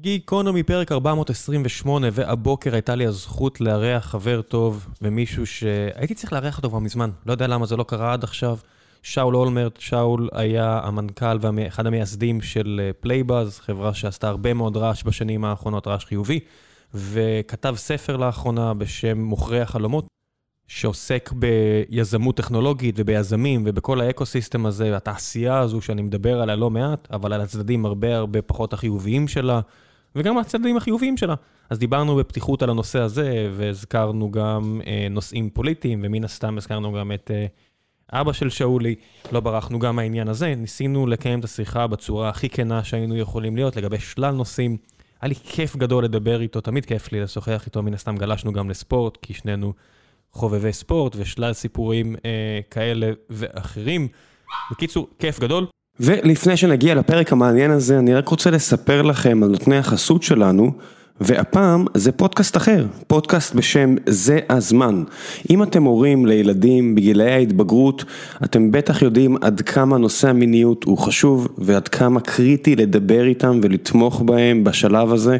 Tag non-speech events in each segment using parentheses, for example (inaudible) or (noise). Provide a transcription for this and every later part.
גיקונומי פרק 428, והבוקר הייתה לי הזכות לארח חבר טוב ומישהו שהייתי צריך לארח אותו כבר מזמן, לא יודע למה זה לא קרה עד עכשיו. שאול אולמרט, שאול היה המנכ"ל ואחד המייסדים של פלייבאז, חברה שעשתה הרבה מאוד רעש בשנים האחרונות, רעש חיובי, וכתב ספר לאחרונה בשם מוכרי החלומות, שעוסק ביזמות טכנולוגית וביזמים ובכל האקו-סיסטם הזה, התעשייה הזו שאני מדבר עליה לא מעט, אבל על הצדדים הרבה הרבה פחות החיוביים שלה. וגם הצדדים החיוביים שלה. אז דיברנו בפתיחות על הנושא הזה, והזכרנו גם אה, נושאים פוליטיים, ומן הסתם הזכרנו גם את אה, אבא של שאולי, לא ברחנו גם מהעניין הזה, ניסינו לקיים את השיחה בצורה הכי כנה שהיינו יכולים להיות, לגבי שלל נושאים. היה לי כיף גדול לדבר איתו, תמיד כיף לי לשוחח איתו, מן הסתם גלשנו גם לספורט, כי שנינו חובבי ספורט ושלל סיפורים אה, כאלה ואחרים. בקיצור, כיף גדול. ולפני שנגיע לפרק המעניין הזה, אני רק רוצה לספר לכם על נותני החסות שלנו, והפעם זה פודקאסט אחר, פודקאסט בשם זה הזמן. אם אתם הורים לילדים בגילאי ההתבגרות, אתם בטח יודעים עד כמה נושא המיניות הוא חשוב ועד כמה קריטי לדבר איתם ולתמוך בהם בשלב הזה.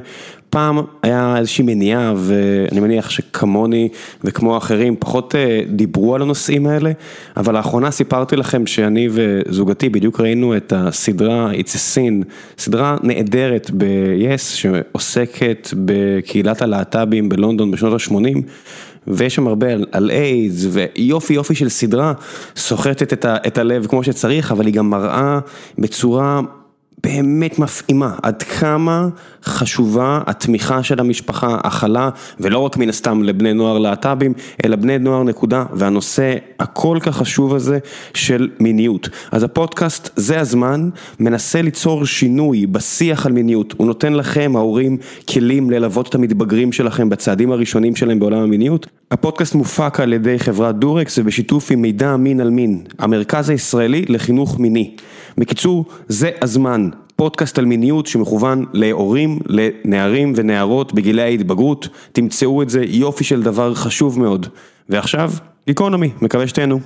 פעם היה איזושהי מניעה ואני מניח שכמוני וכמו אחרים פחות אה, דיברו על הנושאים האלה, אבל לאחרונה סיפרתי לכם שאני וזוגתי בדיוק ראינו את הסדרה It's a Sin, סדרה נהדרת ב-yes שעוסקת בקהילת הלהט"בים בלונדון בשנות ה-80. ויש שם הרבה על, איידס ויופי יופי של סדרה, סוחטת את, ה, את הלב כמו שצריך, אבל היא גם מראה בצורה באמת מפעימה, עד כמה חשובה התמיכה של המשפחה, הכלה, ולא רק מן הסתם לבני נוער להט"בים, אלא בני נוער נקודה, והנושא הכל כך חשוב הזה של מיניות. אז הפודקאסט, זה הזמן, מנסה ליצור שינוי בשיח על מיניות, הוא נותן לכם, ההורים, כלים ללוות את המתבגרים שלכם בצעדים הראשונים שלהם בעולם המיניות. הפודקאסט מופק על ידי חברת דורקס ובשיתוף עם מידע מין על מין, המרכז הישראלי לחינוך מיני. בקיצור, זה הזמן, פודקאסט על מיניות שמכוון להורים, לנערים ונערות בגילי ההתבגרות, תמצאו את זה, יופי של דבר חשוב מאוד. ועכשיו, גיקונומי, מקווה שתהנו.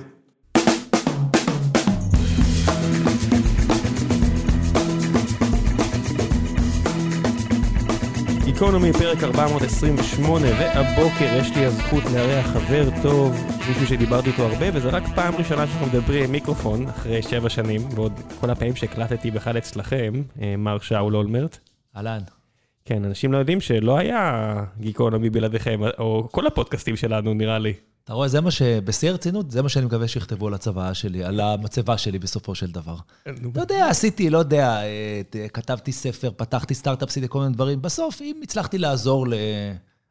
גיקונומי, פרק 428, והבוקר יש לי הזכות לארח חבר טוב, מישהו שדיברתי איתו הרבה, וזה רק פעם ראשונה שאנחנו מדברים עם מיקרופון, אחרי שבע שנים, ועוד כל הפעמים שהקלטתי בכלל אצלכם, אה, מר שאול אולמרט. אהלן. כן, אנשים לא יודעים שלא היה גיקונומי בלעדיכם, או כל הפודקאסטים שלנו נראה לי. אתה רואה, זה מה ש... בשיא הרצינות, זה מה שאני מקווה שיכתבו על הצוואה שלי, על המצבה שלי בסופו של דבר. לא יודע, עשיתי, לא יודע, אה, כתבתי ספר, פתחתי סטארט-אפ, עשיתי כל מיני דברים. בסוף, אם הצלחתי לעזור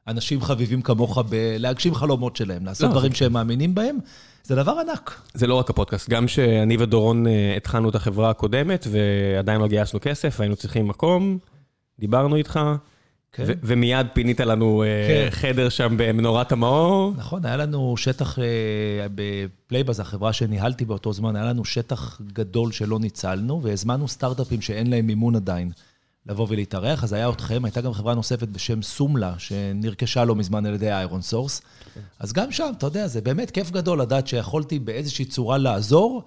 לאנשים חביבים כמוך להגשים חלומות שלהם, לעשות לא, דברים שהם מאמינים בהם, זה דבר ענק. זה לא רק הפודקאסט, גם שאני ודורון אה, התחלנו את החברה הקודמת, ועדיין לא גייסנו כסף, היינו צריכים מקום, דיברנו איתך. כן. ומיד פינית לנו אה, כן. חדר שם במנורת המאור. נכון, היה לנו שטח אה, בפלייבאז, החברה שניהלתי באותו זמן, היה לנו שטח גדול שלא ניצלנו, והזמנו סטארט-אפים שאין להם מימון עדיין לבוא ולהתארח. אז היה אתכם, הייתה גם חברה נוספת בשם סומלה, שנרכשה לא מזמן על ידי איירון סורס. כן. אז גם שם, אתה יודע, זה באמת כיף גדול לדעת שיכולתי באיזושהי צורה לעזור.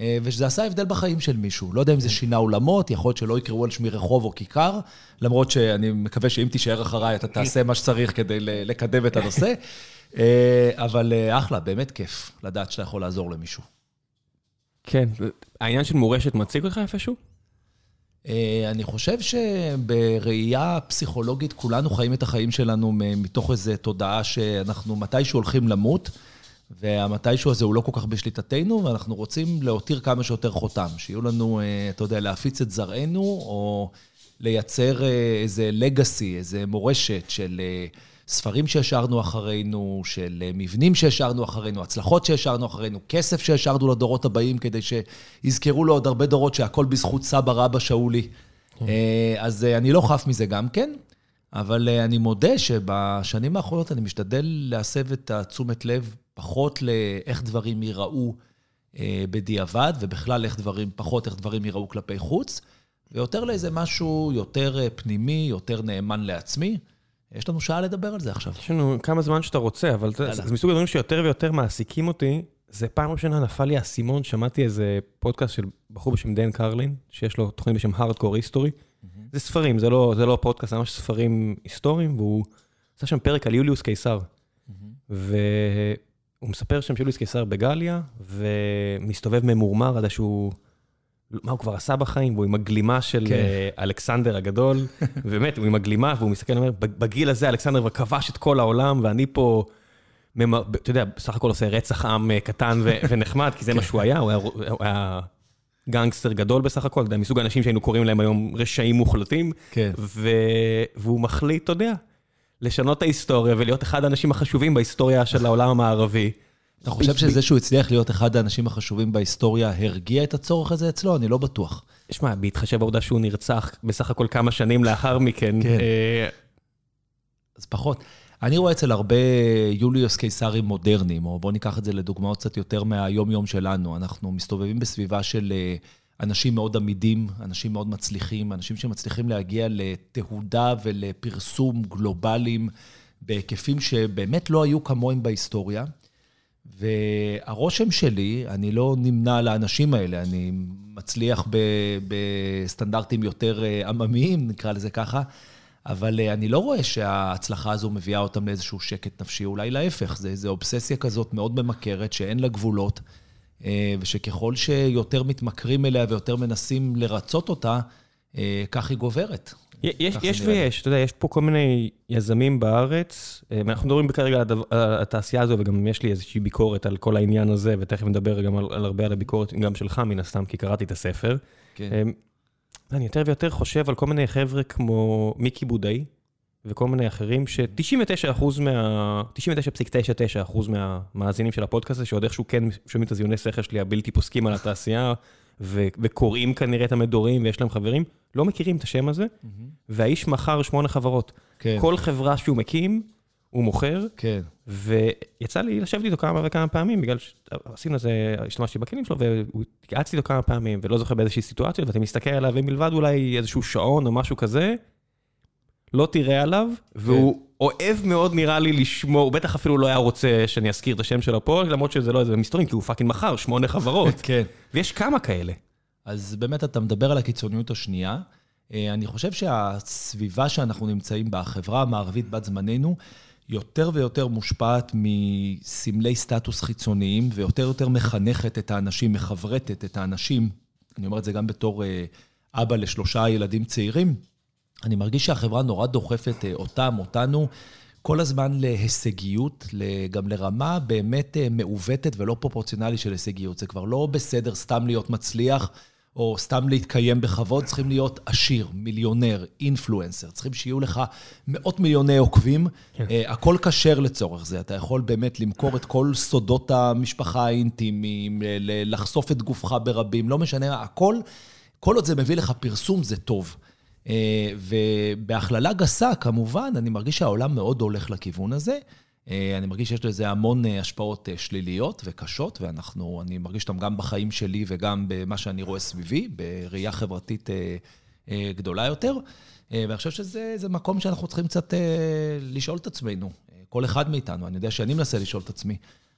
אה, ושזה עשה הבדל בחיים של מישהו. לא יודע אם זה שינה עולמות, יכול להיות שלא יקראו על שמי רחוב או כיכר, למרות שאני מקווה שאם תישאר אחריי, אתה תעשה מה שצריך כדי לקדם את הנושא. (laughs) אה, אבל אה, אחלה, באמת כיף לדעת שאתה יכול לעזור למישהו. כן, העניין של מורשת מציג אותך איפשהו? אני חושב שבראייה פסיכולוגית, כולנו חיים את החיים שלנו מתוך איזו תודעה שאנחנו מתישהו הולכים למות. והמתישהו הזה הוא לא כל כך בשליטתנו, ואנחנו רוצים להותיר כמה שיותר חותם, שיהיו לנו, אה, אתה יודע, להפיץ את זרענו, או לייצר אה, איזה לגאסי, איזה מורשת של אה, ספרים שהשארנו אחרינו, של מבנים שהשארנו אחרינו, הצלחות שהשארנו אחרינו, כסף שהשארנו לדורות הבאים, כדי שיזכרו לו עוד הרבה דורות שהכל בזכות סבא רבא שאולי. כן. אז אני לא חף מזה גם כן. אבל אני מודה שבשנים האחרונות אני משתדל להסב את התשומת לב פחות לאיך דברים ייראו אה, בדיעבד, ובכלל איך דברים, פחות איך דברים ייראו כלפי חוץ, ויותר לאיזה משהו יותר אה, פנימי, יותר נאמן לעצמי. יש לנו שעה לדבר על זה עכשיו. יש לנו כמה זמן שאתה רוצה, אבל זה מסוג הדברים שיותר ויותר מעסיקים אותי. זה פעם ראשונה נפל לי האסימון, שמעתי איזה פודקאסט של בחור בשם דן קרלין, שיש לו תוכנית בשם Hardcore History. זה ספרים, זה לא, זה לא פודקאסט, זה ממש ספרים היסטוריים, והוא עשה שם פרק על יוליוס קיסר. והוא מספר שם שיוליוס קיסר בגליה, ומסתובב ממורמר עד שהוא... מה הוא כבר עשה בחיים, והוא עם הגלימה של כן. אה, אלכסנדר הגדול, (laughs) ובאמת, הוא עם הגלימה, והוא מסתכל ואומר, בגיל הזה אלכסנדר כבר כבש את כל העולם, ואני פה, ממ- אתה יודע, בסך הכל עושה רצח עם אה, קטן ו- (laughs) ונחמד, כי זה מה שהוא היה, הוא היה, הוא היה גנגסטר גדול בסך הכל, אתה יודע, מסוג האנשים שהיינו קוראים להם היום רשעים מוחלטים, כן. ו... והוא מחליט, אתה יודע, לשנות את ההיסטוריה ולהיות אחד האנשים החשובים בהיסטוריה של העולם המערבי. אתה חושב שזה שהוא הצליח להיות אחד האנשים החשובים בהיסטוריה, הרגיע את הצורך הזה אצלו? אני לא בטוח. שמע, בהתחשב בעובדה שהוא נרצח בסך הכל כמה שנים לאחר מכן, כן. אה, אז פחות. אני רואה אצל הרבה יוליוס קיסרים מודרניים, או בואו ניקח את זה לדוגמאות קצת יותר מהיום-יום שלנו. אנחנו מסתובבים בסביבה של אה, אנשים מאוד עמידים, אנשים מאוד מצליחים, אנשים שמצליחים להגיע לתהודה ולפרסום גלובליים בהיקפים שבאמת לא היו כמוהם בהיסטוריה. והרושם שלי, אני לא נמנה על האנשים האלה, אני מצליח בסטנדרטים יותר אה, עממיים, נקרא לזה ככה, אבל אה, אני לא רואה שההצלחה הזו מביאה אותם לאיזשהו שקט נפשי, אולי להפך, זה איזו אובססיה כזאת מאוד ממכרת, שאין לה גבולות, ושככל שיותר מתמכרים אליה ויותר מנסים לרצות אותה, אה, כך היא גוברת. יש, יש. ויש, אתה יודע, יש פה כל מיני יזמים בארץ, אה, אנחנו מדברים כרגע על התעשייה הזו, וגם יש לי איזושהי ביקורת על כל העניין הזה, ותכף נדבר גם על, על הרבה על הביקורת, גם שלך מן הסתם, כי קראתי את הספר. כן. אני יותר ויותר חושב על כל מיני חבר'ה כמו מיקי בודאי, וכל מיני אחרים, ש-99% מה... 99.99% מהמאזינים של הפודקאסט הזה, שעוד איכשהו כן שומעים את הזיוני שכל שלי הבלתי פוסקים על התעשייה, ו- וקוראים כנראה את המדורים, ויש להם חברים, לא מכירים את השם הזה, והאיש מכר שמונה חברות. כן. כל חברה שהוא מקים, הוא מוכר, כן. ויצא לי לשבת איתו כמה וכמה פעמים, בגלל שעשינו איזה, השתמשתי בכלים שלו, והתייעצתי איתו כמה פעמים, ולא זוכר באיזושהי סיטואציה, ואתה מסתכל עליו, ומלבד אולי איזשהו שעון או משהו כזה, לא תראה עליו, והוא אוהב מאוד נראה לי לשמור, הוא בטח אפילו לא היה רוצה שאני אזכיר את השם שלו פה, למרות שזה לא איזה מסתורים, כי הוא פאקינג מכר שמונה חברות. (laughs) כן. ויש כמה כאלה. אז באמת אתה מדבר על הקיצוניות השנייה. אה, אני חושב שהסביבה שאנחנו נמצאים בה, החברה המערבית בת זמננו, יותר ויותר מושפעת מסמלי סטטוס חיצוניים, ויותר ויותר מחנכת את האנשים, מחברתת את האנשים. אני אומר את זה גם בתור אה, אבא לשלושה ילדים צעירים. אני מרגיש שהחברה נורא דוחפת אה, אותם, אותנו, כל הזמן להישגיות, גם לרמה באמת אה, מעוותת ולא פרופורציונלית של הישגיות. זה כבר לא בסדר סתם להיות מצליח, או סתם להתקיים בכבוד, צריכים להיות עשיר, מיליונר, אינפלואנסר. צריכים שיהיו לך מאות מיליוני עוקבים. כן. אה, הכל כשר לצורך זה. אתה יכול באמת למכור את כל סודות המשפחה האינטימיים, לחשוף את גופך ברבים, לא משנה, הכל, כל עוד זה מביא לך פרסום, זה טוב. אה, ובהכללה גסה, כמובן, אני מרגיש שהעולם מאוד הולך לכיוון הזה. אה, אני מרגיש שיש לזה המון אה, השפעות שליליות וקשות, ואנחנו, אני מרגיש אותן גם בחיים שלי וגם במה שאני רואה סביבי, בראייה חברתית גדולה יותר. ואני חושב שזה זה מקום שאנחנו צריכים קצת לשאול את עצמנו, כל אחד מאיתנו. אני יודע שאני מנסה לשאול את עצמי,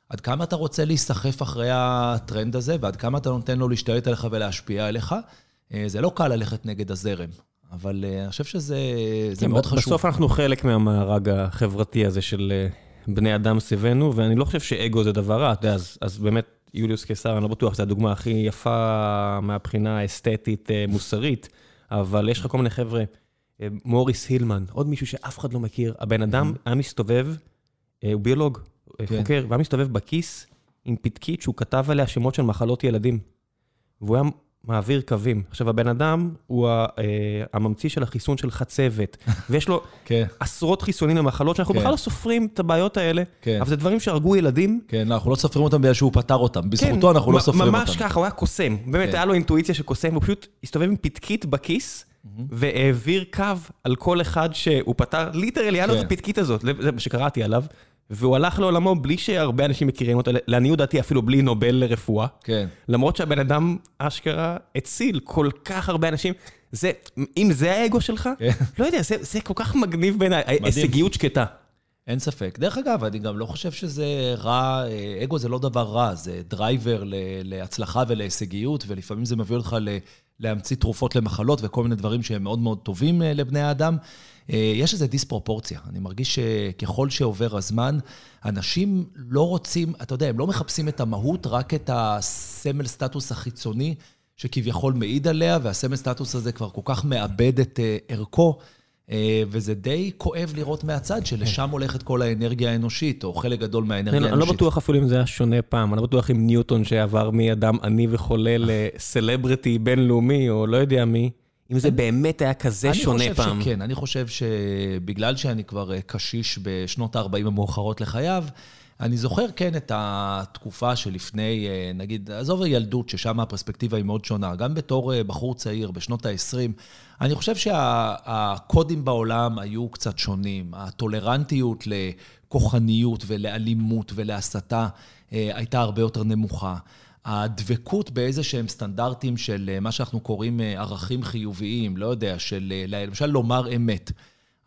עד כמה אתה רוצה להיסחף אחרי הטרנד הזה, ועד כמה אתה נותן לו להשתלט עליך ולהשפיע עליך. זה לא קל ללכת נגד הזרם, אבל אה, אני חושב שזה זה כן, מאוד חשוב. בסוף אנחנו חלק מהמארג החברתי הזה של אה, בני אדם סביבנו, ואני לא חושב שאגו זה דבר רע, אתה יודע, אז, אז באמת יוליוס קיסר, אני לא בטוח, זו הדוגמה הכי יפה מהבחינה האסתטית, אה, מוסרית, אבל יש לך כל מיני חבר'ה, מוריס הילמן, עוד מישהו שאף אחד לא מכיר, הבן אדם היה מסתובב, הוא ביולוג, כן. חוקר, והיה מסתובב בכיס עם פתקית שהוא כתב עליה שמות של מחלות ילדים. והוא היה מעביר קווים. עכשיו, הבן אדם הוא ה- אה, הממציא של החיסון של חצבת, (laughs) ויש לו כן, עשרות חיסונים למחלות שאנחנו כן. בכלל לא סופרים את הבעיות האלה, כן. אבל זה דברים שהרגו ילדים. כן, אנחנו לא סופרים אותם בגלל שהוא פתר אותם. בזכותו אנחנו לא סופרים אותם. ממש ככה, הוא היה קוסם. באמת, כן. היה לו אינטואיציה של קוסם, הוא פשוט הסתובב עם פתקית בכיס, והעביר קו על כל אחד שהוא פתר, ליטרלי, היה לו את כן. הפתקית הזאת, זה מה שקראתי עליו, והוא הלך לעולמו בלי שהרבה אנשים מכירים אותו, לעניות דעתי אפילו בלי נובל לרפואה. כן. למרות שהבן אדם אשכרה הציל כל כך הרבה אנשים. זה, אם זה האגו שלך, כן. לא יודע, זה, זה כל כך מגניב בעיניי, הישגיות שקטה. אין ספק. דרך אגב, אני גם לא חושב שזה רע, אה, אגו זה לא דבר רע, זה driver ל- להצלחה ולהישגיות, ולפעמים זה מביא אותך ל- להמציא תרופות למחלות וכל מיני דברים שהם מאוד מאוד טובים לבני האדם. יש איזו דיספרופורציה. אני מרגיש שככל שעובר הזמן, אנשים לא רוצים, אתה יודע, הם לא מחפשים את המהות, רק את הסמל סטטוס החיצוני שכביכול מעיד עליה, והסמל סטטוס הזה כבר כל כך מאבד את ערכו. אה, וזה די כואב לראות מהצד שלשם הולכת כל האנרגיה האנושית, או חלק גדול מהאנרגיה האנושית. אני לא בטוח אפילו אם זה היה שונה פעם, אני לא בטוח אם ניוטון שעבר מאדם עני וחולה לסלבריטי בינלאומי, או לא יודע מי, אם זה באמת היה כזה שונה פעם. אני חושב שכן, אני חושב שבגלל שאני כבר אה, קשיש בשנות ה-40 המאוחרות לחייו, אני זוכר, כן, את התקופה שלפני, אה, נגיד, עזוב הילדות, ששם הפרספקטיבה היא מאוד שונה. גם בתור אה, בחור צעיר, בשנות ה-20, אני חושב שהקודים בעולם היו קצת שונים. הטולרנטיות לכוחניות ולאלימות ולהסתה הייתה הרבה יותר נמוכה. הדבקות באיזה שהם סטנדרטים של מה שאנחנו קוראים ערכים חיוביים, לא יודע, של למשל לומר אמת.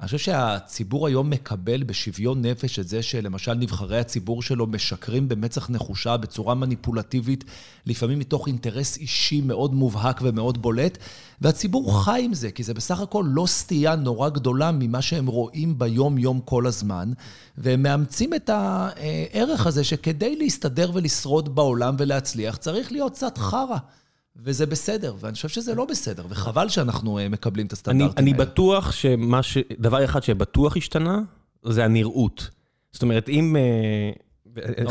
אני חושב שהציבור היום מקבל בשוויון נפש את זה שלמשל נבחרי הציבור שלו משקרים במצח נחושה, בצורה מניפולטיבית, לפעמים מתוך אינטרס אישי מאוד מובהק ומאוד בולט, והציבור חי עם זה, כי זה בסך הכל לא סטייה נורא גדולה ממה שהם רואים ביום-יום כל הזמן, והם מאמצים את הערך הזה שכדי להסתדר ולשרוד בעולם ולהצליח, צריך להיות קצת חרא. וזה בסדר, ואני חושב שזה לא בסדר, וחבל שאנחנו אה, מקבלים את הסטנדרטים האלה. אני בטוח שמה ש... דבר אחד שבטוח השתנה, זה הנראות. זאת אומרת, אם... אה,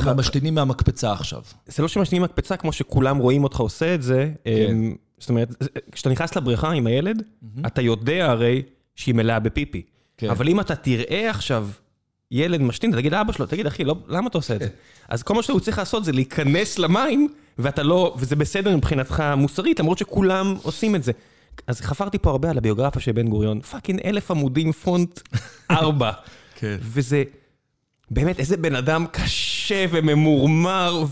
לא משתינים מהמקפצה עכשיו. זה לא שמשתינים מהמקפצה, כמו שכולם רואים אותך עושה את זה. כן. זאת אומרת, כשאתה נכנס לבריכה עם הילד, אתה יודע הרי שהיא מלאה בפיפי. כן. אבל אם אתה תראה עכשיו ילד משתין, תגיד לאבא שלו, תגיד, אחי, לא, למה אתה עושה את זה? אז כל מה שהוא צריך לעשות זה להיכנס למים, ואתה לא, וזה בסדר מבחינתך מוסרית, למרות שכולם עושים את זה. אז חפרתי פה הרבה על הביוגרפיה של בן גוריון, fucking אלף עמודים, פונט ארבע. (laughs) כן. וזה, באמת, איזה בן אדם קשה וממורמר,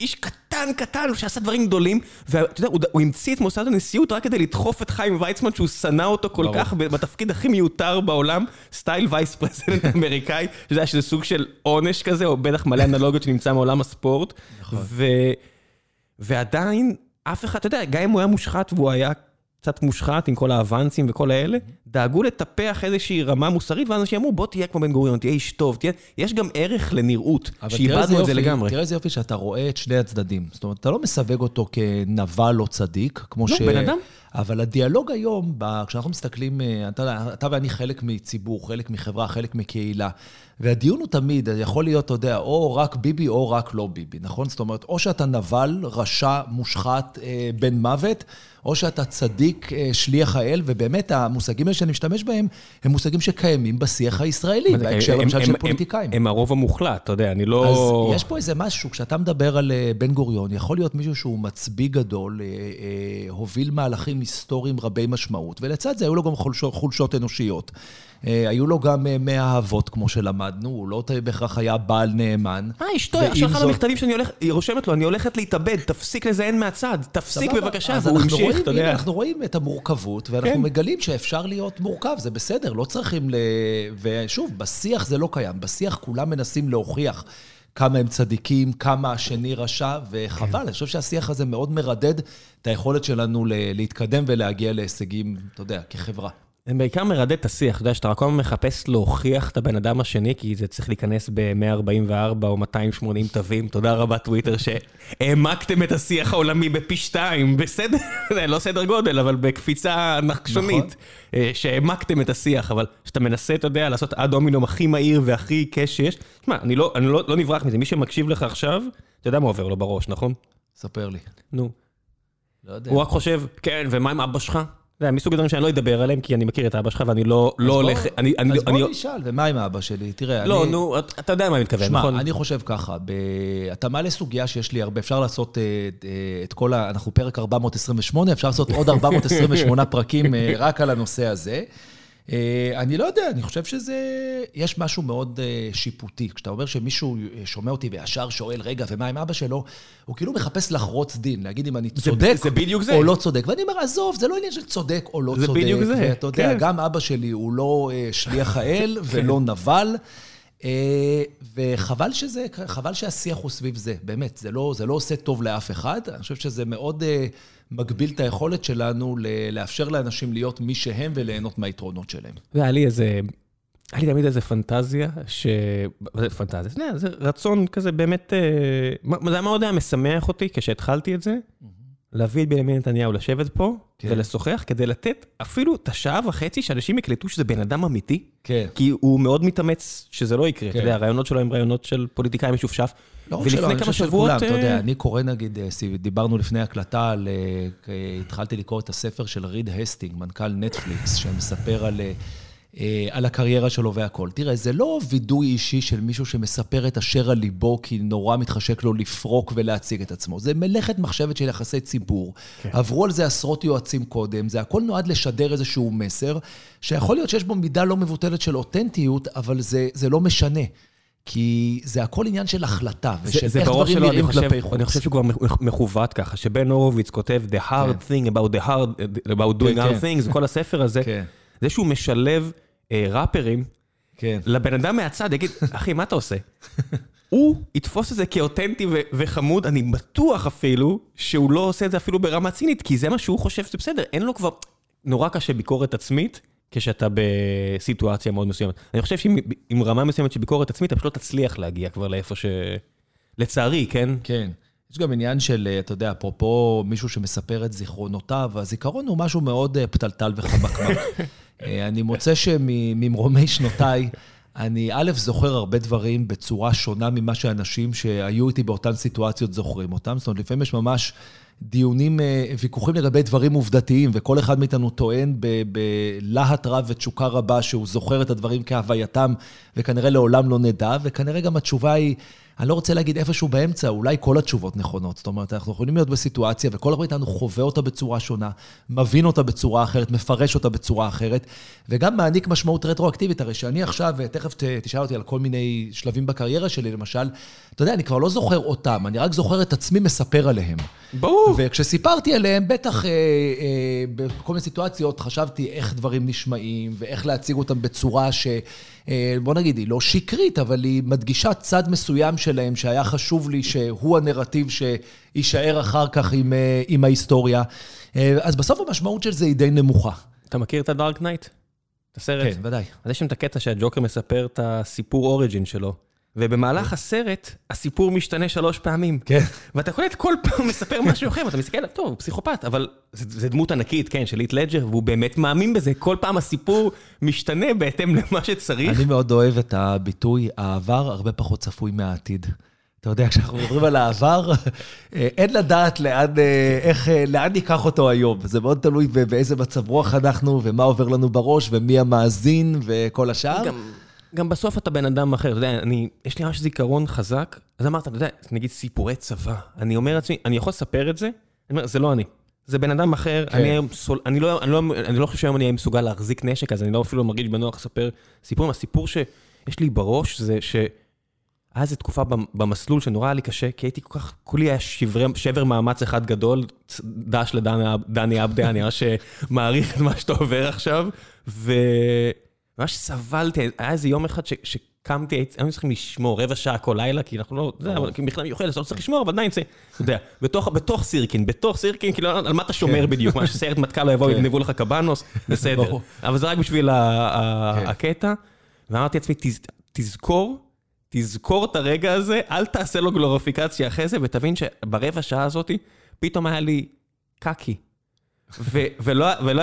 איש קטן קטן שעשה דברים גדולים, ואתה יודע, הוא, הוא המציא את מוסד הנשיאות רק כדי לדחוף את חיים ויצמן, שהוא שנא אותו כל ברור. כך בתפקיד הכי מיותר בעולם, סטייל vice president (laughs) אמריקאי, שזה היה שזה סוג של עונש כזה, או בטח מלא אנלוגיות שנמצא מעולם הספורט. נכון. ו... ועדיין, אף אחד, אתה יודע, גם אם הוא היה מושחת והוא היה קצת מושחת עם כל האבנסים וכל האלה, דאגו לטפח איזושהי רמה מוסרית, ואנשים אמרו, בוא תהיה כמו בן גוריון, תהיה איש טוב, תהיה... יש גם ערך לנראות, שאיבדנו את זה לגמרי. תראה איזה יופי שאתה רואה את שני הצדדים. זאת אומרת, אתה לא מסווג אותו כנבל או צדיק, כמו לא, ש... לא, בן אדם. אבל הדיאלוג היום, כשאנחנו מסתכלים, אה, אתה, אתה ואני חלק מציבור, חלק מחברה, חלק מקהילה, והדיון הוא תמיד, יכול להיות, אתה יודע, או רק ביבי או רק לא ביבי, נכון? זאת אומרת, או שאתה נבל, רשע, מושחת, אה, בן מוות, או שאתה צדיק, אה, שליח האל, ובאמת המושגים האלה שאני משתמש בהם, הם מושגים שקיימים בשיח הישראלי, בהקשר למשל של פוליטיקאים. הם הרוב המוחלט, אתה יודע, אני לא... אז יש פה איזה משהו, כשאתה מדבר על אה, בן גוריון, יכול להיות מישהו שהוא מצביא גדול, הוביל מהלכים היסטוריים רבי משמעות, ולצד זה היו לו גם חולשות אנושיות. אה, היו לו גם אה, מאהבות, כמו שלמדנו, הוא לא בהכרח היה בעל נאמן. אה, אשתו שלחה לו מכתבים שאני הולכת, היא רושמת לו, אני הולכת להתאבד, תפסיק לזיין מהצד, תפסיק בבקשה, והוא המשיך, אתה יודע. אנחנו רואים את המורכבות, ואנחנו כן. מגלים שאפשר להיות מורכב, זה בסדר, לא צריכים ל... ושוב, בשיח זה לא קיים, בשיח כולם מנסים להוכיח. כמה הם צדיקים, כמה השני רשע, וחבל, כן. אני חושב שהשיח הזה מאוד מרדד את היכולת שלנו להתקדם ולהגיע להישגים, אתה יודע, כחברה. זה בעיקר מרדד את השיח, אתה יודע, שאתה רק כל הזמן מחפש להוכיח את הבן אדם השני, כי זה צריך להיכנס ב-144 או 280 תווים, תודה רבה טוויטר, שהעמקתם את השיח העולמי בפי שתיים, בסדר, (laughs) לא סדר גודל, אבל בקפיצה נחשונית, נכון. אה, שהעמקתם את השיח, אבל כשאתה מנסה, אתה יודע, לעשות אד הומינום הכי מהיר והכי קש שיש, תשמע, אני, לא, אני לא, לא נברח מזה, מי שמקשיב לך עכשיו, אתה יודע מה עובר לו בראש, נכון? ספר לי. נו. לא יודע. הוא רק חושב, כן, ומה עם אבא שלך? זה מסוג הדברים שאני לא אדבר עליהם, כי אני מכיר את אבא שלך ואני לא, לא הולך... אז בוא נשאל, ומה עם אבא שלי? תראה, לא, נו, אתה יודע מה אני מתכוון, נכון? שמע, אני חושב ככה, אתה מעלה סוגיה שיש לי הרבה, אפשר לעשות אה, אה, את כל ה... אנחנו פרק 428, אפשר לעשות עוד 428 פרקים אה, רק על הנושא הזה. אה, אני לא יודע, אני חושב שזה... יש משהו מאוד אה, שיפוטי. כשאתה אומר שמישהו אה, שומע אותי וישר שואל, רגע, ומה עם אבא שלו? הוא כאילו מחפש לחרוץ דין, להגיד אם אני צודק זה, זה בדיוק זה. או לא צודק. ואני אומר, עזוב, זה לא עניין של צודק או לא זה צודק. זה בדיוק זה. ואתה יודע, כן. גם אבא שלי הוא לא שליח האל (laughs) כן. ולא נבל. וחבל שזה, חבל שהשיח הוא סביב זה, באמת, זה לא, זה לא עושה טוב לאף אחד. אני חושב שזה מאוד מגביל את היכולת שלנו לאפשר לאנשים להיות מי שהם וליהנות מהיתרונות שלהם. והיה לי איזה... היה לי תמיד איזה פנטזיה, ש... זה פנטזיה, זה, רצון כזה באמת, אה, זה היה מאוד היה משמח אותי כשהתחלתי את זה, להביא את בנימין נתניהו לשבת פה כן. ולשוחח כדי לתת אפילו את השעה וחצי שאנשים יקלטו שזה בן אדם אמיתי, כן. כי הוא מאוד מתאמץ שזה לא יקרה, כן. אתה יודע, הרעיונות שלו הם רעיונות של פוליטיקאי משופשף. לא רק שלו, אני חושב של כולם, אתה יודע, אני קורא נגיד, אה, דיברנו לפני הקלטה, על, אה, התחלתי לקרוא את הספר של ריד הסטינג, מנכ"ל נטפליקס, שמספר על... אה, על הקריירה שלו והכול. תראה, זה לא וידוי אישי של מישהו שמספר את אשר על ליבו, כי נורא מתחשק לו לפרוק ולהציג את עצמו. זה מלאכת מחשבת של יחסי ציבור. כן. עברו על זה עשרות יועצים קודם, זה הכל נועד לשדר איזשהו מסר, שיכול להיות שיש בו מידה לא מבוטלת של אותנטיות, אבל זה, זה לא משנה. כי זה הכל עניין של החלטה, ושל זה, איך זה דברים נראים כלפי חוץ. אני חושב שהוא כבר מכוות ככה, שבן הורוביץ כותב The hard כן. thing about, the hard, about doing כן, hard כן. things, כל הספר הזה. כן. זה שהוא משלב אה, ראפרים, כן. לבן אדם מהצד יגיד, (laughs) אחי, מה אתה עושה? הוא יתפוס את זה כאותנטי ו- וחמוד, אני בטוח אפילו שהוא לא עושה את זה אפילו ברמה צינית, כי זה מה שהוא חושב שזה בסדר, אין לו כבר... נורא קשה ביקורת עצמית, כשאתה בסיטואציה מאוד מסוימת. אני חושב שעם רמה מסוימת של ביקורת עצמית, אתה פשוט לא תצליח להגיע כבר לאיפה ש... לצערי, כן? כן. יש גם עניין של, אה, אתה יודע, אפרופו מישהו שמספר את זיכרונותיו, הזיכרון הוא משהו מאוד אה, פתלתל וחמקמק. (laughs) אה, אני מוצא שממרומי שנותיי, אני א', זוכר הרבה דברים בצורה שונה ממה שאנשים שהיו איתי באותן סיטואציות זוכרים אותם. זאת אומרת, לפעמים יש ממש דיונים, ויכוחים לגבי דברים עובדתיים, וכל אחד מאיתנו טוען בלהט רב ותשוקה רבה שהוא זוכר את הדברים כהווייתם, וכנראה לעולם לא נדע, וכנראה גם התשובה היא... אני לא רוצה להגיד איפשהו באמצע, אולי כל התשובות נכונות. זאת אומרת, אנחנו יכולים להיות בסיטואציה, וכל אחד מאיתנו חווה אותה בצורה שונה, מבין אותה בצורה אחרת, מפרש אותה בצורה אחרת, וגם מעניק משמעות רטרואקטיבית. הרי שאני עכשיו, תכף תשאל אותי על כל מיני שלבים בקריירה שלי, למשל, אתה יודע, אני כבר לא זוכר אותם, אני רק זוכר את עצמי מספר עליהם. ברור. וכשסיפרתי עליהם, בטח אה, אה, בכל מיני סיטואציות חשבתי איך דברים נשמעים, ואיך להציג אותם בצורה ש... אה, בוא נגיד, היא לא שקרית, אבל היא מדגישה צד מסוים שלהם, שהיה חשוב לי שהוא הנרטיב שיישאר אחר כך עם, אה, עם ההיסטוריה. אה, אז בסוף המשמעות של זה היא די נמוכה. אתה מכיר את ה Dark Knight? את הסרט? כן, ודאי. אז יש שם את הקטע שהג'וקר מספר את הסיפור אוריג'ין שלו. ובמהלך הסרט, הסיפור משתנה שלוש פעמים. כן. ואתה קולט כל פעם מספר משהו אחר, ואתה מסתכל, טוב, הוא פסיכופת, אבל זה דמות ענקית, כן, של ליט לג'ר, והוא באמת מאמין בזה, כל פעם הסיפור משתנה בהתאם למה שצריך. אני מאוד אוהב את הביטוי, העבר הרבה פחות צפוי מהעתיד. אתה יודע, כשאנחנו מדברים על העבר, אין לדעת לאן, איך, לאן ניקח אותו היום. זה מאוד תלוי באיזה מצב רוח אנחנו, ומה עובר לנו בראש, ומי המאזין, וכל השאר. גם... גם בסוף אתה בן אדם אחר, אתה יודע, אני, יש לי ממש זיכרון חזק, אז אמרת, אתה יודע, נגיד סיפורי צבא, אני אומר לעצמי, אני יכול לספר את זה? אני אומר, זה לא אני. זה בן אדם אחר, כן. אני היום סול... אני לא, אני לא, אני לא חושב שהיום אני אהיה מסוגל להחזיק נשק, אז אני לא אפילו מרגיש בנוח לספר סיפורים. הסיפור שיש לי בראש זה ש... היה איזו תקופה במסלול שנורא היה לי קשה, כי הייתי כל כך, כולי היה שבר, שבר מאמץ אחד גדול, דש לדני עבדה, אני ממש מעריך את מה שאתה עובר עכשיו, ו... ממש סבלתי, היה איזה יום אחד שקמתי, היינו צריכים לשמור רבע שעה כל לילה, כי אנחנו לא, זה בכלל מיוחד, אז לא צריך לשמור, אבל עדיין זה, אתה יודע, בתוך סירקין, בתוך סירקין, כאילו, על מה אתה שומר כן. בדיוק, מה שסיירת מטכ"ל לא יבואו, כן. יגנבו לך קבנוס, בסדר. אבל זה רק בשביל כן. הקטע, ואמרתי לעצמי, תזכור, תזכור את הרגע הזה, אל תעשה לו גלוריפיקציה אחרי זה, ותבין שברבע שעה הזאת, פתאום היה לי קקי. ולא, ולא,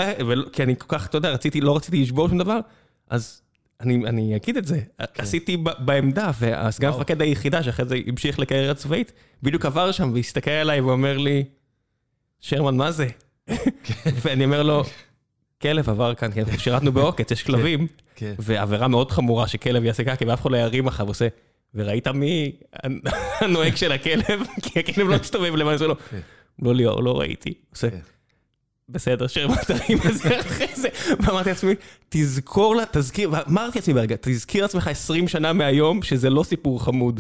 כי אני כל כך, אתה יודע, רציתי, לא רציתי לשבור שום דבר, אז אני, אני אגיד את זה, כן. עשיתי בעמדה, והסגן מפקד היחידה שאחרי זה המשיך לקריירה צבאית, בדיוק עבר שם והסתכל עליי ואומר לי, שרמן, מה זה? כן. (laughs) ואני אומר לו, כלב עבר כאן, כי אנחנו שירתנו בעוקץ, יש כן, כלבים, כן. ועבירה מאוד חמורה שכלב יעשה קקי ואף אחד לא ירים אחריו, עושה, וראית מי (laughs) הנוהג של הכלב? (laughs) כי הכלב לא מסתובב למעלה שלו. לא ליאור, לא ראיתי. עושה, בסדר, תרים את זה אחרי זה. ואמרתי לעצמי, תזכור לה, תזכיר, ואמרתי לעצמי ברגע, תזכיר לעצמך 20 שנה מהיום שזה לא סיפור חמוד.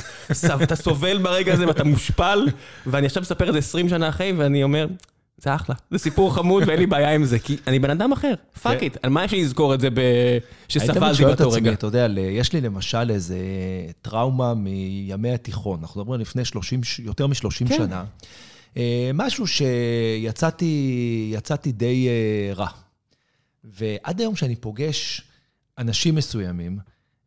אתה סובל ברגע הזה ואתה מושפל, ואני עכשיו מספר את זה 20 שנה אחרי, ואני אומר, זה אחלה, זה סיפור חמוד ואין לי בעיה עם זה, כי אני בן אדם אחר, fuck it, על מה יש לי לזכור את זה שסבלתי באותו רגע? אתה יודע, יש לי למשל איזה טראומה מימי התיכון, אנחנו מדברים לפני יותר מ-30 כן. שנה. אה, משהו שיצאתי יצאתי די אה, רע. ועד היום כשאני פוגש אנשים מסוימים,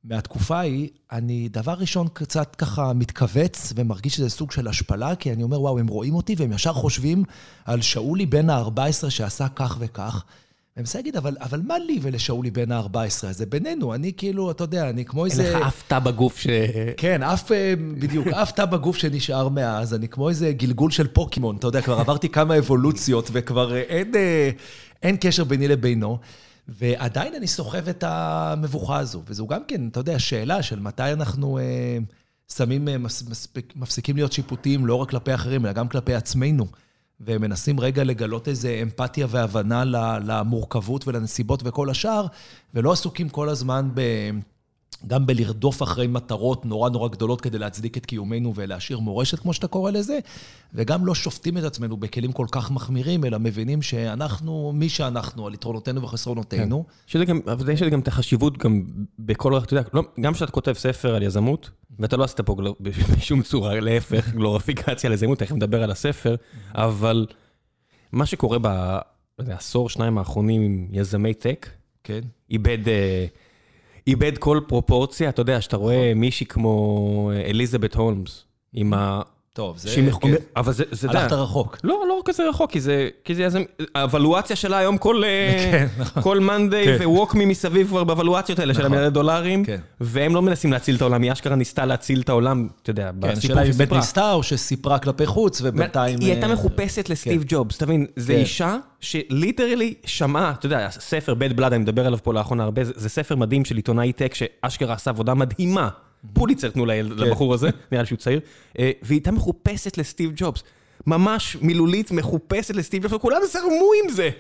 מהתקופה ההיא, אני דבר ראשון קצת ככה מתכווץ ומרגיש שזה סוג של השפלה, כי אני אומר, וואו, הם רואים אותי והם ישר חושבים על שאולי בן ה-14 שעשה כך וכך. והם מנסה להגיד, אבל, אבל מה לי ולשאולי בן ה-14? זה בינינו, אני כאילו, אתה יודע, אני כמו איזה... אין לך אף תא בגוף ש... כן, אף, אה, בדיוק, (laughs) אף תא בגוף שנשאר מאז, אני כמו איזה גלגול של פוקימון, אתה יודע, כבר (laughs) עברתי כמה אבולוציות וכבר אין, אה, אין קשר ביני לבינו. ועדיין אני סוחב את המבוכה הזו, וזו גם כן, אתה יודע, שאלה של מתי אנחנו אה, שמים, אה, מס, מספיק, מפסיקים להיות שיפוטיים לא רק כלפי אחרים, אלא גם כלפי עצמנו, ומנסים רגע לגלות איזו אמפתיה והבנה למורכבות ולנסיבות וכל השאר, ולא עסוקים כל הזמן ב... גם בלרדוף אחרי מטרות נורא נורא גדולות כדי להצדיק את קיומנו ולהשאיר מורשת, כמו שאתה קורא לזה, וגם לא שופטים את עצמנו בכלים כל כך מחמירים, אלא מבינים שאנחנו, מי שאנחנו, על יתרונותינו וחסרונותינו. כן. יש לזה גם, אבל יש לזה גם את החשיבות גם בכל, אתה יודע, לא, גם כשאתה כותב ספר על יזמות, ואתה לא עשית פה (laughs) בשום צורה, להפך, (laughs) גלוריפיקציה על יזמות, תכף נדבר על הספר, אבל מה שקורה בעשור, שניים האחרונים עם יזמי טק, כן. איבד... Uh, איבד כל פרופורציה, אתה יודע, שאתה רואה מישהי כמו אליזבת הולמס, עם. טוב, זה... כן. אבל זה, זה... הלכת רחוק. לא, לא כזה רחוק, כי זה... כי זה... האבלואציה שלה היום כל... כן, נכון. כל מאנדיי כן. וווקמי מסביב כבר באבלואציות האלה של נכון. המיליארד דולרים, והם לא מנסים להציל את העולם, היא אשכרה ניסתה להציל את העולם, אתה יודע, בסיפור שסיפרה. כן, שאלה אם ניסתה או שסיפרה כלפי חוץ, ובינתיים... היא הייתה מחופשת לסטיב ג'ובס, תבין, זו אישה שליטרלי שמעה, אתה יודע, הספר בד בלאד, אני מדבר עליו פה לאחרונה הרבה, זה ספר מדהים של עיתונאי טק, שאשכרה עשה עבודה מדהימה. פוליצר תנו כן. לבחור הזה, (laughs) נראה לי שהוא צעיר, אה, והיא הייתה מחופשת לסטיב ג'ובס. ממש מילולית מחופשת לסטיב ג'ובס, וכולם זרמו עם זה.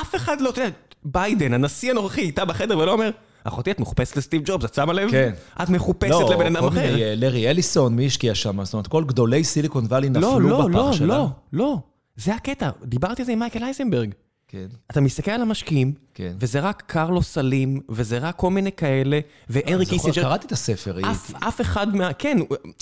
אף אחד לא, אתה יודע, ביידן, הנשיא הנוכחי, איתה בחדר ולא אומר, אחותי, את מחופשת לסטיב ג'ובס, את שמה לב? כן. את מחופשת לא, לבן אדם אחר. לא, לארי אליסון, מי השקיע שם? זאת אומרת, כל גדולי סיליקון וואלי נפלו לא, לא, בפח לא, שלה. לא, לא, לא, זה הקטע. דיברתי על זה עם מייקל אייזנברג. כן. אתה מסתכל על המשקיעים, כן. וזה רק קרלוס סלים, וזה רק כל מיני כאלה, והנרי קיסינג'ר... קראתי את הספר. אף, אף אחד מה... כן,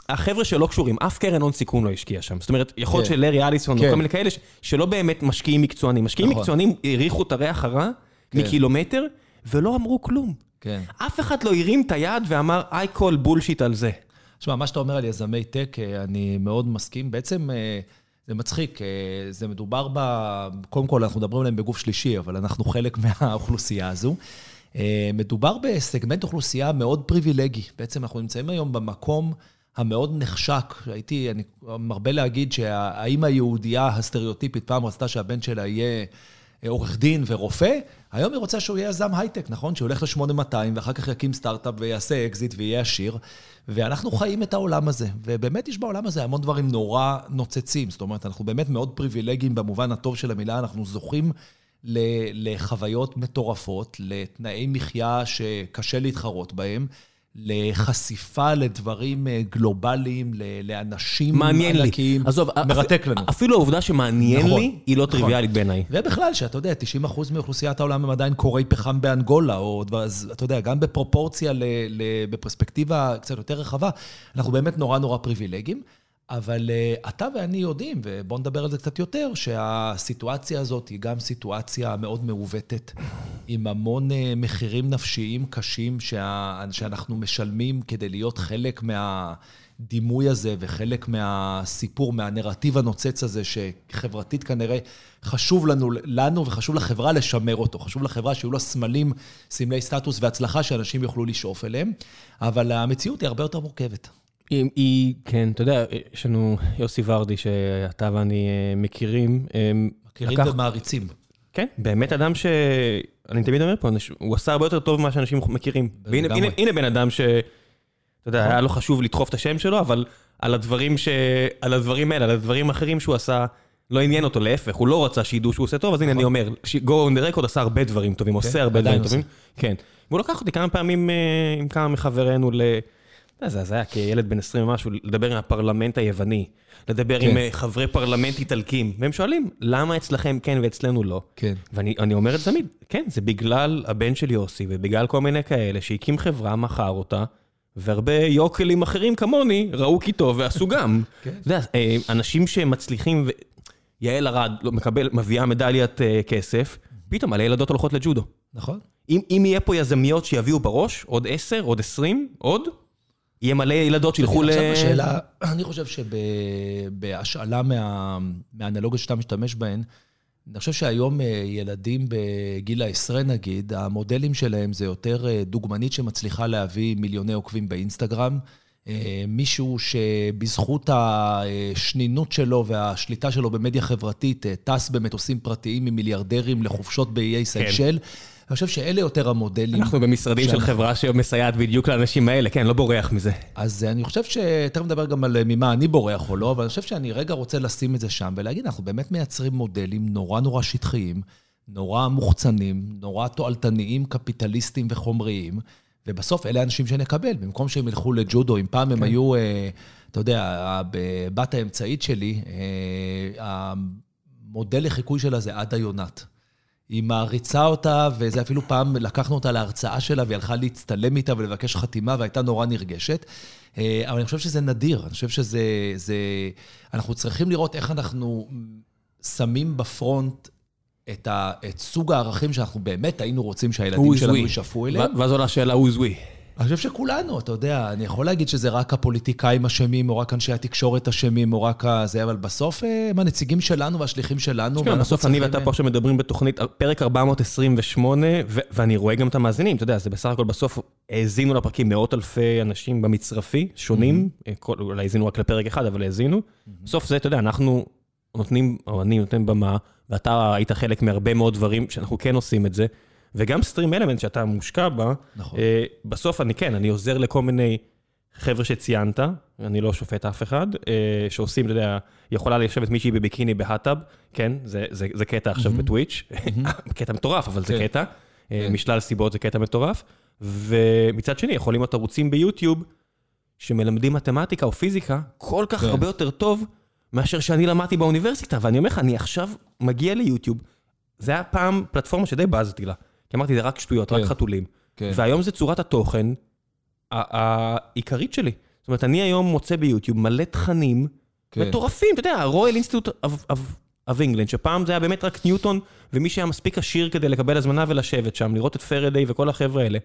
החבר'ה שלא קשורים, אף קרן הון סיכון לא השקיע שם. זאת אומרת, יכול להיות כן. שלארי אליסון, כן. או כל מיני כאלה, שלא באמת משקיעים מקצוענים. משקיעים נכון. מקצוענים הריחו את הריח הרע כן. מקילומטר, ולא אמרו כלום. כן. אף אחד לא הרים את היד ואמר, I call bullshit על זה. תשמע, מה שאתה אומר על יזמי טק, אה, אני מאוד מסכים. בעצם... זה מצחיק, אה, זה מדובר ב... קודם כל, אנחנו מדברים עליהם בגוף שלישי, אבל אנחנו חלק (laughs) מהאוכלוסייה הזו. אה, מדובר בסגמנט אוכלוסייה מאוד פריבילגי. בעצם אנחנו נמצאים היום במקום המאוד נחשק. הייתי, אני מרבה להגיד שהאימא היהודייה הסטריאוטיפית פעם רצתה שהבן שלה יהיה עורך דין ורופא, היום היא רוצה שהוא יהיה יזם הייטק, נכון? שהוא ילך ל-8200 ואחר כך יקים סטארט-אפ ויעשה אקזיט ויהיה עשיר. ואנחנו חיים את העולם הזה, ובאמת יש בעולם הזה המון דברים נורא נוצצים. זאת אומרת, אנחנו באמת מאוד פריבילגיים במובן הטוב של המילה, אנחנו זוכים לחוויות מטורפות, לתנאי מחיה שקשה להתחרות בהם. לחשיפה לדברים אה, גלובליים, לאנשים מעניין ענקיים. לי. עזוב, מרתק לנו. אפילו העובדה שמעניין נכון, לי, היא לא נכון. טריוויאלית בעיניי. ובכלל, שאתה יודע, 90% מאוכלוסיית העולם הם עדיין קורי פחם באנגולה, או דבר, אז אתה יודע, גם בפרופורציה, ל, ל, בפרספקטיבה קצת יותר רחבה, אנחנו באמת נורא נורא פריבילגיים. אבל uh, אתה ואני יודעים, ובואו נדבר על זה קצת יותר, שהסיטואציה הזאת היא גם סיטואציה מאוד מעוותת, עם המון uh, מחירים נפשיים קשים שה, שאנחנו משלמים כדי להיות חלק מהדימוי הזה וחלק מהסיפור, מהנרטיב הנוצץ הזה, שחברתית כנראה חשוב לנו, לנו וחשוב לחברה לשמר אותו. חשוב לחברה שיהיו לה סמלים, סמלי סטטוס והצלחה שאנשים יוכלו לשאוף אליהם, אבל המציאות היא הרבה יותר מורכבת. היא, היא, כן, אתה יודע, יש לנו יוסי ורדי, שאתה ואני אה, מכירים. אה, מכירים לקח... ומעריצים. כן, באמת אדם ש... אני תמיד אומר פה, הוא עשה הרבה יותר טוב ממה שאנשים מכירים. והנה הנה, הנה בן אדם ש... אתה יודע, היה לו חשוב לדחוף את השם שלו, אבל על הדברים ש... על הדברים האלה, על הדברים האחרים שהוא עשה, לא עניין אותו, להפך, הוא לא רצה שידעו שהוא עושה טוב, אז הנה אני אומר, go on the record עשה הרבה דברים טובים, עושה כן, הרבה דברים טובים. כן. והוא לקח אותי כמה פעמים אה, עם כמה מחברינו ל... זה הזיה, כילד בן 20 ומשהו, לדבר עם הפרלמנט היווני, לדבר עם כן. אה, חברי פרלמנט איטלקים, והם שואלים, למה אצלכם כן ואצלנו לא? כן. ואני אומר את זה תמיד, כן, זה בגלל הבן של יוסי, ובגלל כל מיני כאלה שהקים חברה, מכר אותה, והרבה יוקלים אחרים כמוני ראו כי טוב ועשו גם. (laughs) כן. אתה יודע, אה, אנשים שמצליחים, יעל ארד לא, מקבל, מביאה מדליית uh, כסף, פתאום מלא ילדות הולכות לג'ודו. נכון. אם, אם יהיה פה יזמיות שיביאו בראש, עוד עשר, עוד עשרים, עוד, יהיה מלא ילדות שילכו ל... עכשיו השאלה, אני חושב שבהשאלה מה, מהאנלוגיות שאתה משתמש בהן, אני חושב שהיום אה, ילדים בגיל העשרה נגיד, המודלים שלהם זה יותר אה, דוגמנית שמצליחה להביא מיליוני עוקבים באינסטגרם. אה, מישהו שבזכות השנינות שלו והשליטה שלו במדיה חברתית, טס במטוסים פרטיים עם מיליארדרים לחופשות באיי סיישל. כן. אני חושב שאלה יותר המודלים. אנחנו במשרדים של חברה שמסייעת בדיוק לאנשים האלה, כן, לא בורח מזה. אז אני חושב ש... תכף נדבר גם על ממה אני בורח או לא, אבל אני חושב שאני רגע רוצה לשים את זה שם ולהגיד, אנחנו באמת מייצרים מודלים נורא נורא שטחיים, נורא מוחצנים, נורא תועלתניים, קפיטליסטיים וחומריים, ובסוף אלה האנשים שנקבל. במקום שהם ילכו לג'ודו, אם פעם הם כן. היו, אה, אתה יודע, בבת האמצעית שלי, אה, המודל לחיקוי שלה זה עדה יונת. היא מעריצה אותה, וזה אפילו פעם לקחנו אותה להרצאה שלה, והיא הלכה להצטלם איתה ולבקש חתימה, והייתה נורא נרגשת. אה, אבל אני חושב שזה נדיר, אני חושב שזה... זה, אנחנו צריכים לראות איך אנחנו שמים בפרונט את, ה, את סוג הערכים שאנחנו באמת היינו רוצים שהילדים שלנו ישאפו אליהם. ואז עולה השאלה, who's we? אני חושב שכולנו, אתה יודע, אני יכול להגיד שזה רק הפוליטיקאים אשמים, או רק אנשי התקשורת אשמים, או רק זה, אבל בסוף אה, הם הנציגים שלנו והשליחים שלנו. כן, בסוף אני ואתה פה שמדברים בתוכנית, פרק 428, ואני רואה גם את המאזינים, אתה יודע, זה בסך הכל בסוף האזינו לפרקים מאות אלפי אנשים במצרפי, שונים, אה, אולי האזינו רק לפרק אחד, אבל האזינו. בסוף זה, אתה יודע, אנחנו נותנים, או אני נותן במה, ואתה היית חלק מהרבה מאוד דברים שאנחנו כן עושים את זה. וגם סטרים אלמנט שאתה מושקע בה, נכון. אה, בסוף אני כן, אני עוזר לכל מיני חבר'ה שציינת, אני לא שופט אף אחד, אה, שעושים, אתה יודע, יכולה לשבת מישהי בביקיני בהאטאב, כן, זה, זה, זה קטע עכשיו mm-hmm. בטוויץ', mm-hmm. (laughs) קטע מטורף, אבל כן. זה קטע, אה, כן. משלל סיבות זה קטע מטורף, ומצד שני, יכולים להיות ערוצים ביוטיוב, שמלמדים מתמטיקה או פיזיקה כל כך כן. הרבה יותר טוב מאשר שאני למדתי באוניברסיטה, ואני אומר לך, אני עכשיו מגיע ליוטיוב, זה היה פעם פלטפורמה שדי בזתי לה. כי אמרתי, זה רק שטויות, רק כן. חתולים. כן. והיום זה צורת התוכן העיקרית שלי. זאת אומרת, אני היום מוצא ביוטיוב מלא תכנים כן. מטורפים, אתה יודע, Royal Institute of England, שפעם זה היה באמת רק ניוטון, ומי שהיה מספיק עשיר כדי לקבל הזמנה ולשבת שם, לראות את פרדיי וכל החבר'ה האלה.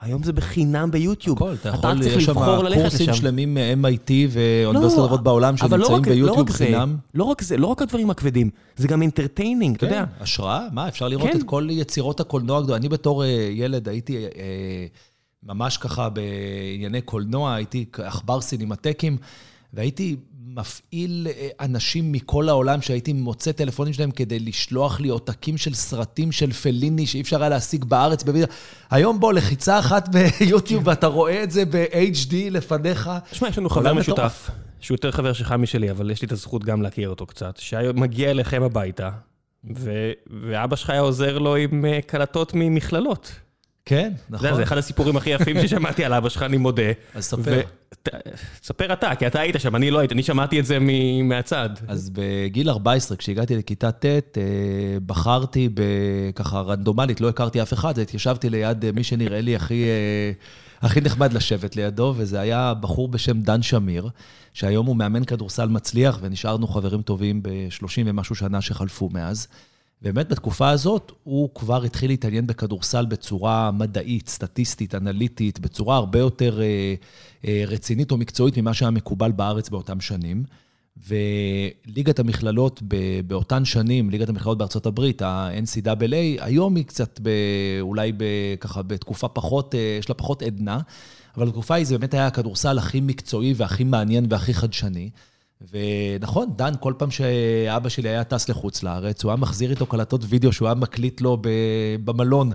היום זה בחינם ביוטיוב. הכל, אתה יכול, אתה ללכת לשם. קורסים שלמים מ-MIT ואוניברסיטאות רבות לא, בעולם שנמצאים לא ביוטיוב חינם. לא רק זה, לא רק הדברים הכבדים, זה גם entertaining, אתה יודע. כן, השראה, מה, אפשר לראות כן. את כל יצירות הקולנוע הגדולה. אני בתור אה, ילד הייתי אה, ממש ככה בענייני קולנוע, הייתי עכבר סינמטקים, והייתי מפעיל אה, אנשים מכל העולם שהייתי מוצא טלפונים שלהם כדי לשלוח לי עותקים של סרטים של פליני שאי אפשר היה להשיג בארץ בווידאו. היום בוא, לחיצה אחת (laughs) ביוטיוב ואתה רואה את זה ב-HD לפניך. תשמע, יש לנו חבר משותף, שהוא יותר חבר שלך משלי, אבל יש לי את הזכות גם להכיר אותו קצת, שהיום מגיע אליכם הביתה, ואבא שלך היה עוזר לו עם אה, קלטות ממכללות. כן, נכון. זה אחד הסיפורים הכי יפים ששמעתי על אבא שלך, אני מודה. אז ספר. ספר אתה, כי אתה היית שם, אני לא הייתי, אני שמעתי את זה מהצד. אז בגיל 14, כשהגעתי לכיתה ט', אה, בחרתי ככה רנדומלית, לא הכרתי אף אחד, התיישבתי ליד אה, מי שנראה לי הכי... אה, הכי נחמד לשבת לידו, וזה היה בחור בשם דן שמיר, שהיום הוא מאמן כדורסל מצליח, ונשארנו חברים טובים ב-30 ומשהו שנה שחלפו מאז. באמת בתקופה הזאת הוא כבר התחיל להתעניין בכדורסל בצורה מדעית, סטטיסטית, אנליטית, בצורה הרבה יותר אה, אה, רצינית או מקצועית ממה שהיה מקובל בארץ באותם שנים. וליגת המכללות באותן שנים, ליגת המכללות בארצות הברית, ה-NCAA, היום היא קצת ב, אולי ב, ככה בתקופה פחות, אה, יש לה פחות עדנה, אבל בתקופה ההיא זה באמת היה הכדורסל הכי מקצועי והכי מעניין והכי חדשני. ונכון, דן, כל פעם שאבא שלי היה טס לחוץ לארץ, הוא היה מחזיר איתו קלטות וידאו שהוא היה מקליט לו במלון.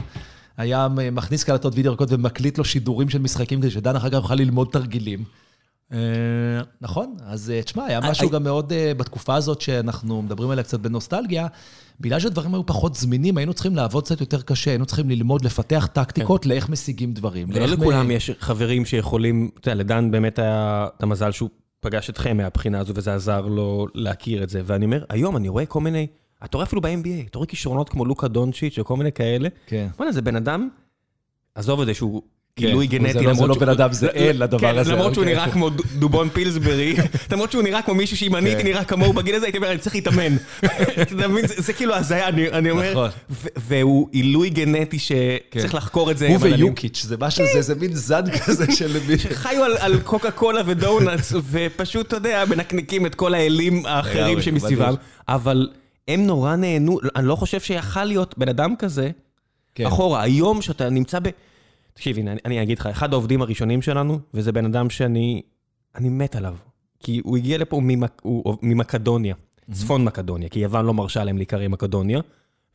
היה מכניס קלטות וידאו ריקות ומקליט לו שידורים של משחקים כדי שדן אחר כך יוכל ללמוד תרגילים. אה, נכון, אז אה, תשמע, היה משהו גם מאוד אה, בתקופה הזאת שאנחנו מדברים עליה קצת בנוסטלגיה. בגלל שהדברים היו פחות זמינים, היינו צריכים לעבוד קצת יותר קשה, היינו צריכים ללמוד, לפתח טקטיקות כן. לאיך משיגים דברים. ולא לכולם יש חברים שיכולים, אתה יודע, לדן באמת היה את המזל שהוא פגש אתכם מהבחינה הזו, וזה עזר לו להכיר את זה. ואני אומר, היום אני רואה כל מיני, אתה רואה אפילו ב-NBA, אתה רואה כישרונות כמו לוקה דונצ'יץ' וכל מיני כאלה. כן. בוא'נה, זה בן אדם, עזוב את זה שהוא כן, גנטי. זה לא- למרות לא שהוא- בן אדם, זה אל, הדבר כן, הזה, למרות שהוא אוקיי. נראה כמו דו- דובון פילסברי, (laughs) למרות שהוא נראה כמו מישהו שאם אני הייתי כן. נראה כמוהו בגיל הזה, הייתי אומר, אני צריך להתאמן. (laughs) אתה מבין? זה- כאילו הזיה, אני אומר, נכון. והוא עילוי גנטי שצריך. לחקור את זה. הוא. ויוקיץ', זה משהו, זה מין זן (laughs) כזה של מי... חיו על, קוקה קולה ודונלדס, ופשוט, אתה יודע, מנקניקים את כל האלים האחרים שמסביבם. אבל הם נורא נהנו, אני לא חושב שיכל להיות בן אדם כזה. אחורה, היום שאתה נמצא ב... תקשיב, הנה, אני, אגיד לך, אחד העובדים הראשונים שלנו, וזה בן אדם שאני אני מת עליו. כי הוא הגיע לפה ממק, הוא, ממקדוניה, צפון מקדוניה, כי יוון לא מרשה להם להיקרא מקדוניה.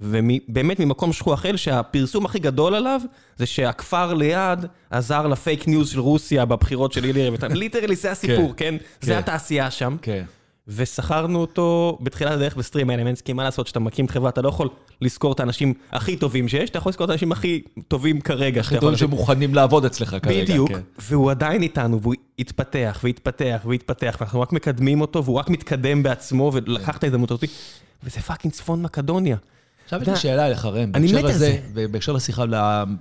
ובאמת ממקום שכוח אל, שהפרסום הכי גדול עליו, זה שהכפר ליד עזר ל fake news של רוסיה בבחירות של הילרי וטראמפ. Literally זה הסיפור, כן? זה כן. התעשייה שם. כן. ושכרנו אותו בתחילת הדרך בסטרים אלמנטס, כי מה לעשות, שאתה מקים חברה, אתה לא יכול לשכור את האנשים הכי טובים שיש, אתה יכול לשכור את האנשים הכי טובים כרגע. חידון לעשות. שמוכנים לעבוד אצלך כרגע. בדיוק, כן. והוא עדיין איתנו, והוא התפתח והתפתח והתפתח, ואנחנו רק מקדמים אותו, והוא רק מתקדם בעצמו, ולקח את ההזדמנות הזאת, וזה fucking צפון מקדוניה. עכשיו יש לי שאלה אליך, ראם. אני בהקשר מת על לזה, זה. ובהקשר לשיחה,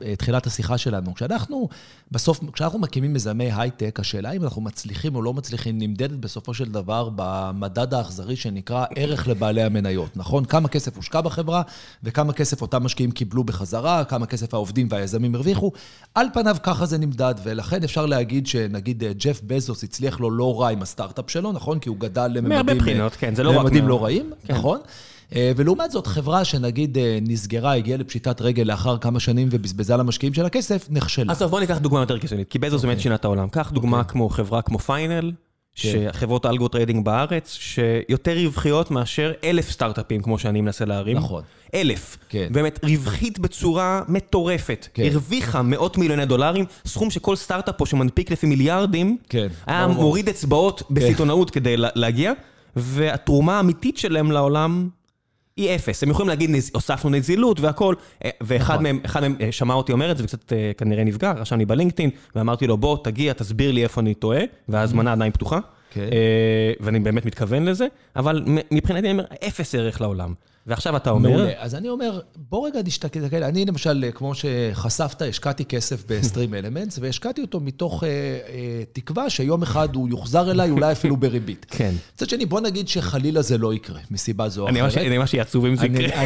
לתחילת השיחה שלנו. כשאנחנו, בסוף, כשאנחנו מקימים מיזמי הייטק, השאלה אם אנחנו מצליחים או לא מצליחים נמדדת בסופו של דבר במדד האכזרי שנקרא ערך לבעלי המניות, נכון? כמה כסף הושקע בחברה, וכמה כסף אותם משקיעים קיבלו בחזרה, כמה כסף העובדים והיזמים הרוויחו. על פניו ככה זה נמדד, ולכן אפשר להגיד שנגיד אה, ג'ף בזוס הצליח לו לא רע עם הסטארט-אפ שלו, נכון? כי הוא גדל לממדים... מהרבה אה, בחינות, כן, זה לא רק לממדים מה- לא רעים, נכון? אה, ולעומת זאת, חברה שנגיד אה, נסגרה, הגיעה לפשיטת רגל לאחר כמה שנים ובזבזה למשקיעים שלה כסף, נכשלה. אז טוב, בוא ניקח דוגמה יותר קיצונית, כי בזוס באמת שינה את העולם. קח דוגמה כמו חברה כמו פיינל, שחברות algo trading בארץ, שיותר רווחיות מאשר אלף סטארט-אפים, כמו שאני מנסה להרים. נכון. אלף. כן. באמת, רווחית בצורה מטורפת. כן. הרוויחה מאות מיליוני דולרים, סכום שכל סטארט-אפ פה שמנפיק לפי מיליארדים, כן, היה ברור. מוריד אצבעות בסיטונאות כדי לה- להגיע, והתרומה האמיתית שלהם לעולם היא אפס. הם יכולים להגיד, "נז- הוספנו נזילות והכל, אה, ואחד נכון. מהם, אחד מהם אה, שמע אותי אומר את זה, וקצת אה, כנראה נפגע, רשם לי בלינקדאין, ואמרתי לו, בוא, תגיע, תסביר לי איפה אני טועה, וההזמנה עדיין פתוחה. כן. ואני באמת מתכוון לזה, אבל מבחינתי אני אומר, אפס ערך לעולם. ועכשיו אתה אומר, מעולה. אז אני אומר, בוא רגע נשתכל, אני למשל, אה, כמו שחשפת, השקעתי כסף בסטרים אלמנטס, (laughs) והשקעתי אותו מתוך אה, אה, תקווה שיום אחד הוא יוחזר אליי, אולי אפילו בריבית. (laughs) כן. מצד שני, בוא נגיד שחלילה זה לא יקרה, מסיבה זו או אני אחרת. אני ממש אהיה עצוב אם זה יקרה.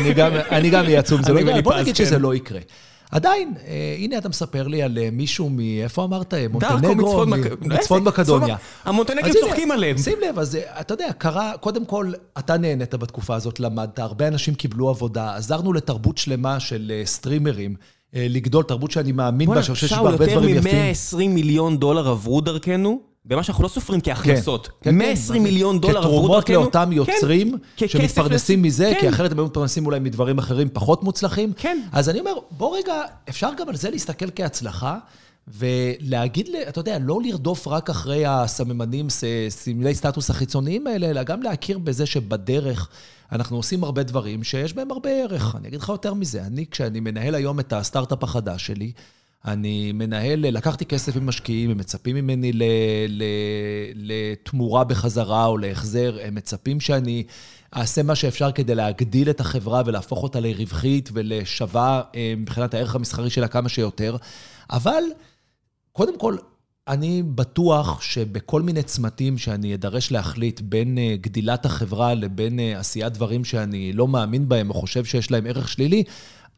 אני גם- אהיה עצוב אם זה לא יקרה, בוא נגיד. שזה לא יקרה. עדיין, אה, הנה אתה מספר לי על אה, מישהו מאיפה אמרת? דארקו מונטנגרו? מצפון מ-? מקדוניה. המונטנגרים צוחקים עליהם. שים לב, אז אה, אתה יודע, קרה, קודם כל, אתה נהנית בתקופה הזאת, למדת, הרבה אנשים קיבלו עבודה, עזרנו לתרבות שלמה של סטרימרים. לגדול, תרבות שאני מאמין בה, בוא'נה, שאני חושב שיש שאול, בה הרבה יותר דברים יפים. מ-120 מיליון דולר עברו דרכנו, במה שאנחנו לא סופרים כהכנסות. כן, כן, 120 מיליון דולר עברו כתרומות דרכנו. לאותם כן, יוצרים ככסף שמתפרנסים לס- מזה, כן. כי אחרת הם היו מתפרנסים אולי מדברים אחרים פחות מוצלחים. כן. אז אני אומר, בוא רגע, אפשר גם על זה להסתכל כהצלחה, ולהגיד, אתה יודע, לא לרדוף רק אחרי הסממנים, סמלי סטטוס החיצוניים האלה, אלא גם להכיר בזה שבדרך אנחנו עושים הרבה דברים שיש בהם הרבה ערך. אני אגיד לך יותר מזה, אני, כשאני מנהל היום את הסטארט-אפ החדש שלי, אני מנהל, לקחתי כסף ממשקיעים, הם מצפים ממני ל, ל, לתמורה בחזרה או להחזר, הם מצפים שאני אעשה מה שאפשר כדי להגדיל את החברה ולהפוך אותה לרווחית ולשווה אה, מבחינת הערך המסחרי שלה כמה שיותר. אבל קודם כל, אני בטוח שבכל מיני צמתים שאני אדרש להחליט בין אה, גדילת החברה לבין אה, עשיית דברים שאני לא מאמין בהם או חושב שיש להם ערך שלילי,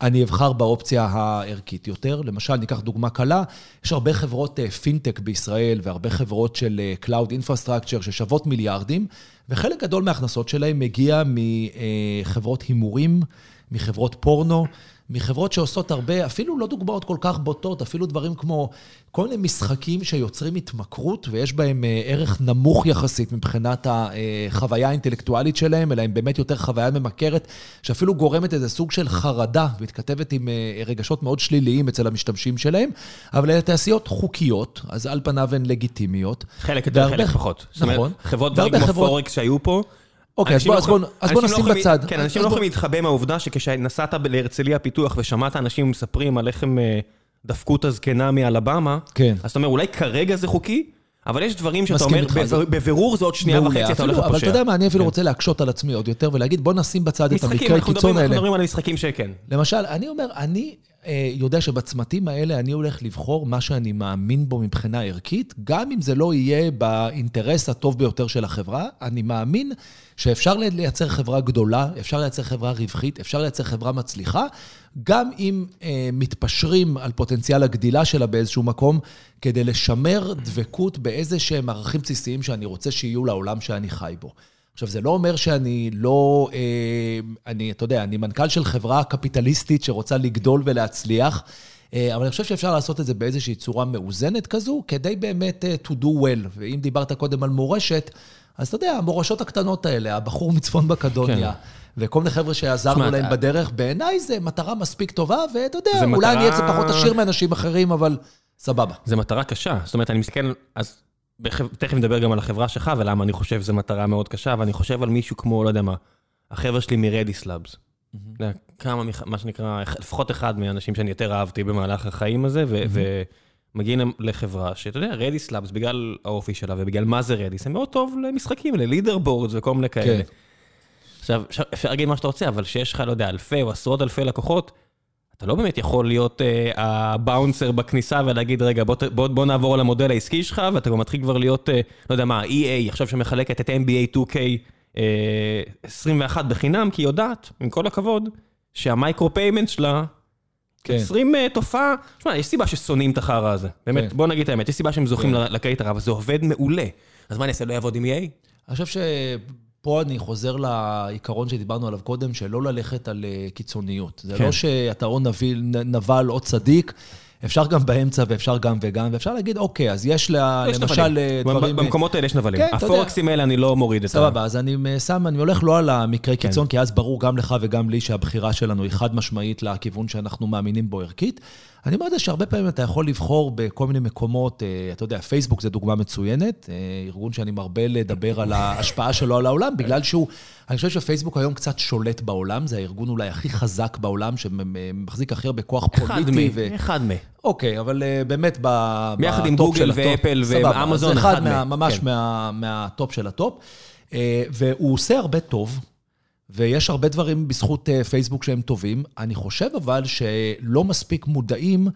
אני אבחר באופציה הערכית יותר. למשל, ניקח דוגמה קלה, יש הרבה חברות אה, פינטק בישראל והרבה חברות של אה, Cloud Infrastructure ששוות מיליארדים, וחלק גדול מההכנסות שלהם מגיע מחברות הימורים, מחברות פורנו. מחברות שעושות הרבה, אפילו לא דוגמאות כל כך בוטות, אפילו דברים כמו כל מיני משחקים שיוצרים התמכרות ויש בהם אה, ערך נמוך יחסית מבחינת החוויה האינטלקטואלית שלהם, אלא הם באמת יותר חוויה ממכרת, שאפילו גורמת איזה סוג של חרדה ומתכתבת עם אה, רגשות מאוד שליליים אצל המשתמשים שלהם, אבל אלה תעשיות חוקיות, אז על פניו הן לגיטימיות. חלק יותר, והרבה- חלק פחות. נכון. חברות והרבה כמו חברות- פורקס שהיו פה, אוקיי, אז בוא- לא לא נשים יכולים- בצד. כן, אנשים לא יכולים להתחבא מהעובדה שכשנסעת להרצליה פיתוח ושמעת אנשים מספרים על איך הם אה, דפקו את הזקנה מאלבמה, כן. אז אתה אומר, אולי כרגע זה חוקי, אבל יש דברים שאתה אומר, בבירור זה עוד שנייה. וחצי, אתה הולך אבל אתה לפושע. יודע מה, אני אפילו כן. רוצה להקשות על עצמי עוד יותר ולהגיד, בוא נשים בצד את משחקים, המקרה אנחנו הקיצון מדברים- אנחנו האלה. מדברים על משחקים שכן. למשל, אני אומר, אני, יודע שבצמתים האלה אני הולך לבחור מה שאני מאמין בו מבחינה ערכית, גם אם זה לא יהיה באינטרס הטוב ביותר של החברה, אני מאמין שאפשר לייצר חברה גדולה, אפשר לייצר חברה רווחית, אפשר לייצר חברה מצליחה, גם אם אה, מתפשרים על פוטנציאל הגדילה שלה באיזשהו מקום, כדי לשמר דבקות באיזה שהם ערכים בסיסיים שאני רוצה שיהיו לעולם שאני חי בו. עכשיו, זה לא אומר שאני לא, אה, אני, אתה יודע, אני מנכ"ל של חברה קפיטליסטית שרוצה לגדול ולהצליח, אה, אבל אני חושב שאפשר לעשות את זה באיזושהי צורה מאוזנת כזו, כדי באמת uh, to do well. ואם דיברת קודם על מורשת, אז אתה יודע, המורשות הקטנות האלה, הבחור מצפון בקדוניה, כן. וכל מיני חבר'ה שעזרנו להם בדרך, בעיניי זה מטרה מספיק טובה, ואתה יודע, אולי מטרה... אני אהיה קצת פחות עשיר מאנשים אחרים, אבל סבבה. זה מטרה קשה. זאת אומרת, אני מסתכל, אז תכף נדבר גם על החברה שלך ולמה אני חושב שזו מטרה מאוד קשה, ואני חושב על מישהו כמו, לא יודע מה, החבר'ה שלי מרדיס לאבס. כמה, מה שנקרא, לפחות אחד מהאנשים שאני יותר אהבתי במהלך החיים הזה, ומגיעים לחברה שאתה יודע, רדיס לאבס, בגלל האופי שלה ובגלל מה זה רדיס, הם מאוד טוב למשחקים, ל leaderboards וכל מיני כאלה. כן. עכשיו, אפשר להגיד מה שאתה רוצה, אבל שיש לך, לא יודע, אלפי או עשרות אלפי לקוחות, אתה לא באמת יכול להיות uh, ה bouncer בכניסה ולהגיד, רגע, בוא, בוא, בוא נעבור על המודל העסקי שלך, ואתה גם מתחיל כבר להיות, uh, לא יודע מה, EA, עכשיו שמחלקת את NBA 2K uh, 21 בחינם, כי היא יודעת, עם כל הכבוד, שה micropayment שלה, כן. 20 uh, תופעה, שמע, יש סיבה ששונאים את החרא הזה. באמת, כן. בוא נגיד את האמת, יש סיבה שהם זוכים כן. לקרייטר, אבל זה עובד מעולה. אז מה אני אעשה, לא יעבוד עם EA? אני חושב ש... פה אני חוזר לעיקרון שדיברנו עליו קודם, של לא ללכת על אה, קיצוניות. זה כן. לא שאתה או נביל, נבל או צדיק, אפשר גם באמצע ואפשר גם וגם, ואפשר להגיד, אוקיי, אז יש לה, יש למשל נבלים. אה, דברים... במקומות האלה יש נבלים. כן, הפורקסים האלה, אני לא מוריד את ה... סבבה, אז אני שם, אני הולך לא על המקרה כן. קיצון, כי אז ברור גם לך וגם לי שהבחירה שלנו היא חד משמעית לכיוון שאנחנו מאמינים בו ערכית. אני אומר את זה שהרבה פעמים אתה יכול לבחור בכל מיני מקומות, אה, אתה יודע, פייסבוק זה דוגמה מצוינת, אה, ארגון שאני מרבה לדבר על ההשפעה שלו על העולם, בגלל שהוא, אני חושב שפייסבוק היום קצת שולט בעולם, זה הארגון אולי הכי חזק בעולם, שמחזיק הכי הרבה כוח פוליטי. אחד מ. אוקיי, אבל אה, באמת בטופ של הטופ. ביחד עם גוגל ואפל ואמזון, אחד מ. זה אחד ממש כן. מהטופ של הטופ, והוא עושה הרבה טוב. ויש הרבה דברים בזכות אה, פייסבוק שהם טובים. אני חושב אבל שלא מספיק מודעים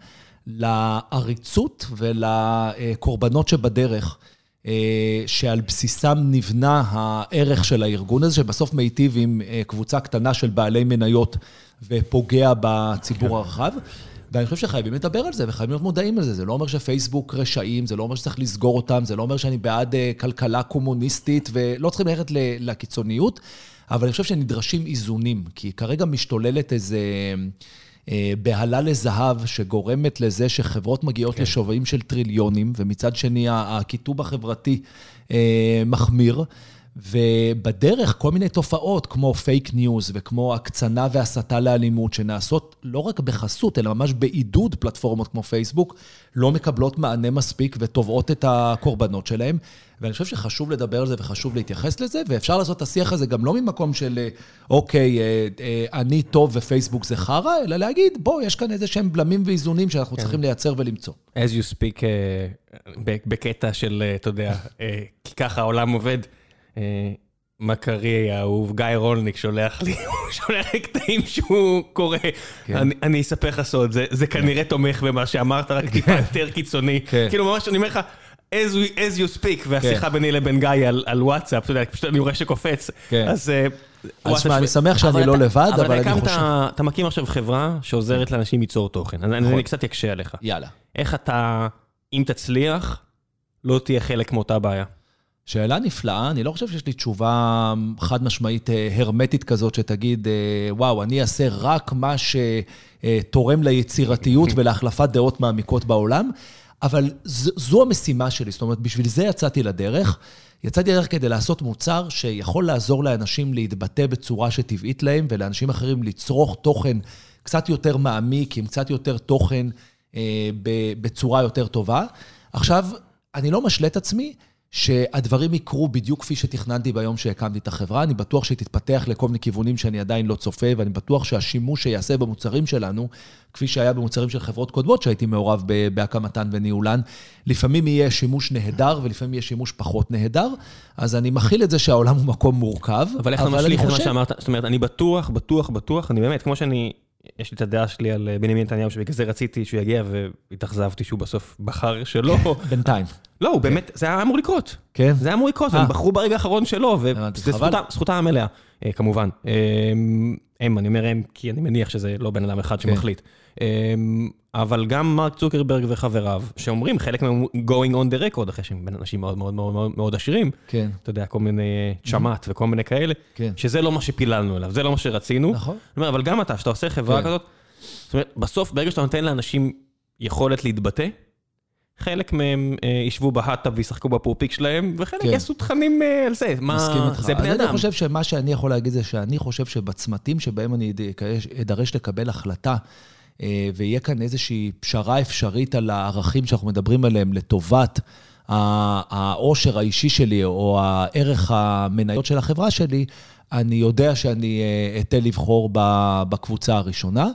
לעריצות ולקורבנות שבדרך, אה, שעל בסיסם נבנה הערך של הארגון הזה, שבסוף מיטיב עם אה, קבוצה קטנה של בעלי מניות ופוגע בציבור כן. הרחב. ואני חושב שחייבים לדבר על זה וחייבים להיות מודעים לזה. זה לא אומר שפייסבוק רשעים, זה לא אומר שצריך לסגור אותם, זה לא אומר שאני בעד כלכלה קומוניסטית, ולא צריכים ללכת לקיצוניות. אבל אני חושב שנדרשים איזונים, כי כרגע משתוללת איזה... אה, בהלה לזהב שגורמת לזה שחברות מגיעות כן. לשווים של טריליונים, ומצד שני הקיטוב החברתי אה, מחמיר. ובדרך כל מיני תופעות כמו פייק ניוז וכמו הקצנה והסתה לאלימות שנעשות לא רק בחסות, אלא ממש בעידוד פלטפורמות כמו פייסבוק, לא מקבלות מענה מספיק ותובעות את הקורבנות שלהם. ואני חושב שחשוב לדבר על זה וחשוב להתייחס לזה, ואפשר לעשות את השיח הזה גם לא ממקום של, אוקיי, אה, אה, אני טוב ופייסבוק זה חרא, אלא להגיד, בוא, יש כאן איזה שהם בלמים ואיזונים שאנחנו כן. צריכים לייצר ולמצוא. As you speak, uh, בקטע של, uh, אתה יודע, uh, כי ככה העולם עובד. מכרי האהוב, גיא רולניק שולח לי, (laughs) הוא שולח לי קטעים שהוא קורא. כן. אני אספר לך סוד, זה כנראה תומך במה שאמרת, רק טיפה כן. יותר קיצוני. כן. כאילו ממש, אני אומר לך, as you speak, והשיחה ביני לבין גיא על וואטסאפ, אתה יודע, פשוט אני רואה שקופץ. אז... אה, אז שמע, אני שמח שאני לא לבד, אבל אני חושב... אבל אתה מקים עכשיו חברה שעוזרת לאנשים ליצור תוכן, אז אני נכון. קצת אקשה עליך. יאללה. איך אתה, אם תצליח, לא תהיה חלק מאותה בעיה? שאלה נפלאה, אני לא חושב שיש לי תשובה חד משמעית אה, הרמטית כזאת שתגיד, אה, וואו, אני אעשה רק מה שתורם ליצירתיות ולהחלפת דעות מעמיקות בעולם, אבל זו המשימה שלי, זאת אומרת, בשביל זה יצאתי לדרך. יצאתי לדרך כדי לעשות מוצר שיכול לעזור לאנשים להתבטא בצורה שטבעית להם, ולאנשים אחרים לצרוך תוכן קצת יותר מעמיק, עם קצת יותר תוכן אה, בצורה יותר טובה. עכשיו, אני לא משלה את עצמי, שהדברים יקרו בדיוק כפי שתכננתי ביום שהקמתי את החברה. אני בטוח שהיא תתפתח לכל מיני כיוונים שאני עדיין לא צופה, ואני בטוח שהשימוש שיעשה במוצרים שלנו, כפי שהיה במוצרים של חברות קודמות שהייתי מעורב בהקמתן וניהולן, לפעמים יהיה שימוש נהדר ולפעמים יהיה שימוש פחות נהדר. אז אני מכיל את זה שהעולם הוא מקום מורכב, אבל איך אתה משליך את מה שאמרת? זאת אומרת, אני בטוח, בטוח, בטוח, אני באמת, כמו שאני יש לי את הדעה שלי על אה, בנימין נתניהו, שבגלל זה רציתי שהוא יגיע, והתאכזבתי שהוא בסוף בחר שלא. (laughs) בינתיים. לא, הוא באמת, זה היה אמור לקרות. כן? זה היה אמור לקרות, אה. והם בחרו ברגע האחרון שלו, חבל. זכותם- המלאה, אה, כמובן. אה, הם, אני אומר הם, כי אני מניח שזה לא בן אדם אחד שמחליט. אה, אבל גם מרק צוקרברג וחבריו, שאומרים, חלק מהם going on the record, אחרי שהם בין אנשים מאוד מאוד מאוד מאוד מאוד עשירים, כן, אתה יודע, כל מיני אה, צ'מאט וכל מיני כאלה, כן. שזה לא מה שפיללנו אליו, זה לא מה שרצינו. נכון. אומר, אבל גם אתה, כשאתה עושה חברה כן. כזאת, זאת אומרת, בסוף, ברגע שאתה נותן לאנשים יכולת להתבטא, חלק מהם אה, ישבו בהאטאב וישחקו בפורפיק שלהם, וחלק כן. יעשו תכנים אה, על זה. מה, מסכים איתך. זה בני אדם. אני חושב שמה שאני יכול להגיד זה שאני חושב שבצמתים שבהם אני אדרש- לקבל החלטה, ויהיה כאן איזושהי פשרה אפשרית על הערכים שאנחנו מדברים עליהם לטובת העושר האישי שלי, או הערך המניות של החברה שלי, אני יודע שאני אה, אתן לבחור בקבוצה הראשונה.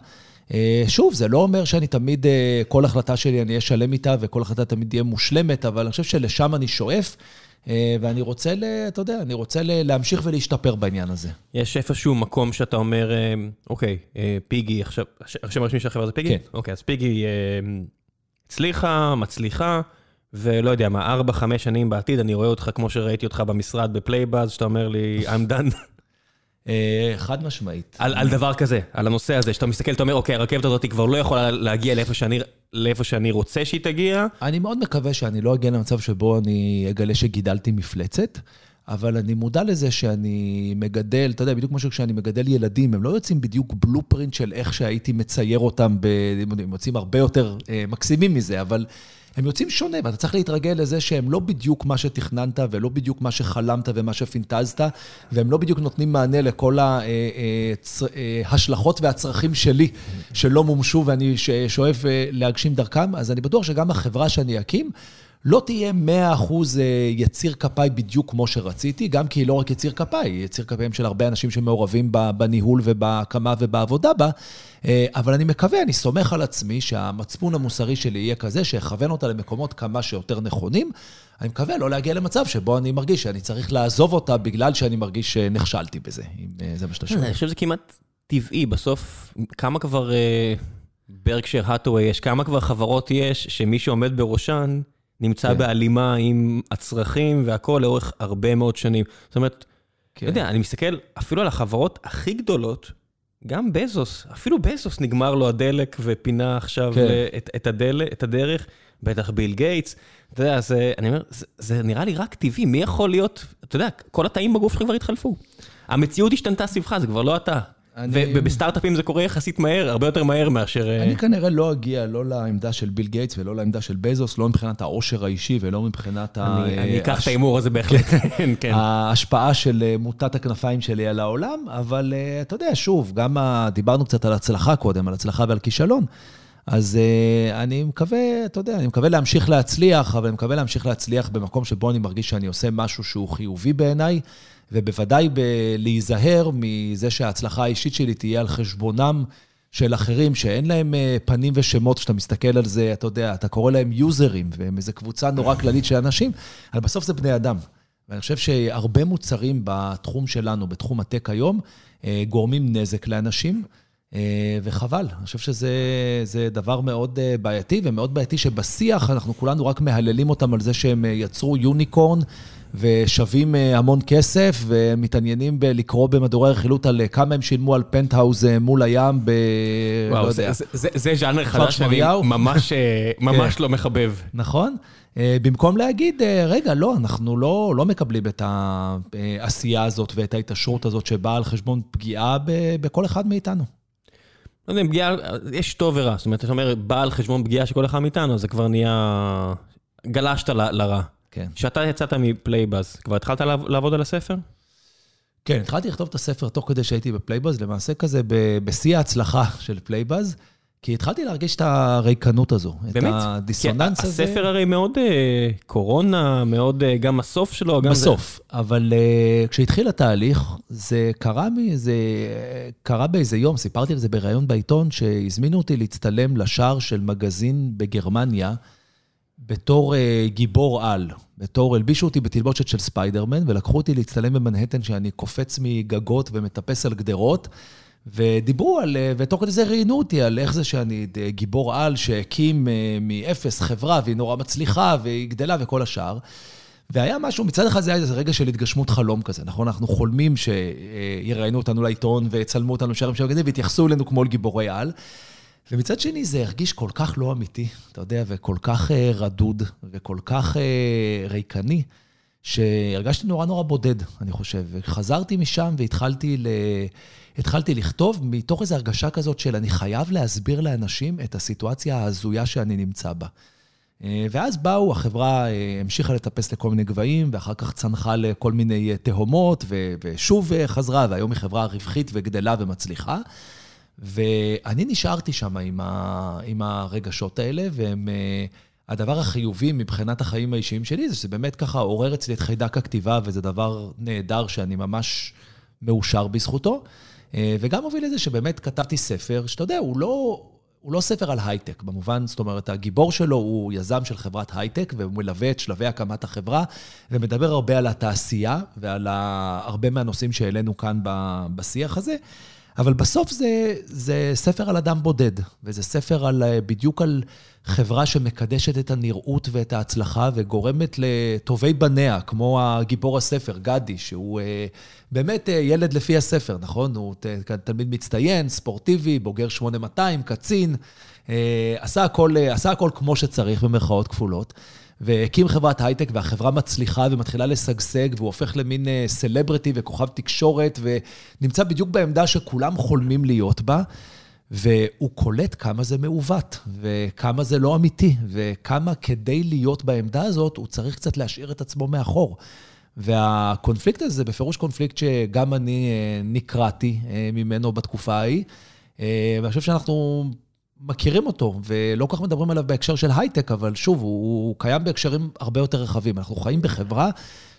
אה, שוב, זה לא אומר שאני תמיד, אה, כל החלטה שלי אני אהיה שלם איתה, וכל החלטה תמיד תהיה מושלמת, אבל אני חושב שלשם אני שואף, אה, ואני רוצה, ל- אתה יודע, אני רוצה ל- להמשיך ולהשתפר בעניין הזה. יש איפשהו מקום שאתה אומר, אה, אוקיי, אה, פיגי, עכשיו, הש- השם הרשמי של החברה זה פיגי? כן. אוקיי, אז פיגי אה, הצליחה, מצליחה, ולא יודע מה, ארבע, חמש שנים בעתיד, אני רואה אותך כמו שראיתי אותך במשרד בפלייבאז, שאתה אומר לי, I'm done. אה, חד משמעית. על, על דבר כזה, על הנושא הזה, שאתה מסתכל, אתה אומר, אוקיי, הרכבת הזאת כבר לא יכולה להגיע לאיפה שאני, לאיפה שאני רוצה שהיא תגיע. אני מאוד מקווה שאני לא אגיע למצב שבו אני אגלה שגידלתי מפלצת, אבל אני מודע לזה שאני מגדל, אתה יודע, בדיוק כמו שכשאני מגדל ילדים, הם לא יוצאים בדיוק בלופרינט של איך שהייתי מצייר אותם, ב... הם יוצאים הרבה יותר אה, מקסימים מזה, אבל הם יוצאים שונה, ואתה צריך להתרגל לזה שהם לא בדיוק מה שתכננת, ולא בדיוק מה שחלמת ומה שפינטזת, והם לא בדיוק נותנים מענה לכל ההשלכות והצרכים שלי, שלא מומשו ואני שואף אה, להגשים דרכם, אז אני בטוח שגם החברה שאני אקים, לא תהיה 100% יציר כפיי בדיוק כמו שרציתי, גם כי היא לא רק יציר כפיי, היא יציר כפיים של הרבה אנשים שמעורבים בניהול ובהקמה ובעבודה בה, אה, אבל אני מקווה, אני סומך על עצמי שהמצפון המוסרי שלי יהיה כזה, שיכוון אותה למקומות כמה שיותר נכונים. אני מקווה לא להגיע למצב שבו אני מרגיש שאני צריך לעזוב אותה בגלל שאני מרגיש שנכשלתי בזה, אם אה, זה מה שאתה שואל. אני חושב שזה כמעט טבעי, בסוף, כמה כבר ברקשר האטווי יש, כמה כבר חברות יש, שמי שעומד בראשן נמצא כן. בהלימה עם הצרכים והכול לאורך הרבה מאוד שנים. זאת אומרת, כן. אתה יודע, אני מסתכל אפילו על החברות הכי גדולות, גם בזוס, אפילו בזוס נגמר לו הדלק ופינה עכשיו כן. את, את, הדל, את הדרך, בטח ביל גייטס. אתה יודע, זה, אני אומר, זה, זה נראה לי רק טבעי, מי יכול להיות, אתה יודע, כל התאים בגוף שלך כבר התחלפו. המציאות השתנתה סביבך, זה כבר לא אתה. ובסטארט-אפים זה קורה יחסית מהר, הרבה יותר מהר מאשר... אה, אני כנראה לא אגיע לא לעמדה של ביל גייטס ולא לעמדה של בזוס, לא מבחינת העושר האישי ולא מבחינת ה- אני אקח את ההימור הזה בהחלט, (laughs) כן, כן. ההשפעה של אה, מוטת הכנפיים שלי על העולם, אבל אה, אתה יודע, שוב, גם דיברנו קצת על הצלחה קודם, על הצלחה ועל כישלון. אז אה, אני מקווה, אתה יודע, אני מקווה להמשיך להצליח, אבל אני מקווה להמשיך להצליח במקום שבו אני מרגיש שאני עושה משהו שהוא חיובי בעיניי, ובוודאי להיזהר מזה שההצלחה האישית שלי תהיה על חשבונם של אחרים שאין להם אה, פנים ושמות, כשאתה מסתכל על זה, אתה יודע, אתה קורא להם יוזרים, והם איזו קבוצה נורא כללית של אנשים, אבל בסוף זה בני אדם. ואני חושב שהרבה מוצרים בתחום שלנו, בתחום הטק היום, אה, גורמים נזק לאנשים, אה, וחבל. אני חושב שזה זה דבר מאוד אה, בעייתי, ומאוד בעייתי שבשיח אנחנו כולנו רק מהללים אותם על זה שהם אה, יצרו יוניקורן. ושווים אה, המון כסף, ומתעניינים בלקרוא במדורי הרכילות על אה, כמה הם שילמו על פנטהאוז אה, מול הים ב... לא וואו, יודע. זה- זה- זה ז'אנר חדש שאני? ממש (laughs) ממש כן. לא מחבב. נכון? במקום להגיד, רגע, לא, אנחנו לא, לא מקבלים את העשייה הזאת ואת ההתעשרות הזאת שבאה על חשבון פגיעה ב- בכל אחד מאיתנו. לא יודע, פגיעה, יש טוב ורע. זאת אומרת, אתה אומר, בא על חשבון פגיעה של כל אחד מאיתנו, זה כבר נהיה... גלשת ל- לרע. כן. כשאתה יצאת מפלייבאז, כבר התחלת לעב- לעבוד על הספר? כן, התחלתי לכתוב את הספר תוך כדי שהייתי בפלייבאז, למעשה כזה בשיא ההצלחה של פלייבאז, כי התחלתי להרגיש את הריקנות הזו, את באמת? הדיסוננס כי הזה. הספר הרי מאוד אה, קורונה, מאוד, אה, גם הסוף שלו, גם... בסוף, אבל אה, כשהתחיל התהליך, זה קרה, מ, זה קרה באיזה יום, סיפרתי על זה בריאיון בעיתון, שהזמינו אותי להצטלם לשער של מגזין בגרמניה, בתור uh, גיבור על, בתור, הלבישו אותי בתלבושת של ספיידרמן, ולקחו אותי להצטלם במנהטן שאני קופץ מגגות ומטפס על גדרות, ודיברו על, ותוך כדי זה ראיינו אותי על איך זה שאני גיבור על שהקים מאפס חברה, והיא נורא מצליחה, והיא גדלה וכל השאר. והיה משהו, מצד אחד זה היה איזה רגע של התגשמות חלום כזה, נכון? אנחנו חולמים שיראיינו אותנו לעיתון ויצלמו אותנו שערים של כזה, ויתייחסו אלינו כמו לגיבורי על. ומצד שני זה הרגיש כל כך לא אמיתי, אתה יודע, וכל כך uh, רדוד, וכל כך uh, ריקני, שהרגשתי נורא נורא בודד, אני חושב. וחזרתי משם והתחלתי ל... התחלתי לכתוב מתוך איזו הרגשה כזאת של אני חייב להסביר לאנשים את הסיטואציה ההזויה שאני נמצא בה. אה, ואז באו, החברה המשיכה לטפס לכל מיני גבהים, ואחר כך צנחה לכל מיני תהומות, ושוב חזרה, והיום היא חברה רווחית וגדלה ומצליחה. ואני נשארתי שם עם, ה, עם הרגשות האלה, והם... אה, הדבר החיובי מבחינת החיים האישיים שלי, זה שזה באמת ככה עורר אצלי את חיידק הכתיבה, וזה דבר נהדר שאני ממש מאושר בזכותו. אה, וגם הוביל לזה שבאמת כתבתי ספר, שאתה יודע, הוא לא, הוא לא ספר על הייטק, במובן, זאת אומרת, הגיבור שלו הוא יזם של חברת הייטק, והוא מלווה את שלבי הקמת החברה, ומדבר הרבה על התעשייה ועל הרבה מהנושאים שהעלינו כאן בשיח הזה. אבל בסוף זה, זה ספר על אדם בודד, וזה ספר על, אה, בדיוק על חברה שמקדשת את הנראות ואת ההצלחה וגורמת לטובי בניה, כמו הגיבור הספר, גדי, שהוא אה, באמת אה, ילד לפי הספר, נכון? הוא תלמיד מצטיין, ספורטיבי, בוגר 8200, קצין, עשה הכל, עשה הכל כמו שצריך, במרכאות כפולות. והקים חברת הייטק, והחברה מצליחה ומתחילה לשגשג, והוא הופך למין סלבריטי וכוכב תקשורת, ונמצא בדיוק בעמדה שכולם חולמים להיות בה. והוא קולט כמה זה מעוות, וכמה זה לא אמיתי, וכמה כדי להיות בעמדה הזאת, הוא צריך קצת להשאיר את עצמו מאחור. והקונפליקט הזה זה בפירוש קונפליקט שגם אני אה, נקרעתי אה, ממנו בתקופה ההיא. אה, ואני חושב שאנחנו מכירים אותו, ולא כל כך מדברים עליו בהקשר של הייטק, אבל שוב, הוא, הוא קיים בהקשרים הרבה יותר רחבים. אנחנו חיים בחברה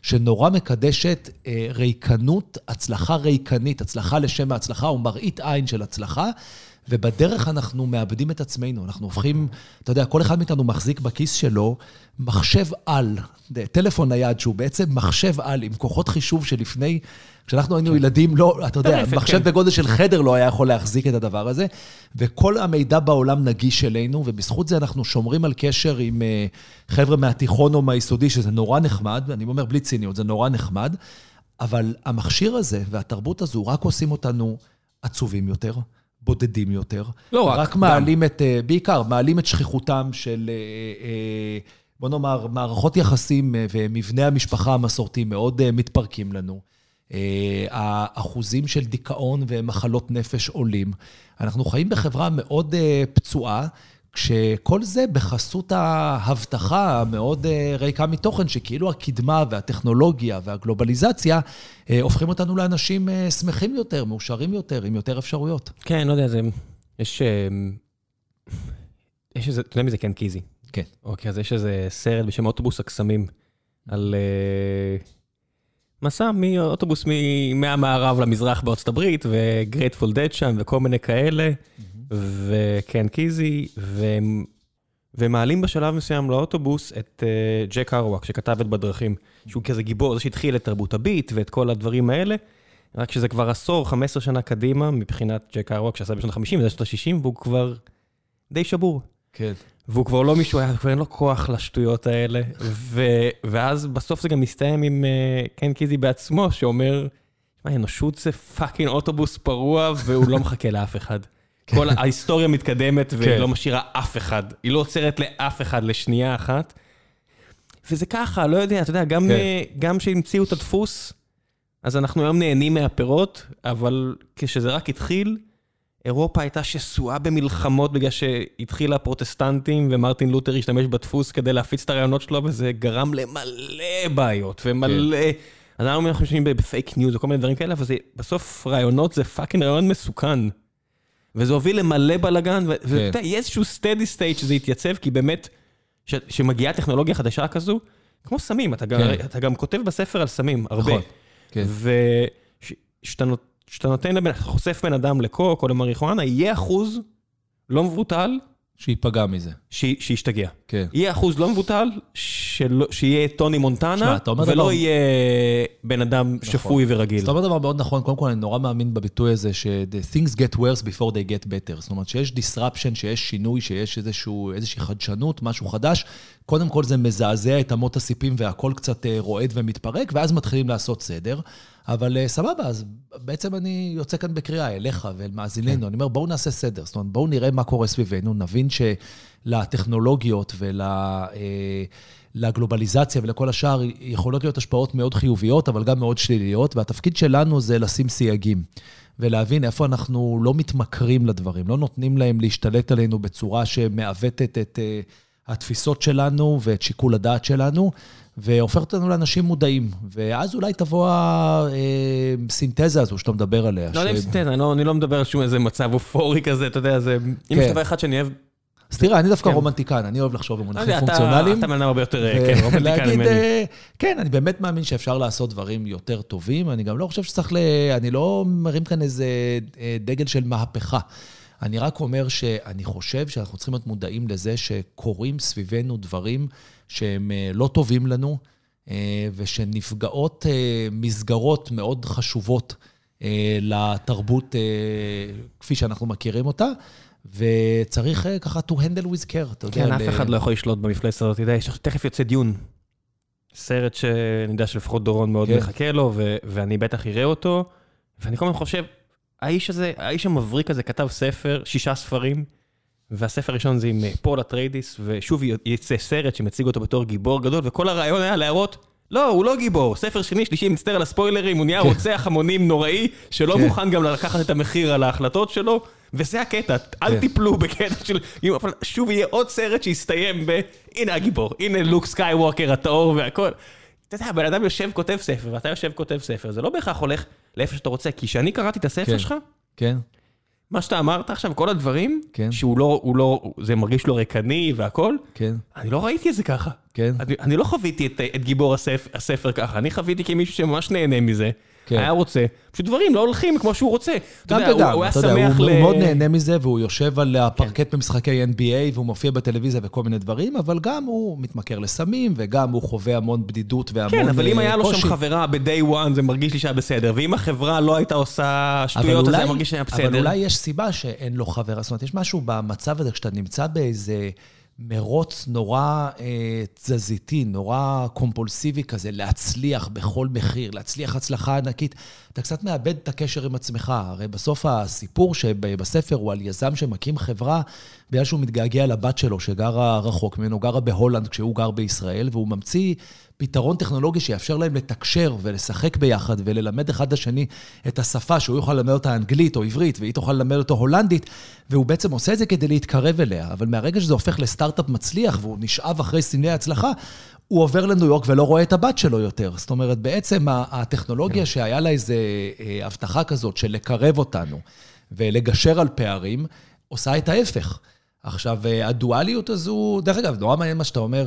שנורא מקדשת אה, ריקנות, הצלחה ריקנית, הצלחה לשם ההצלחה, או מראית עין של הצלחה, ובדרך אנחנו מאבדים את עצמנו. אנחנו הופכים, אתה יודע, כל אחד מאיתנו מחזיק בכיס שלו מחשב על, טלפון נייד, שהוא בעצם מחשב על, עם כוחות חישוב שלפני... כשאנחנו היינו כן. ילדים, לא, אתה יודע, מחשב כן. בגודל של חדר לא היה יכול להחזיק את הדבר הזה, וכל המידע בעולם נגיש אלינו, ובזכות זה אנחנו שומרים על קשר עם uh, חבר'ה מהתיכון או מהיסודי, שזה נורא נחמד, אני אומר בלי ציניות, זה נורא נחמד, אבל המכשיר הזה והתרבות הזו רק עושים אותנו עצובים יותר. בודדים יותר. לא רק, רק מעלים גם. את, אה, בעיקר, מעלים את שכיחותם של, אה, בוא נאמר, מערכות יחסים ומבנה המשפחה המסורתי מאוד מתפרקים לנו. אה, האחוזים של דיכאון ומחלות נפש עולים. אנחנו חיים בחברה מאוד אה, פצועה, כשכל זה בחסות ההבטחה המאוד אה, ריקה מתוכן, שכאילו הקדמה והטכנולוגיה והגלובליזציה הופכים אותנו לאנשים שמחים יותר, מאושרים יותר, עם יותר אפשרויות. כן, לא יודע, זה... יש... יש איזה, אתה יודע מי זה קן קיזי? כן. אוקיי, אז יש איזה סרט בשם אוטובוס הקסמים, על... מסע מאוטובוס מהמערב למזרח בארצות הברית, וגרייטפול דד שם, וכל מיני כאלה, וכן קיזי, והם, ומעלים בשלב מסוים לאוטובוס את uh, ג'ק ארוואק, שכתב את בדרכים, שהוא כזה גיבור, זה שהתחיל את תרבות הביט ואת כל הדברים האלה, רק שזה כבר עשור, 15 שנה קדימה, מבחינת ג'ק קרואק שעשה בשנות ה-50 וזה שנות ה-60, והוא כבר די שבור. כן. והוא כבר לא מישהו, כבר אין לו כוח לשטויות האלה. ו- ואז בסוף זה גם מסתיים עם אה, קן קיזי בעצמו, שאומר, האנושות זה fucking אוטובוס פרוע, והוא לא מחכה לאף אחד. כן. כל ההיסטוריה מתקדמת והיא כן. לא משאירה אף אחד. היא לא עוצרת לאף אחד לשנייה אחת. וזה ככה, לא יודע, אתה יודע, גם, כן. כשהמציאו את הדפוס, אז אנחנו היום נהנים מהפירות, אבל כשזה רק התחיל, אירופה הייתה שסועה במלחמות בגלל שהתחילה הפרוטסטנטים ומרטין לותר השתמש בדפוס כדי להפיץ את הרעיונות שלו וזה גרם למלא בעיות ומלא... כן. אז אנחנו חושבים בפייק ניוז וכל מיני דברים כאלה, אבל בסוף רעיונות זה fucking רעיון מסוכן. וזה הוביל למלא בלאגן, ויש כן. איזשהו steady state שזה יתייצב, כי באמת, כשמגיעה טכנולוגיה חדשה כזו, כמו סמים, אתה, כן. גם, אתה גם כותב בספר על סמים, הרבה. נכון, כן. וכשאתה כשאתה נותן חושף בן אדם לקוק או למריחואנה, יהיה אחוז לא מבוטל. שייפגע מזה. שישתגע. כן. יהיה אחוז לא מבוטל ש... שלא- שיהיה טוני מונטנה, אתה אומר דבר- ולא יהיה בן אדם שפוי ורגיל. אז אתה אומר דבר מאוד נכון, קודם כל אני נורא מאמין בביטוי הזה ש- things get worse before they get better. זאת אומרת שיש disruption, שיש שינוי, שיש איזשהו, איזושהי חדשנות, משהו חדש, קודם כל זה מזעזע את אמות הסיפים והכל קצת אה, רועד ומתפרק, ואז מתחילים לעשות סדר. אבל אה, סבבה, אז בעצם אני יוצא כאן בקריאה אליך ואל מאזיננו, אני אומר, בואו נעשה סדר. זאת אומרת, בואו נראה מה קורה סביבנו, נבין שלטכנולוגיות ול... אה, לגלובליזציה ולכל השאר יכולות להיות השפעות מאוד חיוביות, אבל גם מאוד שליליות, והתפקיד שלנו זה לשים סייגים. ולהבין איפה אנחנו לא מתמכרים לדברים, לא נותנים להם להשתלט עלינו בצורה שמעוותת את uh, התפיסות שלנו ואת שיקול הדעת שלנו, והופכת אותנו לאנשים מודעים. ואז אולי תבוא הסינתזה הזו שאתה מדבר עליה. לא יודע אם סינתזה, אני לא- אני לא מדבר על שום איזה מצב אופורי כזה, אתה יודע, זה... אם יש כן. דבר אחד שאני אוהב... אז תראה, אני דווקא כן. רומנטיקן, אני אוהב לחשוב לא במונחים אתה- פונקציונליים. אתה בן אדם הרבה יותר אה, כן, רומנטיקן ממני. אה, כן, אני באמת מאמין שאפשר לעשות דברים יותר טובים. אני גם לא חושב שצריך ל... אני לא מרים כאן איזה אה, דגל של מהפכה. אני רק אומר שאני חושב שאנחנו צריכים להיות מודעים לזה שקורים סביבנו דברים שהם אה, לא טובים לנו, אה, ושנפגעות אה, מסגרות מאוד חשובות לתרבות כפי שאנחנו מכירים אותה. וצריך ככה to handle with care, אתה יודע. כן, אף אחד לא יכול לשלוט במפלצת הזאת, אתה יודע, יש- תכף יוצא דיון. סרט שאני יודע שלפחות דורון מאוד כן. מחכה לו, ו- ואני בטח אראה אותו, ואני כל הזמן חושב, האיש הזה, האיש המבריק הזה כתב ספר, שישה ספרים, והספר הראשון זה עם אה, פול אטריידיס, ושוב יצא סרט שמציג אותו בתור גיבור גדול, וכל הרעיון היה להראות, לא, הוא לא גיבור, ספר שני, שלישי, מצטער על הספוילרים, הוא נהיה רוצח המונים נוראי, שלא כן. מוכן גם לקחת את המחיר על ההחלטות שלו, וזה הקטע, אל כן. תיפלו בקטע של, אבל שוב יהיה עוד סרט שיסתיים ב, הנה הגיבור, הנה לוק סקייווקר הטהור והכל. אתה יודע, הבן אדם יושב כותב ספר, ואתה יושב כותב ספר, זה לא בהכרח הולך לאיפה שאתה רוצה, כי כשאני קראתי את הספר כן. שלך, כן, מה שאתה אמרת עכשיו, כל הדברים, כן. שהוא לא, הוא לא, זה מרגיש לו ריקני והכל, כן, אני לא ראיתי את זה ככה. כן. אני, אני לא חוויתי את, את גיבור הספר, הספר ככה, אני חוויתי כמישהו שממש נהנה מזה. כן. היה רוצה, פשוט דברים לא הולכים כמו שהוא רוצה. אתה יודע, הוא- הוא היה שמח ל... הוא מאוד נהנה מזה, והוא יושב על הפרקט במשחקי NBA, והוא מופיע בטלוויזיה וכל מיני דברים, אבל גם הוא מתמכר לסמים, וגם הוא חווה המון בדידות והמון כן, אבל אם אה, היה לו שם קושי. חברה ב-day one, זה מרגיש לי שהיה בסדר. ואם החברה לא הייתה עושה שטויות, אז זה אולי- מרגיש שהיה בסדר. אבל אולי יש סיבה שאין לו חברה. זאת אומרת, יש משהו במצב הזה, כשאתה נמצא באיזה מרוץ נורא אה, תזזיתי, נורא קומפולסיבי כזה, להצליח בכל מחיר, להצליח הצלחה ענקית, אתה קצת מאבד את הקשר עם עצמך. הרי בסוף הסיפור שבספר הוא על יזם שמקים חברה, בגלל שהוא מתגעגע לבת שלו, שגרה רחוק ממנו, גרה בהולנד כשהוא גר בישראל, והוא ממציא פתרון טכנולוגי שיאפשר להם לתקשר ולשחק ביחד וללמד אחד את השני את השפה, שהוא יוכל ללמד אותה אנגלית או עברית, והיא תוכל ללמד אותו הולנדית, והוא בעצם עושה את זה כדי להתקרב אליה. אבל מהרגע שזה הופך לסטארט-אפ מצליח, והוא נשאב אחרי סמלי ההצלחה, הוא עובר לניו יורק ולא רואה את הבת שלו יותר. זאת אומרת, בעצם הטכנולוגיה שהיה לה איזו אה, הבטחה כזאת של לקרב אותנו ולגשר על פערים, עושה את ההפך. עכשיו, אה, הדואליות הזו, דרך אגב, נורא מעניין מה שאתה אומר,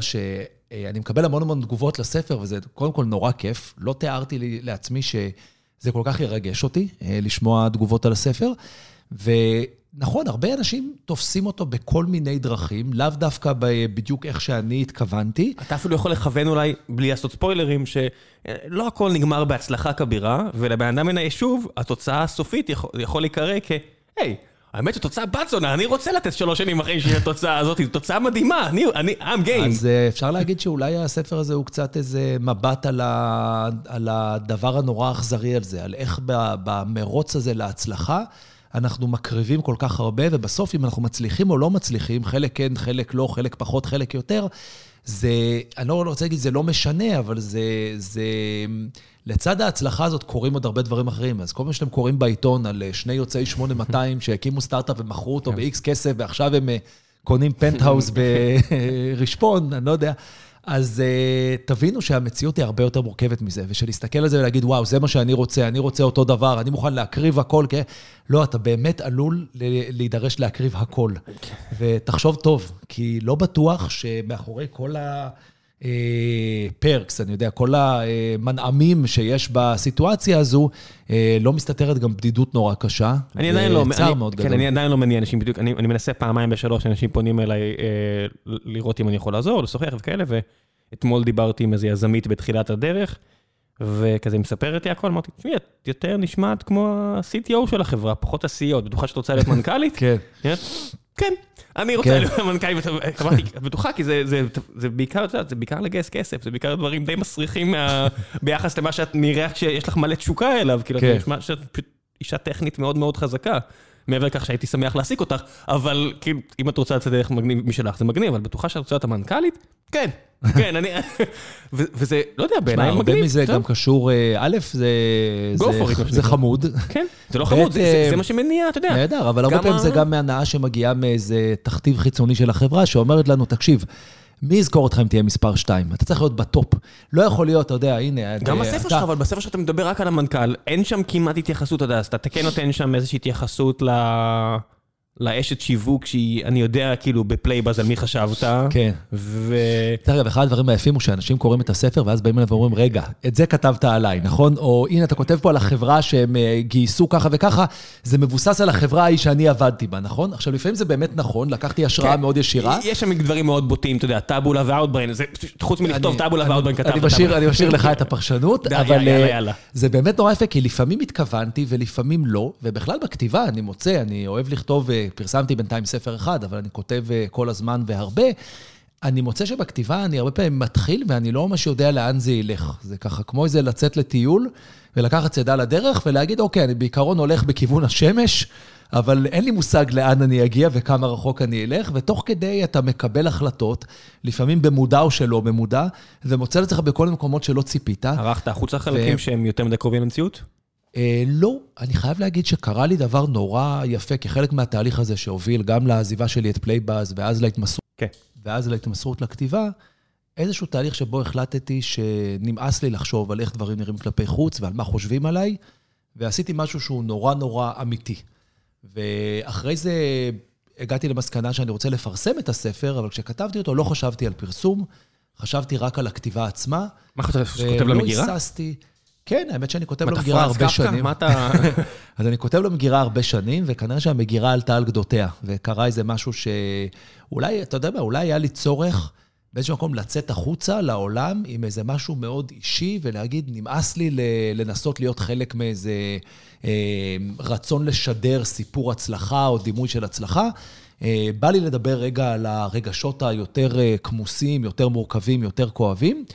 שאני מקבל המון המון תגובות לספר, וזה קודם כל נורא כיף. לא תיארתי לי, לעצמי שזה כל כך ירגש אותי, אה, לשמוע תגובות על הספר. ונכון, הרבה אנשים תופסים אותו בכל מיני דרכים, לאו דווקא בדיוק איך שאני התכוונתי. אתה אפילו יכול לכוון אולי, בלי לעשות ספוילרים, שלא הכל נגמר בהצלחה כבירה, ולבן אדם מן היישוב, התוצאה הסופית יכול, יכול להיקרא כ... היי, האמת שתוצאה בת זונה, אני רוצה לתת שלוש שנים אחרי שהיא התוצאה הזאת, זו תוצאה מדהימה, אני, אני, I'm game. אז אה, אפשר להגיד שאולי הספר הזה הוא קצת איזה מבט על, ה, על הדבר הנורא אכזרי על זה, על איך במרוץ הזה להצלחה, אנחנו מקריבים כל כך הרבה, ובסוף אם אנחנו מצליחים או לא מצליחים, חלק כן, חלק לא, חלק פחות, חלק יותר, זה, אני לא רוצה להגיד זה לא משנה, אבל זה, זה, לצד ההצלחה הזאת קורים עוד הרבה דברים אחרים. אז כל מה שאתם קוראים בעיתון על אה, שני יוצאי 8200 שהקימו סטארט-אפ ומכרו אותו ב-X כסף, ועכשיו הם אה, קונים פנטהאוז (laughs) ברשפון, אני לא יודע. אז uh, תבינו שהמציאות היא הרבה יותר מורכבת מזה, ושלהסתכל על זה ולהגיד, וואו, זה מה שאני רוצה, אני רוצה אותו דבר, אני מוכן להקריב הכל, כן? לא, אתה באמת עלול ל- להידרש להקריב הכל. ותחשוב טוב, כי לא בטוח שמאחורי כל הפרקס, אני יודע, כל המנעמים שיש בסיטואציה הזו, אה, לא מסתתרת גם בדידות נורא קשה. אני עדיין לא, אני, מאוד כן, גדול. אני עדיין לא מניע אנשים בדיוק, אני, אני מנסה פעמיים בשלוש, אנשים פונים אליי אה, לראות אם אני יכול לעזור, לשוחח וכאלה, אתמול דיברתי עם איזה יזמית בתחילת הדרך, וכזה היא מספרת לי הכל, אמרתי, תשמעי, את יותר נשמעת כמו ה-CTO של החברה, פחות ה-CEO, בטוחה שאת רוצה להיות מנכ"לית? כן. כן, אני רוצה (laughs) להיות מנכ"לית, אמרתי, את בטוחה, כי זה- בעיקר, את יודעת, זה בעיקר לגייס כסף, זה בעיקר דברים די מסריחים (laughs) ביחס למה שאת נראה שיש לך מלא תשוקה אליו, כאילו, את כן. נשמע שאת אישה טכנית מאוד מאוד חזקה. מעבר לכך שהייתי שמח להעסיק אותך, אבל כאילו, אם את רוצה לצאת דרך מגניב משלך, זה מגניב, אבל בטוחה שאת רוצה להיות המנכ"לית? כן, (laughs) כן, אני... וזה, לא יודע, בעיניי מגניב. הרבה מזה טוב, גם קשור, אה, א', זה זה-. חמוד. כן, זה לא חמוד, זה- אה, מה שמניע, אתה יודע. נהדר, אבל הרבה פעמים זה גם מהנאה שמגיעה מאיזה תכתיב חיצוני של החברה, שאומרת לנו, תקשיב, מי יזכור אותך אם תהיה מספר 2? אתה צריך להיות בטופ. לא יכול להיות, אתה יודע, הנה... גם אה, בספר אתה- שלך, אבל בספר שלך אתה מדבר רק על המנכ"ל, אין שם כמעט התייחסות, אתה יודע, אז אתה כן נותן שם איזושהי התייחסות ל... לאשת שיווק שהיא, אני יודע, כאילו, בפלייבאז על מי חשבת. כן. ו... אגב, אחד הדברים היפים הוא שאנשים קוראים את הספר, ואז באים אליו ואומרים, רגע, את זה כתבת עליי, נכון? או הנה, אתה כותב פה על החברה שהם אה, גייסו ככה וככה, זה מבוסס על החברה ההיא שאני עבדתי בה, נכון? עכשיו, לפעמים זה באמת נכון, לקחתי השראה כן. מאוד ישירה. יש שם דברים מאוד בוטים, אתה יודע, טאבולה ואוטבריין, זה חוץ מלכתוב טאבולה ואוטבריין, כתבת אני משאיר-. אני משאיר לך את הפרשנות, אבל יאללה, אה, יאללה. זה באמת נורא יפה, כי לפעמים התכוונתי ולפעמים לא, ובכלל בכתיבה אני מוצא, אני אוהב לכתוב, אה, פרסמתי בינתיים ספר אחד, אבל אני כותב אה, כל הזמן והרבה. אני מוצא שבכתיבה אני הרבה פעמים מתחיל ואני לא ממש יודע לאן זה ילך. זה ככה כמו איזה לצאת לטיול ולקחת צידה לדרך ולהגיד, אוקיי, אני בעיקרון הולך בכיוון השמש, אבל אין לי מושג לאן אני אגיע וכמה רחוק אני אלך, ותוך כדי אתה מקבל החלטות, לפעמים במודע או שלא במודע, ומוצא את עצמך בכל מיני מקומות שלא ציפית. ערכת החוצה חלקים ו- שהם יותר מדי קרובים למציאות? אה, לא, אני חייב להגיד שקרה לי דבר נורא יפה כחלק מהתהליך הזה שהוביל גם לעזיבה שלי את פלייבאז ואז להתמסרות, כן. ואז להתמסרות לכתיבה, איזשהו תהליך שבו החלטתי שנמאס לי לחשוב על איך דברים נראים כלפי חוץ ועל מה חושבים עליי, ועשיתי משהו שהוא נורא נורא אמיתי. ואחרי זה הגעתי למסקנה שאני רוצה לפרסם את הספר, אבל כשכתבתי אותו לא חשבתי על פרסום, חשבתי רק על הכתיבה עצמה. מה חשבת, שכותב ולא למגירה? היססתי. כן, האמת שאני כותב למגירה הרבה? שנים. מה אתה... (laughs) אז אני כותב למגירה הרבה שנים, וכנראה שהמגירה עלתה על גדותיה, וקרה איזה משהו שאולי, אתה יודע מה, אולי היה לי צורך באיזשהו מקום לצאת החוצה לעולם עם איזה משהו מאוד אישי, ולהגיד, נמאס לי לנסות להיות חלק מאיזה אה, רצון לשדר סיפור הצלחה או דימוי של הצלחה. אה, בא לי לדבר רגע על הרגשות היותר אה, כמוסים, יותר מורכבים, יותר כואבים.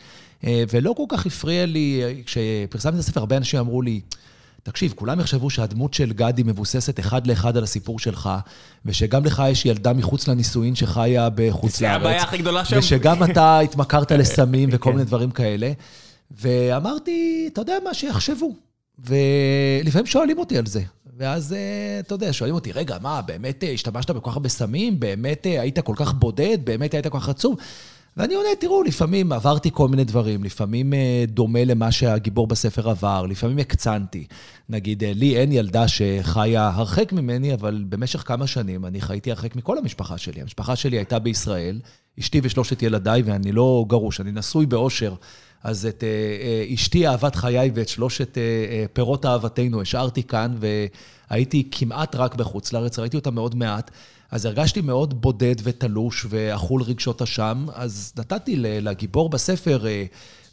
אה, ולא כל כך הפריע לי, אה, כשפרסמתי את הספר, הרבה אנשים אמרו לי, תקשיב, כולם יחשבו שהדמות של גדי מבוססת אחד לאחד על הסיפור שלך, ושגם לך יש ילדה מחוץ לנישואין שחיה בחוץ זה לארץ. הבעיה הכי גדולה שם. ושגם (laughs) אתה התמכרת לסמים וכל כן. מיני דברים כאלה. ואמרתי, אתה יודע מה, שיחשבו. ולפעמים שואלים אותי על זה. ואז, אה, אתה יודע, שואלים אותי, רגע, מה, באמת השתמשת בכל כך הרבה סמים? באמת היית כל כך בודד? באמת היית כל כך עצוב? ואני עונה, תראו, לפעמים עברתי כל מיני דברים, לפעמים אה, דומה למה שהגיבור בספר עבר, לפעמים הקצנתי. נגיד, אה, לי אין ילדה שחיה הרחק ממני, אבל במשך כמה שנים אני חייתי הרחק מכל המשפחה שלי. המשפחה שלי הייתה בישראל, אשתי ושלושת ילדיי, ואני לא גרוש, אני נשוי באושר. אז את אה, אשתי אהבת חיי ואת שלושת פירות אהבתנו השארתי כאן, והייתי כמעט רק בחוץ לארץ, ראיתי אותה מאוד מעט. אז הרגשתי מאוד בודד ותלוש ואכול רגשות אשם, אז נתתי לגיבור בספר אה,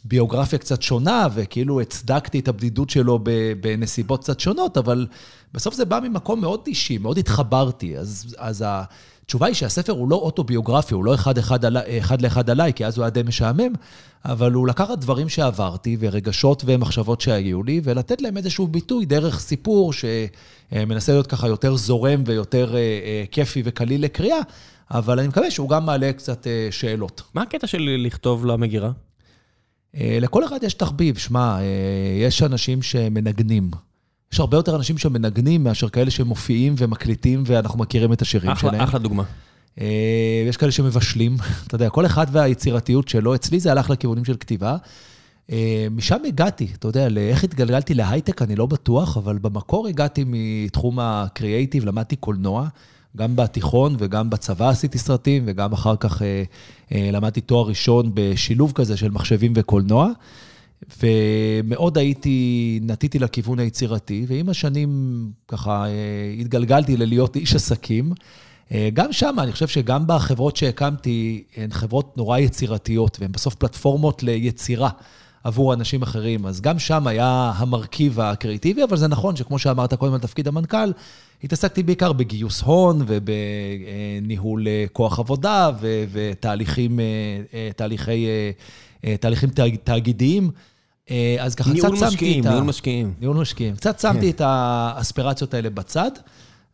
ביוגרפיה קצת שונה, וכאילו הצדקתי את הבדידות שלו בנסיבות קצת שונות, אבל בסוף זה בא ממקום מאוד אישי, מאוד התחברתי. אז, אז התשובה היא שהספר הוא לא אוטוביוגרפי, הוא לא אחד, אחד, עלי, אחד לאחד עליי, כי אז הוא היה די משעמם, אבל הוא לקחת דברים שעברתי, ורגשות ומחשבות שהיו לי, ולתת להם איזשהו ביטוי דרך סיפור שמנסה להיות ככה יותר זורם ויותר אה, אה, כיפי וקליל לקריאה, אבל אני מקווה שהוא גם מעלה קצת אה, שאלות. מה הקטע של לכתוב למגירה? אה, לכל אחד יש תחביב, שמע, אה, יש אנשים שמנגנים. יש הרבה יותר אנשים שמנגנים מאשר כאלה שמופיעים ומקליטים, ואנחנו מכירים את השירים שלהם. אחלה, אחלה דוגמה. אה, יש כאלה שמבשלים, (laughs) אתה יודע, כל אחד והיצירתיות שלו. אצלי זה הלך לכיוונים של כתיבה. אה, משם הגעתי, אתה יודע, לאיך התגלגלתי להייטק, אני לא בטוח, אבל במקור הגעתי מתחום הקריאייטיב, למדתי קולנוע, גם בתיכון וגם בצבא עשיתי סרטים, וגם אחר כך אה, אה, למדתי תואר ראשון בשילוב כזה של מחשבים וקולנוע. ומאוד הייתי, נטיתי לכיוון היצירתי, ועם השנים ככה אה, התגלגלתי ללהיות איש עסקים. אה, גם שם, אני חושב שגם בחברות שהקמתי, הן חברות נורא יצירתיות, והן בסוף פלטפורמות ליצירה עבור אנשים אחרים. אז גם שם היה המרכיב הקריאיטיבי, אבל זה נכון שכמו שאמרת קודם על תפקיד המנכ"ל, התעסקתי בעיקר בגיוס הון ובניהול אה, כוח עבודה ותהליכים, אה, תהליכי, תהליכים תאגידיים. אז ככה קצת שמתי את ה... ניהול משקיעים, ניהול משקיעים. ניהול משקיעים. קצת שמתי. את האספירציות האלה בצד.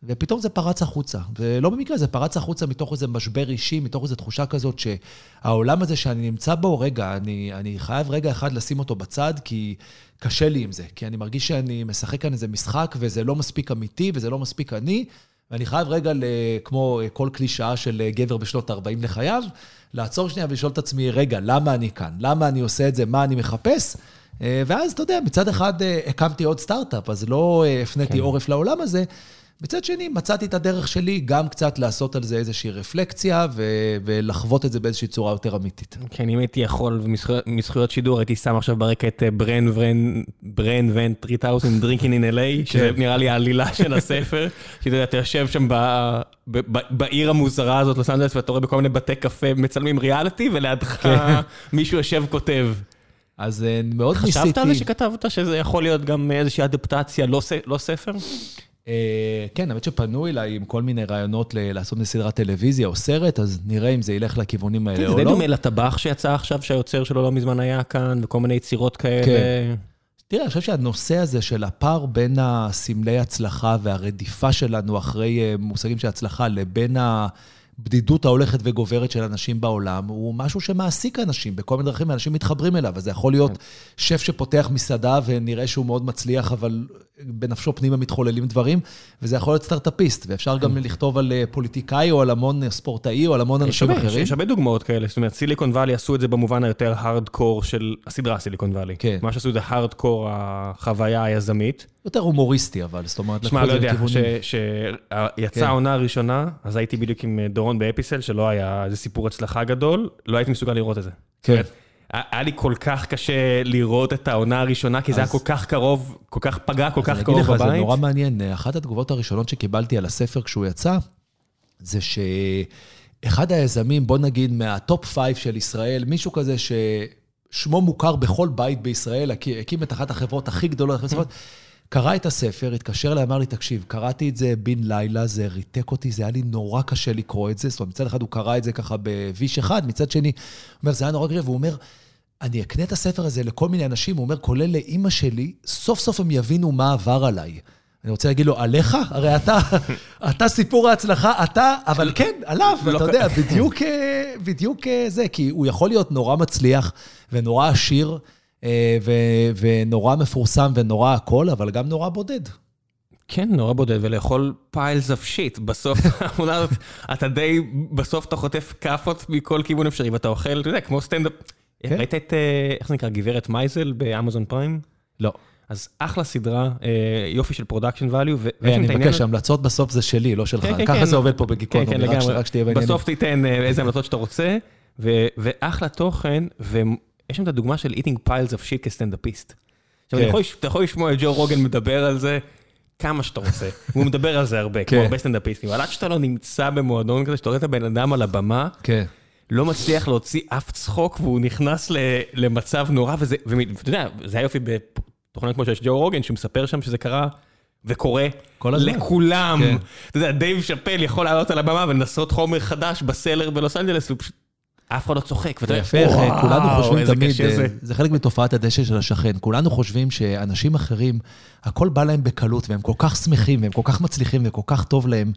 ופתאום זה פרץ החוצה. ולא במקרה, זה פרץ החוצה מתוך איזה משבר אישי, מתוך איזו תחושה כזאת שהעולם הזה שאני נמצא בו, רגע, אני, אני חייב רגע אחד לשים אותו בצד, כי קשה לי עם זה. כי אני מרגיש שאני משחק כאן איזה משחק, וזה לא מספיק אמיתי, וזה לא מספיק אני, ואני חייב רגע, כמו כל קלישאה של גבר בשנות ה-40 לחייו, לעצור שנייה ולשאול את עצמי, רגע, למה אני כאן? למה אני עושה את זה? מה אני מחפש? ואז, אתה יודע, מצד אחד אה, הקמתי עוד סטארט-אפ, אז לא אה, הפניתי כן. עורף לעולם הזה, מצד שני, מצאתי את הדרך שלי גם קצת לעשות על זה איזושהי רפלקציה ו- ולחוות את זה באיזושהי צורה יותר אמיתית. כן, אם הייתי יכול, מזכויות שידור, הייתי שם עכשיו ברקע את ברן ורן, ברן ון 3000 Drinking in LA, שזה נראה לי העלילה (laughs) של הספר, שאתה יודע, אתה יושב שם בעיר המוזרה הזאת, לוס אנג'לס, ואתה רואה בכל מיני בתי קפה מצלמים ריאליטי, ולידך כן. (laughs) מישהו יושב כותב. אז אה, מאוד ניסיתי... חשבת על זה שכתבת שזה יכול להיות גם איזושהי אדפטציה, לא, לא ספר? אה, כן, האמת שפנו אליי עם כל מיני רעיונות לעשות מסדרת טלוויזיה או סרט, אז נראה אם זה ילך לכיוונים האלה כן, או לא. זה די דומה לטבח שיצא עכשיו, שהיוצר שלו לא מזמן היה כאן, וכל מיני יצירות כאלה. כן. תראה, אני חושב שהנושא הזה של הפער בין הסמלי הצלחה והרדיפה שלנו אחרי אה, מושגים של הצלחה, לבין ה... הבדידות ההולכת וגוברת של אנשים בעולם, הוא משהו שמעסיק אנשים בכל מיני דרכים, אנשים מתחברים אליו. אז זה יכול להיות כן. שף שפותח מסעדה ונראה שהוא מאוד מצליח, אבל בנפשו פנימה מתחוללים דברים, וזה יכול להיות סטארט-אפיסט, ואפשר גם כן. לכתוב על אה, פוליטיקאי או על המון ספורטאי או על המון אנשים אחרים. יש הרבה דוגמאות כאלה, זאת אומרת, סיליקון וואלי עשו את זה במובן היותר הארדקור של הסדרה סיליקון וואלי. כן. מה שעשו זה הארדקור החוויה היזמית. יותר הומוריסטי, אבל, זאת אומרת, לקחו את זה לכיוונים. שמע, לא יודע, כשיצאה כן. העונה הראשונה, אז הייתי בדיוק עם אה, דורון באפיסל, שלא היה איזה סיפור הצלחה גדול, לא הייתי מסוגל לראות את זה. כן. היה לי כל כך קשה לראות את העונה הראשונה, כי זה היה כל כך קרוב, כל כך פגע, כל כך קרוב בבית. אז אני אגיד לך, זה נורא מעניין. אחת התגובות הראשונות שקיבלתי על הספר כשהוא יצא, זה שאחד היזמים, בוא נגיד מה top five של ישראל, מישהו כזה ששמו מוכר בכל בית בישראל, הקים את אחת החברות הכי גדולות, (laughs) קרא את הספר, התקשר אליי, אמר לי, תקשיב, קראתי את זה בן לילה, זה ריתק אותי, זה היה לי נורא קשה לקרוא את זה. זאת אומרת, מצד אחד הוא קרא את זה ככה בוויש אחד, מצד שני, הוא אומר, זה היה נורא קשה, והוא אומר, אני אקנה את הספר הזה לכל מיני אנשים, הוא אומר, כולל לאימא שלי, סוף סוף הם יבינו מה עבר עליי. אני רוצה להגיד לו, עליך? הרי אתה, (laughs) אתה סיפור ההצלחה, אתה, אבל כן, עליו, לא אתה יודע, בדיוק, אה, בדיוק אה, זה, כי הוא יכול להיות נורא מצליח ונורא עשיר. אה, ונורא מפורסם ונורא הכל, אבל גם נורא בודד. כן, נורא בודד, ולאכול piles of shit. בסוף, (laughs) אתה די, בסוף אתה חוטף כאפות מכל כיוון אפשרי, ואתה אוכל, אתה יודע, כמו סטנדאפ. כן. ראית את, אה, איך זה נקרא, גברת מייזל באמזון פריים? לא. אז אחלה סדרה, אה, יופי של production value. אני מבקש, ההמלצות בסוף זה שלי, לא שלך. כן, ככה זה עובד פה בגיקונומי, רק שתהיה בעניינים. בסוף תיתן איזה המלצות שאתה רוצה, ואחלה תוכן, יש שם את הדוגמה של eating piles of shit כסטנדאפיסט. עכשיו, כן. אתה יכול לשמוע את ג'ו רוגן מדבר על זה כמה שאתה רוצה. (laughs) הוא מדבר על זה הרבה, כמו כן. הרבה סטנדאפיסטים. אבל עד שאתה לא נמצא במועדון כזה, שאתה רואה את הבן אדם על הבמה, כן. לא מצליח להוציא אף צחוק, והוא נכנס למצב נורא, ואתה יודע, זה היה יופי בתוכנית כמו שיש ג'ו רוגן, שהוא מספר שם שזה קרה וקורה לכולם. אתה יודע, דייב שאפל יכול לעלות על הבמה ולנסות חומר חדש בסלר בלוס אנג'לס, והוא פשוט אף אחד לא צוחק. זה יפה, כולנו חושבים תמיד, זה חלק מתופעת הדשא של השכן, כולנו חושבים שאנשים אחרים, הכל בא להם בקלות, והם כל כך שמחים, והם כל כך מצליחים, וכל כך טוב להם.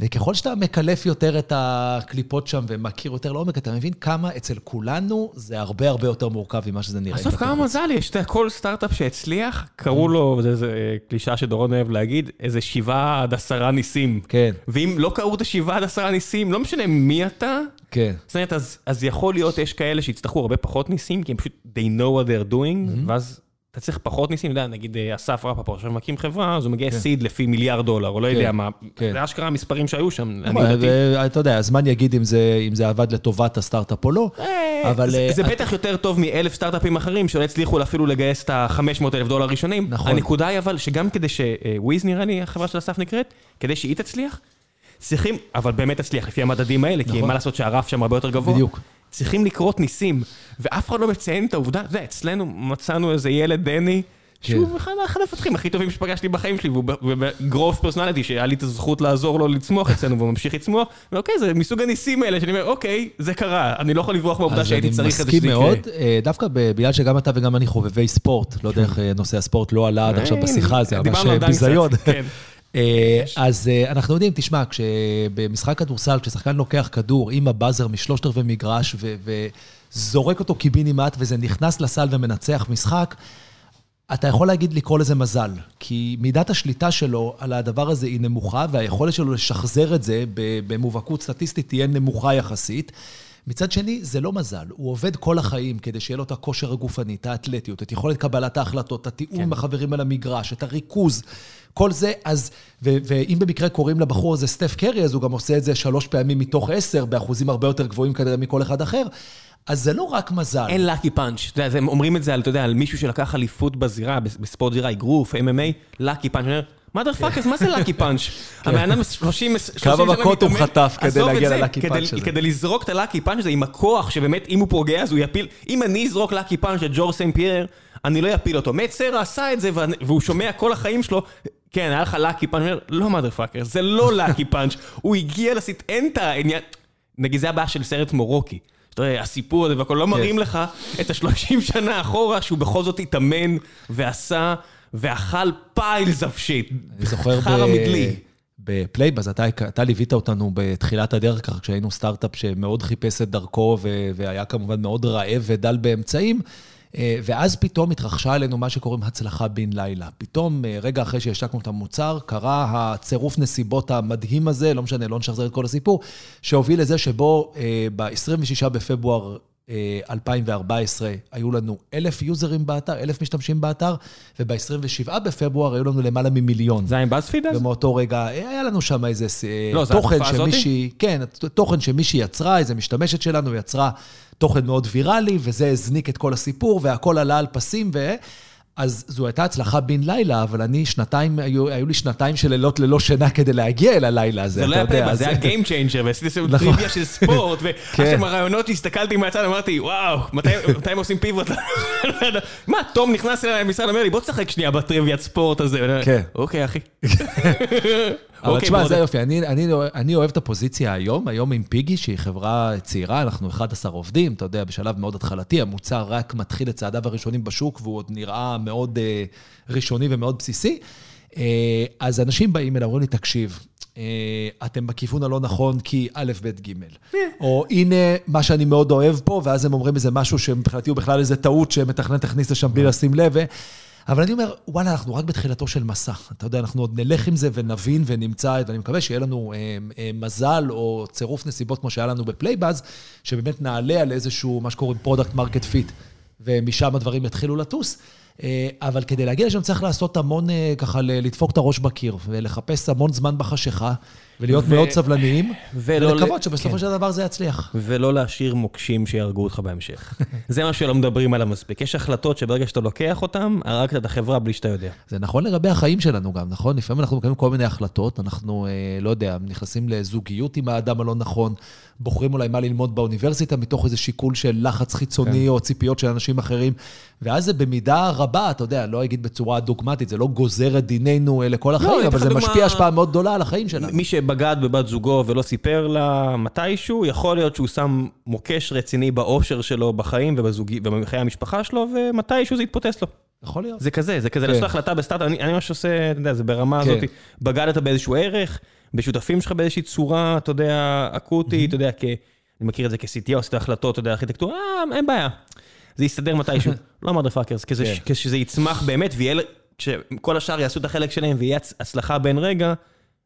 וככל שאתה מקלף יותר את הקליפות שם ומכיר יותר לעומק, אתה מבין כמה אצל כולנו זה הרבה הרבה יותר מורכב ממה שזה נראה. בסוף כמה מזל יש, אתה יודע, כל סטארט-אפ שהצליח, קראו לו, זה קלישה שדורון אוהב להגיד, איזה שבעה עד עשרה ניסים. כן. ואם לא קראו את השבעה עד עשרה ניסים, לא משנה מי אתה, כן. זאת אומרת, אז, אז יכול להיות, יש כאלה שיצטרכו הרבה פחות ניסים, כי הם פשוט, they know what they're doing, mm-hmm. ואז אתה צריך פחות ניסים, אתה יודע, נגיד אה, אסף רפפורט, עכשיו מקים חברה, אז הוא מגיע כן. סיד לפי מיליארד דולר, או לא כן. יודע מה, כן. זה אשכרה המספרים שהיו שם. נכון, אתה יודע, הזמן יגיד אם זה, אם זה עבד לטובת הסטארט-אפ או לא, אה, אבל... זה, זה אה, בטח יותר טוב מאלף סטארט-אפים אחרים, שלא הצליחו אפילו לגייס את ה-500 אלף דולר הראשונים. נכון. הנקודה היא אבל, שגם כדי שוויז נראה לי, החברה של אסף נקראת, כדי שהיא תצליח, צריכים, אבל באמת תצליח לפי המדדים האלה, כי נכון. מה לעשות שהרף שם הרבה יותר גבוה. בדיוק. צריכים לקרות ניסים, ואף אחד לא מציין את העובדה, יודע, אצלנו מצאנו איזה ילד דני, שהוא כן. אחד המפתחים הכי טובים שפגשתי בחיים שלי, והוא בגרוף פרסונליטי, שהיה לי את הזכות לעזור לו לצמוח אצלנו, והוא ממשיך לצמוח, ואוקיי, זה מסוג הניסים האלה, שאני אומר, אוקיי, זה קרה, אני לא יכול לברוח מהעובדה שהייתי צריך את זה אז אני מסכים. מאוד, אה, דווקא בגלל שגם אתה וגם אני חובבי ספורט, לא יודע איך אה, נושא הספורט לא עלה עד עכשיו בשיחה, זה ממש אה, ביזיון. (laughs) אה, אז אה, אנחנו יודעים, תשמע, כשבמשחק כדורסל, כששחקן לוקח כדור עם הבאזר משלושת רבעי מגרש וזורק אותו קיבינימט וזה נכנס לסל ומנצח משחק, אתה יכול להגיד לקרוא לזה מזל, כי מידת השליטה שלו על הדבר הזה היא נמוכה, והיכולת שלו לשחזר את זה במובהקות סטטיסטית תהיה נמוכה יחסית. מצד שני, זה לא מזל, הוא עובד כל החיים כדי שיהיה לו את הכושר הגופני, את האתלטיות, את יכולת קבלת ההחלטות, את התיאום עם החברים על המגרש, את הריכוז, כל זה, אז, ו- ואם במקרה קוראים לבחור הזה סטף קרי, אז הוא גם עושה את זה שלוש פעמים מתוך עשר, באחוזים הרבה יותר גבוהים כנראה מכל אחד אחר. אז זה לא רק מזל. אין lucky punch, אתה יודע, הם אומרים את זה על, אתה יודע, על מישהו שלקח אליפות בזירה, בס- בספורט זירה, אגרוף, MMA, lucky punch, mother fuckers, מה זה lucky punch? הבן אדם 30 30 כמה שנה מכות הוא חטף כדי את להגיע ל lucky punch הזה. כדי לזרוק את ה lucky punch הזה עם הכוח, שבאמת, אם הוא פוגע, אז הוא יפיל, אם אני אזרוק lucky punch לג'ורג' סן פייר, אני לא אפיל אותו. סרה עשה את זה, והוא שומע כל החיים שלו, כן, היה לך לאקי פאנץ', לא mother fuckers, זה לא לאקי פאנץ', (laughs) הוא הגיע לסיט, אין את העניין, נגיד זה הבעיה של סרט מורוקי. אתה יודע, הסיפור הזה והכל, לא מראים לך את השלושים שנה אחורה שהוא בכל זאת התאמן ועשה ואכל פיילס אף שיט. אני זוכר חרא מדלי. בפלייבאז, אתה, אתה ליווית אותנו בתחילת הדרך, כך כשהיינו סטארט-אפ שמאוד חיפש את דרכו, ו- והיה כמובן מאוד רעב ודל באמצעים. אה, ואז פתאום התרחשה עלינו מה שקוראים הצלחה בן לילה. פתאום, אה, רגע אחרי שהשקנו את המוצר, קרה הצירוף נסיבות המדהים הזה, לא משנה, לא נשחזר את כל הסיפור, שהוביל לזה שבו ב-26 בפברואר אה, 2014 היו לנו אלף יוזרים באתר, אלף משתמשים באתר, וב-27 בפברואר היו לנו למעלה ממיליון. זה היה עם באזפיד אז? ומאותו רגע, אה, היה לנו שם איזה אה, לא, תוכן? שמישהי, כן, תוכן שמישהי יצרה, איזה משתמשת שלנו יצרה תוכן מאוד ויראלי, וזה הזניק את כל הסיפור, והכל עלה על פסים, ו... אז זו הייתה הצלחה בן לילה, אבל אני שנתיים, היו, היו לי שנתיים של לילות ללא שינה כדי להגיע אל הלילה הזה, זה לא אתה היה יודע. אז- זה היה Game Changer, ועשיתי שם נכון. טריוויה של ספורט, (laughs) כן. שם רעיונות שהסתכלתי מהצד, אמרתי, וואו, מתי מתי הם עושים פיבוט? (laughs) מה, תום נכנס אליי למשרד, אומר לי, בוא תשחק שנייה בטריוויית ספורט הזה. כן. אוקיי, אחי. (laughs) אבל אוקיי, תשמע. זה יופי, אני, אני, אני אוהב את הפוזיציה היום, היום עם פיגי, שהיא חברה צעירה, אנחנו 11 עובדים, אתה יודע, בשלב מאוד התחלתי, המוצר רק מתחיל את צעדיו הראשונים בשוק, והוא עוד נראה מאוד אה, ראשוני ומאוד בסיסי. אה, אז אנשים באים אליי, אומרים לי, תקשיב, אה, אתם בכיוון הלא נכון כי א', ב', ג', או הנה מה שאני מאוד אוהב פה, ואז הם אומרים איזה משהו שמבחינתי הוא בכלל איזה טעות שמתכנן תכניס לשם בלי לשים לב. אבל אני אומר, וואלה, אנחנו רק בתחילתו של מסע. אתה יודע, אנחנו עוד נלך עם זה ונבין ונמצא, ואני מקווה שיהיה לנו אה, אה, מזל או צירוף נסיבות כמו שהיה לנו בפלייבאז, שבאמת נעלה על איזשהו, מה שקוראים product market fit, ומשם הדברים יתחילו לטוס. אה, אבל כדי להגיע לשם צריך לעשות המון, אה, ככה, לדפוק את הראש בקיר, ולחפש המון זמן בחשיכה, ולהיות ו- מאוד סבלניים, ולא ל- ולקוות שבסופו כן. של דבר זה יצליח. ולא להשאיר מוקשים שיהרגו אותך בהמשך. (laughs) זה מה שלא מדברים עליו מספיק. יש החלטות שברגע שאתה לוקח אותן, הרגת את החברה בלי שאתה יודע. זה נכון לגבי החיים שלנו גם, נכון? לפעמים אנחנו מקבלים כל מיני החלטות, אנחנו, אה, לא יודע, נכנסים לזוגיות עם האדם הלא נכון, בוחרים אולי מה ללמוד באוניברסיטה מתוך איזה שיקול של לחץ חיצוני או ציפיות של אנשים אחרים, ואז זה במידה רבה, אתה יודע, לא אגיד בצורה דוגמטית, זה לא גוזר את דיננו אה, לכל החיים, אני אבל זה דוגמה- משפיע השפעה מאוד גדולה על החיים שלנו. מי שבגד בבת זוגו ולא סיפר לה מתישהו, יכול להיות שהוא שם מוקש רציני באושר שלו בחיים ובזוגי- ובחיי המשפחה שלו, ומתישהו זה יתפוצץ לו. יכול להיות. זה כזה, זה כזה, כן. לעשות החלטה בסטארט, אני אני ממש עושה, אתה יודע, זה ברמה כן. הזאת, בגדת באיזשהו ערך, בשותפים שלך באיזושהי צורה, אתה יודע, אקוטית, אתה יודע, כ... אני מכיר את זה כ-CTO, עושה החלטות, אתה יודע, ארכיטקטורה, אה, אין בעיה. זה יסתדר מתישהו. (laughs) לא mother fuckers, כזה- כן. כשזה יצמח באמת, ויהיה, כשכל השאר יעשו את החלק שלהם, ויהיה הצ- הצלחה בן רגע,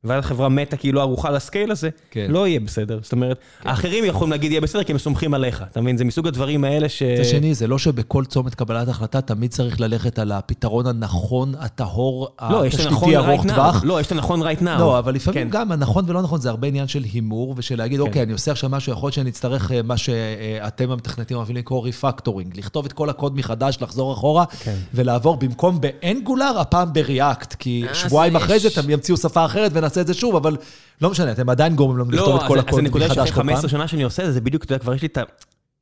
ואז החברה מתה כי היא לא ערוכה ל scale הזה, כן. לא יהיה בסדר. זאת אומרת, האחרים יכולים להגיד יהיה בסדר, כי הם סומכים עליך, אתה מבין? זה מסוג הדברים האלה ש... מצד שני, זה לא שבכל צומת קבלת החלטה תמיד צריך ללכת על הפתרון הנכון, הטהור, לא, התשתיתי ארוך right. טווח. לא, יש את הנכון right now. לא, אבל לפעמים כן. גם הנכון ולא נכון זה הרבה עניין של הימור, ושל להגיד, אוקיי, אני עושה עכשיו משהו, יכול להיות שאני אצטרך אה, מה שאתם המתכנתים אוהבים לקרוא refactoring, לכתוב את כל הקוד מחדש, לחזור אחורה, ולעבור במקום באנגולר, הפעם בריאקט, כי אז שבועיים אחרי זה אתם ימציאו שפה אחרת ונצליח נעשה את זה שוב, אבל לא משנה, אתם עדיין גורמים לנו לכתוב לא, את כל אז- אז הקוד הנקודה מחדש שאחרי כל פעם. 15 שנה שאני עושה זה, זה בדיוק, אתה יודע, כבר יש לי את ה...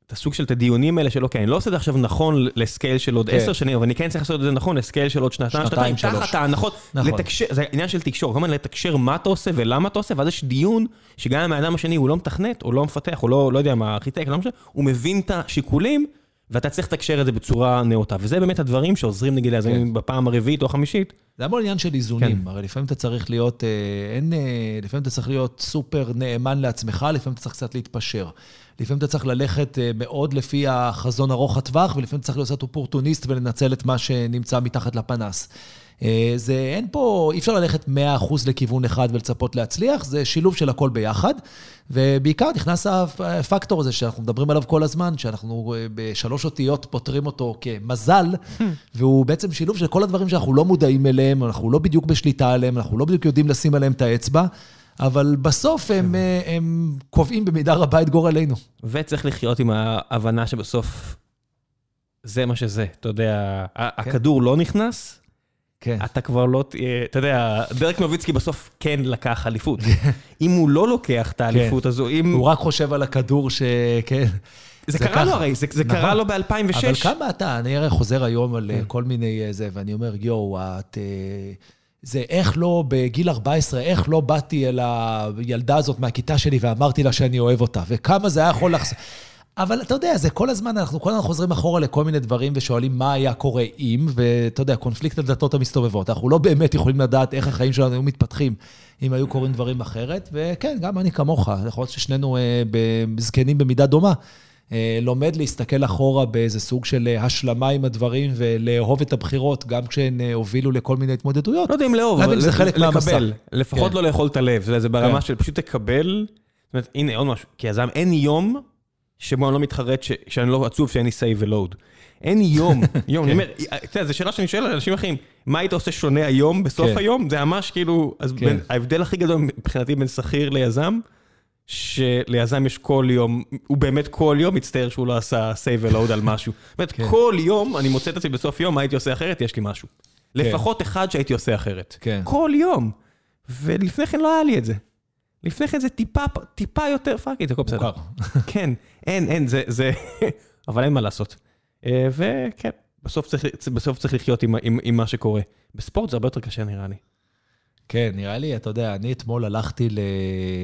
את הסוג של את הדיונים האלה של אוקיי, אני לא עושה את זה עכשיו נכון לסקייל של עוד כן. עשר שנים, אבל אני כן צריך לעשות את זה נכון לסקייל של עוד שנתיים, שנתיים, שלוש. תחת ההנחות, נכון. לתקשר, זה עניין של תקשור, הזמן לתקשר מה אתה עושה ולמה אתה עושה, ואז יש דיון שגם אם האדם השני הוא לא מתכנת, או לא מפתח, או לא, לא יודע מה, ארכיטקט, לא הוא מבין את השיקולים, ואתה צריך לתקשר את זה בצורה נאותה, וזה באמת הדברים שעוזרים נגיד ליזמים בפעם הרביעית או החמישית, זה המון עניין של איזונים, כן. הרי לפעמים אתה צריך להיות, אה, אין, אה, לפעמים אתה צריך להיות סופר נאמן לעצמך, לפעמים אתה צריך קצת להתפשר. לפעמים אתה צריך ללכת אה, מאוד לפי החזון ארוך הטווח, ולפעמים אתה צריך להיות קצת אופורטוניסט ולנצל את מה שנמצא מתחת לפנס. אה, זה, אין פה, אי אפשר ללכת 100% לכיוון אחד ולצפות להצליח, זה שילוב של הכל ביחד. ובעיקר נכנס הפקטור הזה שאנחנו מדברים עליו כל הזמן, שאנחנו אה, בשלוש אותיות פותרים אותו כמזל, (laughs) והוא בעצם שילוב של כל הדברים שאנחנו לא מודעים אליהם, אנחנו לא בדיוק בשליטה עליהם, אנחנו לא בדיוק יודעים לשים עליהם את האצבע, אבל בסוף הם, אה, הם קובעים במידה רבה את גורלנו. וצריך לחיות עם ההבנה שבסוף זה מה שזה, אתה יודע, ה- הכדור לא נכנס, כן. אתה כבר לא תהיה, אתה יודע, דרק נוביצקי בסוף כן לקח אליפות. אם הוא לא לוקח את האליפות הזו, אם... הוא רק חושב על הכדור ש... כן. זה זה קרה ככה. לו הרי, זה זה נכון. קרה לו ב-2006. אבל כמה אתה, אני הרי חוזר היום על כן. אה, כל מיני אה, זה, ואני אומר, יואו, את... אה, זה איך לא, בגיל 14, איך לא באתי אל הילדה הזאת מהכיתה שלי ואמרתי לה שאני אוהב אותה, וכמה זה היה יכול לחזור. אבל אתה יודע, זה כל הזמן, אנחנו כל הזמן חוזרים אחורה לכל מיני דברים ושואלים מה היה קורה אם, ואתה יודע, קונפליקט הדלתות המסתובבות. אנחנו לא באמת יכולים לדעת איך החיים שלנו היו מתפתחים אם היו קורים דברים אחרת, וכן, גם אני כמוך, יכול להיות ששנינו אה, זקנים במידה דומה. אה, לומד להסתכל אחורה באיזה סוג של אה, השלמה עם הדברים ולאהוב את הבחירות, גם כשהן אה, הובילו לכל מיני התמודדויות. לא יודע אם לאהוב, אבל שזה חלק מהמסע. לקבל. לפחות כן. לא לאכול את הלב, זה זה ברמה כן. של פשוט תקבל. זאת אומרת, הנה עוד משהו, כיזם אין יום שבו אני לא מתחרט ש- שאני לא עצוב שאין לי save ולואוד. אין יום, (laughs) יום, אני אומר, אתה יודע, זו שאלה שאני שואל על אנשים אחרים, מה היית עושה שונה היום, בסוף כן. היום? זה ממש כאילו, אז כן. בין- ההבדל הכי גדול מבחינתי בין שכיר ליזם, שליזם יש כל יום, הוא באמת כל יום מצטער שהוא לא עשה save ו load על משהו. זאת אומרת, כן. כל יום אני מוצא את עצמי בסוף יום, מה הייתי עושה אחרת, יש לי משהו. לפחות אחד שהייתי עושה אחרת. כן. כל יום. ולפני כן לא היה לי את זה. לפני כן זה טיפה, טיפה יותר fucking, זה הכל בסדר. (laughs) כן, אין, אין, זה, זה, (laughs) אבל אין מה לעשות. אה, וכן, בסוף צריך, בסוף צריך לחיות עם, עם, עם מה שקורה. בספורט זה הרבה יותר קשה נראה לי. כן, נראה לי, אתה יודע, אני אתמול הלכתי, ל...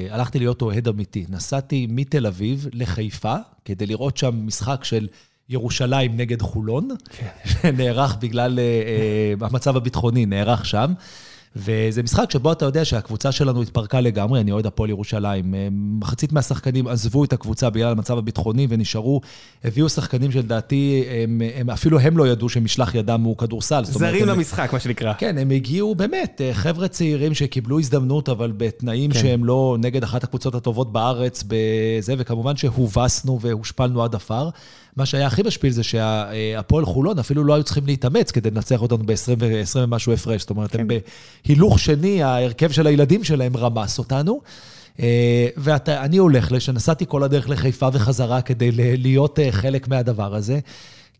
הלכתי להיות אוהד אמיתי. נסעתי מתל אביב לחיפה, כדי לראות שם משחק של ירושלים נגד חולון, שנערך בגלל אה, אה, המצב הביטחוני, נערך שם. וזה משחק שבו אתה יודע שהקבוצה שלנו התפרקה לגמרי, אני אוהד הפועל ירושלים. אה, מחצית מהשחקנים עזבו את הקבוצה בגלל המצב הביטחוני ונשארו, הביאו שחקנים שלדעתי, הם, הם, אפילו הם לא ידעו שמשלח ידם הוא כדורסל. זאת אומרת, זרים הם- למשחק, מה שנקרא. כן, הם הגיעו באמת, אה, חבר'ה צעירים שקיבלו הזדמנות, אבל בתנאים כן. שהם לא נגד אחת הקבוצות הטובות בארץ, בזה, וכמובן שהובסנו והושפלנו עד עפר. מה שהיה הכי משפיל זה שהפועל חולון אפילו לא היו צריכים להתאמץ כדי לנצח אותנו ב-20 ו- ומשהו הפרש. זאת אומרת, הם בהילוך שני, ההרכב של הילדים שלהם רמס אותנו. אה, ואני הולך, לש- נסעתי כל הדרך לחיפה וחזרה כדי להיות אה, חלק מהדבר הזה.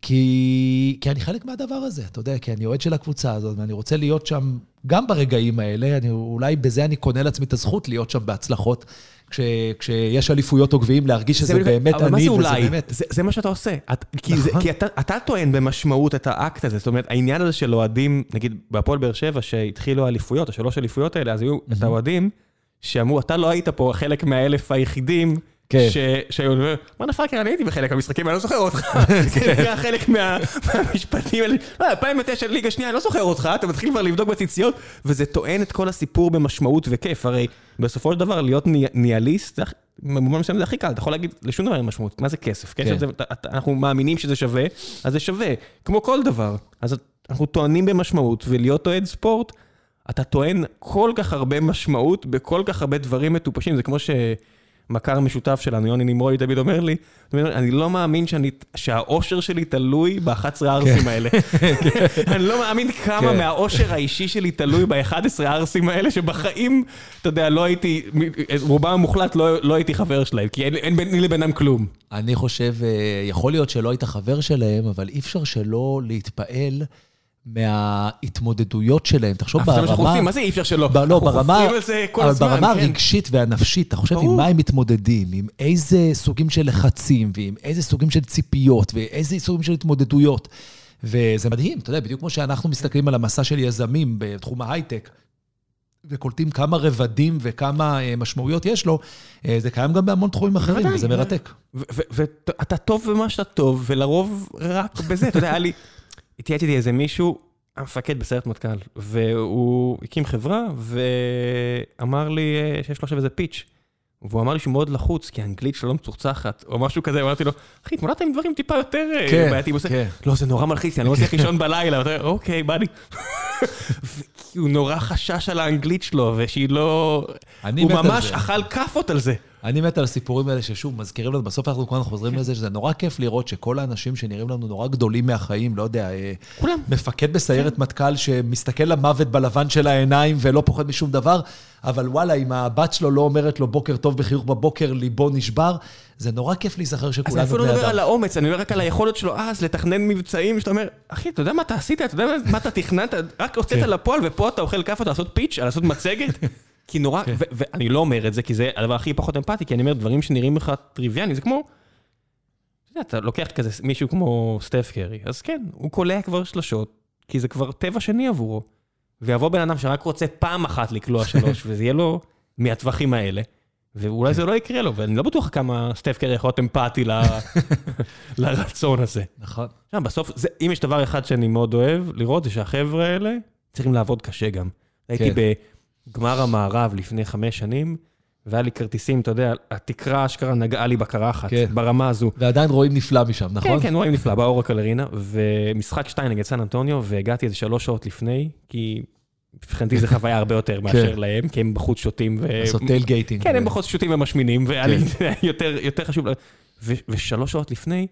כי, כי אני חלק מהדבר הזה, אתה יודע, כי אני אוהד של הקבוצה הזאת, ואני רוצה להיות שם גם ברגעים האלה, אני, אולי בזה אני קונה לעצמי את הזכות להיות שם בהצלחות, כש, כשיש אליפויות או גביעים, להרגיש שזה בדיוק- באמת אני, זה וזה אולי? באמת... זה, זה מה שאתה עושה. את, כי זה, כי אתה, אתה טוען במשמעות את האקט הזה. זאת אומרת, העניין הזה של אוהדים, נגיד בהפועל באר שבע, שהתחילו האליפויות, השלוש אליפויות האלה, אז היו את האוהדים שאמרו, אתה לא היית פה חלק מהאלף היחידים. כן. ש- שהיו, מה נפקר, אני הייתי בחלק מהמשחקים, אני לא זוכר אותך. (laughs) זה נראה חלק מה- מהמשפטים האלה. לא, 2009 ליגה שנייה, אני לא זוכר אותך, אתה מתחיל כבר לבדוק בציציות, וזה טוען את כל הסיפור במשמעות וכיף. הרי בסופו של דבר, להיות ני- ניהליסט, במובן מסוים זה הכי קל, אתה יכול להגיד לשום דבר אין משמעות, מה זה כסף? כסף כן. זה, אנחנו מאמינים שזה שווה, אז זה שווה, כמו כל דבר. אז אנחנו טוענים במשמעות, ולהיות אוהד ספורט, אתה טוען כל כך הרבה משמעות בכל כך הרבה דברים מטופשים, זה כמו שמכר משותף שלנו, יוני נמרודי תמיד אומר לי, אני לא מאמין שאני, שהאושר שלי תלוי ב-11 הערסים האלה. (laughs) אני לא מאמין כמה כן. מהאושר האישי שלי תלוי ב-11 הערסים האלה, שבחיים, אתה יודע, לא הייתי, רובם המוחלט לא, לא הייתי חבר שלהם, כי אין, אין ביני לבינם כלום. אני חושב, אה, יכול להיות שלא היית חבר שלהם, אבל אי אפשר שלא להתפעל מההתמודדויות שלהם. תחשוב אבל זה מה שאנחנו ברמה... עושים, מה זה אי אפשר שלא? ב- לא, אנחנו ברמה, חופרים על זה כל אבל הזמן, ברמה כן. הרגשית והנפשית, אתה חושב עם. מה הם מתמודדים, עם איזה סוגים של לחצים, ועם איזה סוגים של ציפיות, ואיזה סוגים של התמודדויות. וזה מדהים, אתה יודע, בדיוק כמו שאנחנו מסתכלים על המסע של יזמים בתחום ההייטק, וקולטים כמה רבדים וכמה אה, משמעויות יש לו, אה, זה קיים גם בהמון תחומים אחרים, וזה מרתק. ואתה טוב במה שאתה טוב, ולרוב רק בזה. אתה יודע, היה לי... התייעץ איתי איזה מישהו, המפקד בסיירת מטכ"ל, והוא הקים חברה, ואמר לי אה, שיש לו עכשיו איזה פיץ'. והוא אמר לי שהוא מאוד לחוץ, כי האנגלית שלו לא מצוחצחת, או משהו כזה, אמרתי לו, אחי, התמודדת עם דברים טיפה יותר אה, כן, בעייתיים. כן. לא, זה נורא מלחיץ אני לא מצליח (laughs) לישון בלילה. ואתה אומר, אוקיי, בא לי. הוא נורא חשש על האנגלית שלו, ושהיא לא... הוא ממש. אכל כאפות על זה. אני מת על הסיפורים האלה ששוב, מזכירים לנו, בסוף אנחנו כולנו חוזרים לזה, שזה נורא כיף לראות שכל האנשים שנראים לנו נורא גדולים מהחיים, לא יודע, אה, כולם. מפקד בסיירת מטכ"ל שמסתכל למוות בלבן של העיניים ולא פוחד משום דבר, אבל וואלה, אם הבת שלו לא אומרת לו בוקר טוב בחיוך בבוקר, ליבו נשבר, זה נורא כיף להיזכר אז שכולנו אני אפילו בני לא מדבר אדם. על האומץ, אני מדבר רק על היכולת שלו אז לתכנן מבצעים, שאתה אומר, אחי, אתה יודע מה אתה עשית? אתה יודע מה אתה תכננת? רק הוצאת כן. לפועל, ופה אתה אוכל כאפות לעשות פיץ', לעשות מצגת? כי נורא, כן. ואני לא אומר את זה, כי זה הדבר הכי פחות אמפתי, כי אני אומר, דברים שנראים לך טריוויאליים, זה כמו, אתה יודע, אתה לוקח כזה מישהו כמו סטף קרי, אז כן, הוא קולע כבר שלשות, כי זה כבר טבע שני עבורו. ויבוא בן אדם שרק רוצה פעם אחת לקלוע (laughs) שלוש, וזה יהיה לו מהטווחים האלה. ואולי זה לא יקרה לו, ואני לא בטוח כמה סטף קרי יכול להיות אמפתי ל- (laughs) לרצון הזה. נכון. עכשיו, בסוף, זה, אם יש דבר אחד שאני מאוד אוהב לראות, זה שהחבר'ה האלה צריכים לעבוד קשה גם. הייתי בגמר המערב לפני חמש שנים, והיה לי כרטיסים, אתה יודע, התקרה אשכרה נגעה לי בקרחת, כן. ברמה הזו. ועדיין רואים נפלא משם, נכון? כן, כן, רואים נפלא, באורקל ארינה, ומשחק שתיים נגד סן אנטוניו, והגעתי איזה שלוש שעות לפני, כי מבחינתי זו חוויה הרבה יותר (laughs) מאשר להם, כי הם בחוץ שותים. ו- לעשות tailgating. כן, הם בחוץ שותים ומשמינים, והיה לי (laughs) יותר יותר חשוב. ושלוש שעות לפני,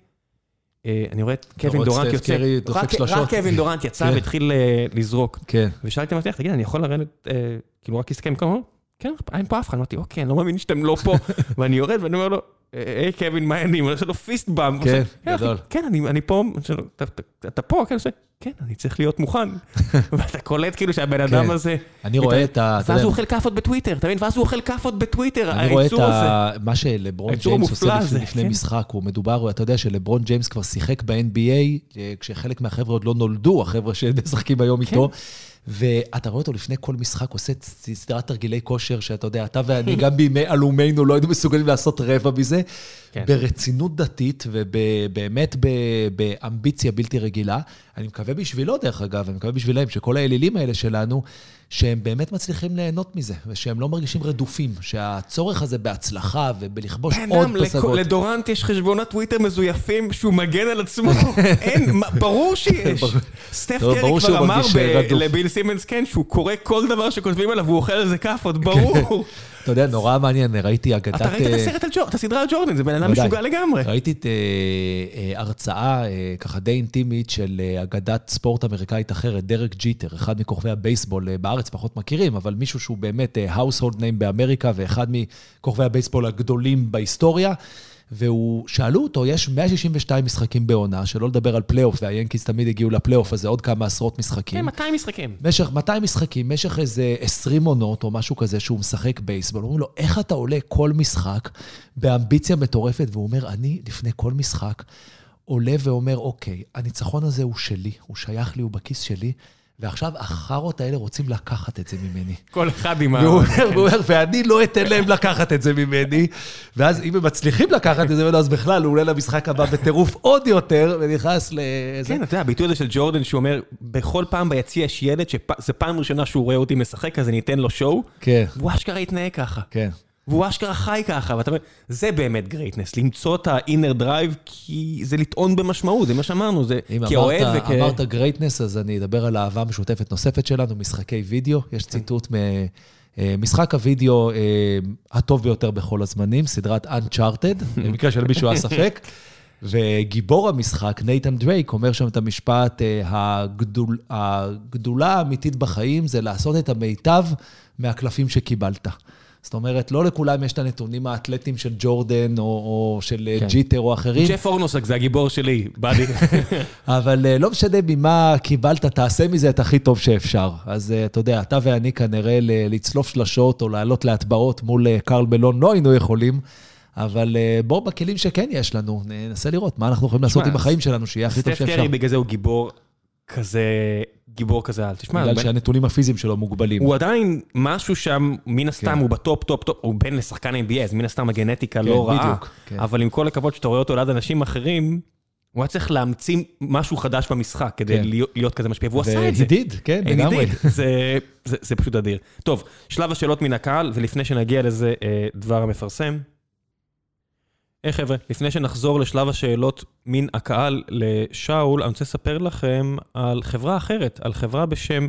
אני רואה את קווין דורנט יוצא, רק- קווין דורנט יצא כן. והתחיל אה, לזרוק. כן. ושאלתי אותי, תגיד, אני יכול לרדת, אה, כאילו רק הסכם כמה? כן, אין פה אף אחד. אמרתי, אוקיי, אני לא מאמין שאתם לא פה. (laughs) ואני יורד ואני אומר לו, היי קווין, מה העניינים? אני עושה לו fist bump. הוא כן, גדול. כן, אני פה, לו, "אתה- פה? כן, הוא עושה, כן, אני צריך להיות מוכן. (laughs) ואתה קולט כאילו שהבן אדם כן. הזה... אני רואה את ה... ואז הוא אוכל כאפות בטוויטר, אתה מבין? ואז הוא אוכל כאפות בטוויטר, אני רואה את הזה. מה שלברון ג'יימס עושה הזה, לפני, כן. משחק, הוא מדובר, אתה יודע שלברון ג'יימס כבר שיחק ב-NBA, אה, כשחלק מהחבר'ה עוד לא נולדו, החבר'ה שמשחקים היום כן. איתו. ואתה רואה אותו לפני כל משחק עושה סדרת תרגילי כושר, שאתה יודע, אתה ואני גם בימי עלומנו לא היינו מסוגלים לעשות רבע מזה, כן. ברצינות דתית ובאמת באמביציה בלתי רגילה. אני מקווה בשבילו, דרך אגב, אני מקווה בשבילם, שכל האלילים האלה שלנו, שהם באמת מצליחים ליהנות מזה, ושהם לא מרגישים רדופים, שהצורך הזה בהצלחה ובלכבוש עוד לכ- פסגות. לדורנט יש חשבונות טוויטר מזויפים שהוא מגן על עצמו. (laughs) אין, ברור שיש. סטף קרי כבר אמר מרגיש ב- רדוף. לביל סימונס, כן, שהוא קורא כל דבר שכותבים עליו והוא אוכל על זה כאפות, ברור. אתה יודע, נורא מעניין, ראיתי אגדת... אתה ראית את אה, הסרט על ג'ורדן, את הסדרה על ג'ורדן, זה בן אדם. משוגע לגמרי. ראיתי את אה, אה, הרצאה אה, ככה די אינטימית של אגדת ספורט אמריקאית אחרת, דרק ג'יטר, אחד מכוכבי הבייסבול בארץ, פחות מכירים, אבל מישהו שהוא באמת household name באמריקה, ואחד מכוכבי הבייסבול הגדולים בהיסטוריה. והוא, שאלו אותו, יש 162 משחקים בעונה, שלא לדבר על פלייאוף, והיאנקיס תמיד הגיעו לפלייאוף הזה, עוד כמה עשרות משחקים. כן, 200 משחקים. משך 200 משחקים, משך איזה 20 עונות או משהו כזה שהוא משחק בייסבול, אומרים לו, איך אתה עולה כל משחק באמביציה מטורפת? והוא אומר, אני לפני כל משחק עולה ואומר, אוקיי, הניצחון הזה הוא שלי, הוא שייך לי, הוא בכיס שלי, ועכשיו החארות האלה רוצים לקחת את זה ממני. כל אחד עם ה... והוא אומר, ואני לא אתן להם לקחת את זה ממני. ואז אם הם מצליחים לקחת את זה ממנו, אז בכלל הוא עולה למשחק הבא בטירוף עוד יותר, ונכנס לאיזה... כן, אתה יודע, הביטוי הזה של ג'ורדן, שהוא אומר, בכל פעם ביציע יש ילד שזו פעם ראשונה שהוא רואה אותי משחק, אז אני אתן לו show, כן, והוא אשכרה יתנהג ככה. כן. והוא אשכרה חי ככה, ואתה אומר, זה באמת greatness, למצוא את ה-inner drive, כי זה לטעון במשמעות, זה מה שאמרנו, זה אם כאוהד וכ... אמרת גרייטנס, אז אני אדבר על אהבה משותפת נוספת שלנו, משחקי וידאו. יש כן. ציטוט ממשחק הוידאו אה, הטוב ביותר בכל הזמנים, סדרת Uncharted, (laughs) במקרה של מישהו היה ספק. וגיבור המשחק, נייתן דרייק, אומר שם את המשפט, אה, הגדול, הגדולה האמיתית בחיים זה לעשות את המיטב מהקלפים שקיבלת. זאת אומרת, לא לכולם יש את הנתונים האתלטיים של ג'ורדן או, או של כן. ג'יטר או אחרים. ג'ף הורנסק זה הגיבור שלי, buddy. (laughs) אבל אה, לא משנה ממה קיבלת, תעשה מזה את הכי טוב שאפשר. אז אה, אתה יודע, אתה ואני כנראה ל- לצלוף שלשות או לעלות להטבעות מול אה, קרל מלון לא היינו יכולים, אבל אה, בואו בכלים שכן יש לנו, ננסה לראות מה אנחנו יכולים לעשות עם החיים שלנו, שיהיה הכי טוב סטף שאפשר. קרי בגלל זה הוא גיבור כזה, גיבור כזה על. תשמע, בגלל שהנתונים הפיזיים שלו מוגבלים. הוא עדיין משהו שם, מן הסתם כן. הוא בטופ, טופ, טופ, הוא בן לשחקן NBA, אז מן הסתם הגנטיקה כן, לא רעה. כן. אבל עם כל הכבוד שאתה רואה אותו ליד אנשים אחרים, הוא היה צריך להמציא משהו חדש במשחק כדי כן. להיות- להיות כזה משפיע, והוא עשה את זה. ו he did, כן, לגמרי. he did. זה, זה, זה פשוט אדיר. טוב, שלב השאלות מן הקהל, ולפני שנגיע לזה, אה, דבר המפרסם. היי חבר'ה, לפני שנחזור לשלב השאלות מן הקהל לשאול, אני רוצה לספר לכם על חברה אחרת, על חברה בשם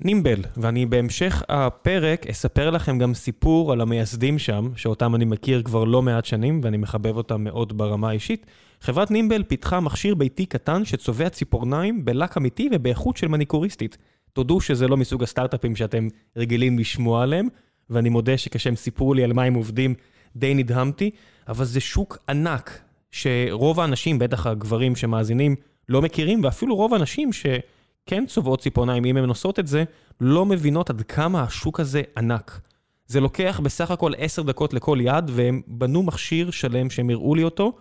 נימבל, ואני בהמשך הפרק אספר לכם גם סיפור על המייסדים שם, שאותם אני מכיר כבר לא מעט שנים, ואני מחבב אותם מאוד ברמה האישית. חברת נימבל פיתחה מכשיר ביתי קטן שצובע ציפורניים בלק אמיתי ובאיכות של מניקוריסטית. תודו שזה לא מסוג הסטארט-אפים שאתם רגילים לשמוע עליהם, ואני מודה שכשהם סיפרו לי על מה הם עובדים, די נדהמתי, אבל זה שוק ענק, שרוב האנשים, בטח הגברים שמאזינים, לא מכירים, ואפילו רוב האנשים שכן צובעות ציפורניים, אם הן עושות את זה, לא מבינות עד כמה השוק הזה ענק. זה לוקח בסך הכל עשר דקות לכל יד, והם בנו מכשיר שלם שהם הראו לי אותו,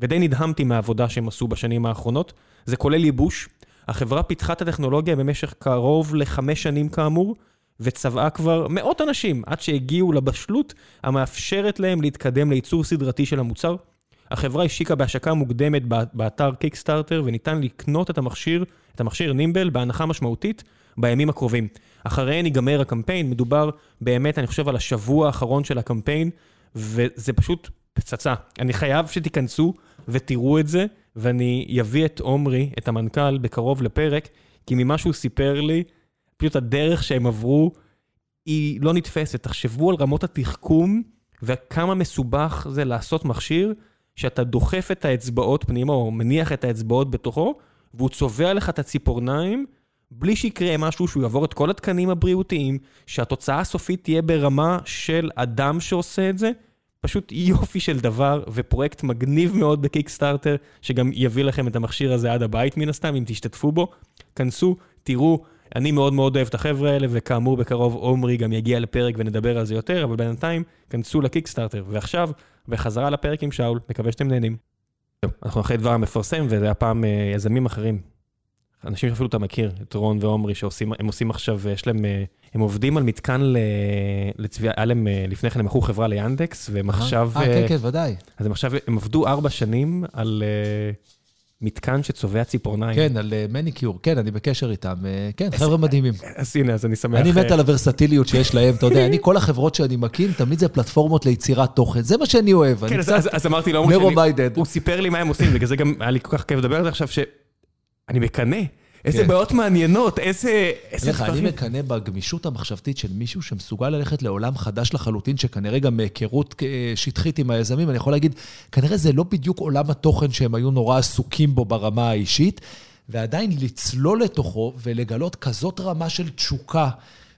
ודי נדהמתי מהעבודה שהם עשו בשנים האחרונות. זה כולל ייבוש. החברה פיתחה את הטכנולוגיה במשך קרוב לחמש שנים כאמור, וצבעה כבר מאות אנשים עד שהגיעו לבשלות המאפשרת להם להתקדם לייצור סדרתי של המוצר. החברה השיקה בהשקה מוקדמת בא- באתר קיקסטארטר וניתן לקנות את המכשיר, את המכשיר נימבל בהנחה משמעותית בימים הקרובים. אחריהן ייגמר הקמפיין, מדובר באמת, אני חושב, על השבוע האחרון של הקמפיין, וזה פשוט פצצה. אני חייב שתיכנסו ותראו את זה, ואני אביא את עומרי, את המנכ"ל, בקרוב לפרק, כי ממה שהוא סיפר לי, פשוט הדרך שהם עברו היא לא נתפסת. תחשבו על רמות התחכום וכמה מסובך זה לעשות מכשיר שאתה דוחף את האצבעות פנימה או מניח את האצבעות בתוכו, והוא צובע לך את הציפורניים בלי שיקרה משהו שהוא יעבור את כל התקנים הבריאותיים, שהתוצאה הסופית תהיה ברמה של אדם שעושה את זה. פשוט יופי של דבר ופרויקט מגניב מאוד בקיקסטארטר, שגם יביא לכם את המכשיר הזה עד הבית מן הסתם, אם תשתתפו בו. כנסו, תראו, אני מאוד מאוד אוהב את החבר'ה האלה, וכאמור בקרוב עומרי גם יגיע לפרק ונדבר על זה יותר, אבל בינתיים, כנסו לקיקסטארטר. ועכשיו, בחזרה לפרק עם שאול, מקווה שאתם נהנים. טוב, אנחנו אחרי דבר המפרסם, וזה הפעם אה, יזמים אחרים. אנשים שאפילו אתה מכיר, את רון ועומרי, שעושים, הם עושים עכשיו, יש להם, אה, הם עובדים על מתקן ל- לצביעה, היה להם, אה, לפני כן הם מכרו חברה ליאנדקס, והם עכשיו, אה, אה, כן, כן, ודאי. אז הם עכשיו, הם עבדו ארבע שנים על אה, מתקן שצובע ציפורניים. כן, על אה, מניקיור. כן, אני בקשר איתם. אה, כן, חבר'ה מדהימים. אז הנה, אז אני שמח. אני מת אה, על הוורסטיליות שיש להם, אתה יודע, אני, כל החברות שאני מקים, תמיד זה פלטפורמות ליצירת תוכן. זה מה שאני אוהב. כן, אז, אמרתי לעומרי שאני. הוא סיפר לי מה הם עושים, בגלל זה גם היה לי כל כך כיף לדבר על זה עכשיו, שאני מקנא. איזה כן. בעיות מעניינות, איזה, איזה לך, אני. מקנא בגמישות המחשבתית של מישהו שמסוגל ללכת לעולם חדש לחלוטין, שכנראה גם מהיכרות אה, שטחית עם היזמים, אני יכול להגיד, כנראה זה לא בדיוק עולם התוכן שהם היו נורא עסוקים בו ברמה האישית, ועדיין לצלול לתוכו ולגלות כזאת רמה של תשוקה.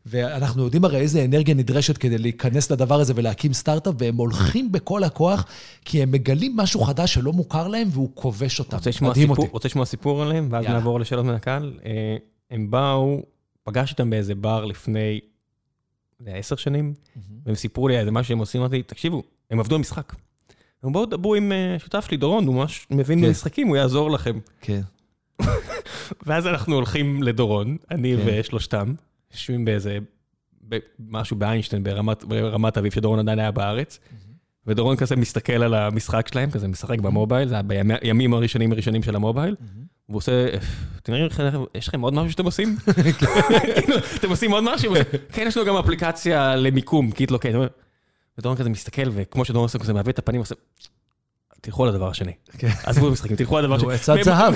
ואנחנו יודעים הרי איזה אנרגיה נדרשת כדי להיכנס לדבר הזה ולהקים סטארט-אפ, והם הולכים בכל הכוח, כי הם מגלים משהו חדש שלא מוכר להם, והוא כובש אותם. רוצה לשמוע מדהים סיפור, אותי. רוצה לשמוע סיפור עליהם, ואז יאללה. נעבור לשאלות מהקהל. אה, הם באו, פגשתי אותם באיזה בר לפני עשר שנים, והם סיפרו לי איזה משהו שהם עושים, אמרתי, תקשיבו, הם עבדו במשחק. הם בואו דברו עם אה, שותף שלי, דורון, הוא ממש מבין כן. במשחקים, הוא יעזור לכם. כן. (laughs) ואז אנחנו הולכים לדורון, אני כן. ושלושתם, יושבים באיזה, משהו באיינשטיין ברמת, ברמת אביב, שדורון עדיין היה בארץ, ודורון כזה מסתכל על המשחק שלהם, כזה משחק במובייל, זה היה בימים הראשונים הראשונים של המובייל, והוא עושה, אתם יודעים, יש לכם עוד משהו שאתם עושים? (laughs) כאילו, אתם עושים עוד משהו? כן, יש לנו גם אפליקציה למיקום, Kid Locate. ודורון כזה מסתכל, וכמו שדורון עושה, כזה מעוות את הפנים, עושה, תלכו לדבר השני. כן. עזבו משחקים, תלכו לדבר השני. הוא עצת והם- זהב.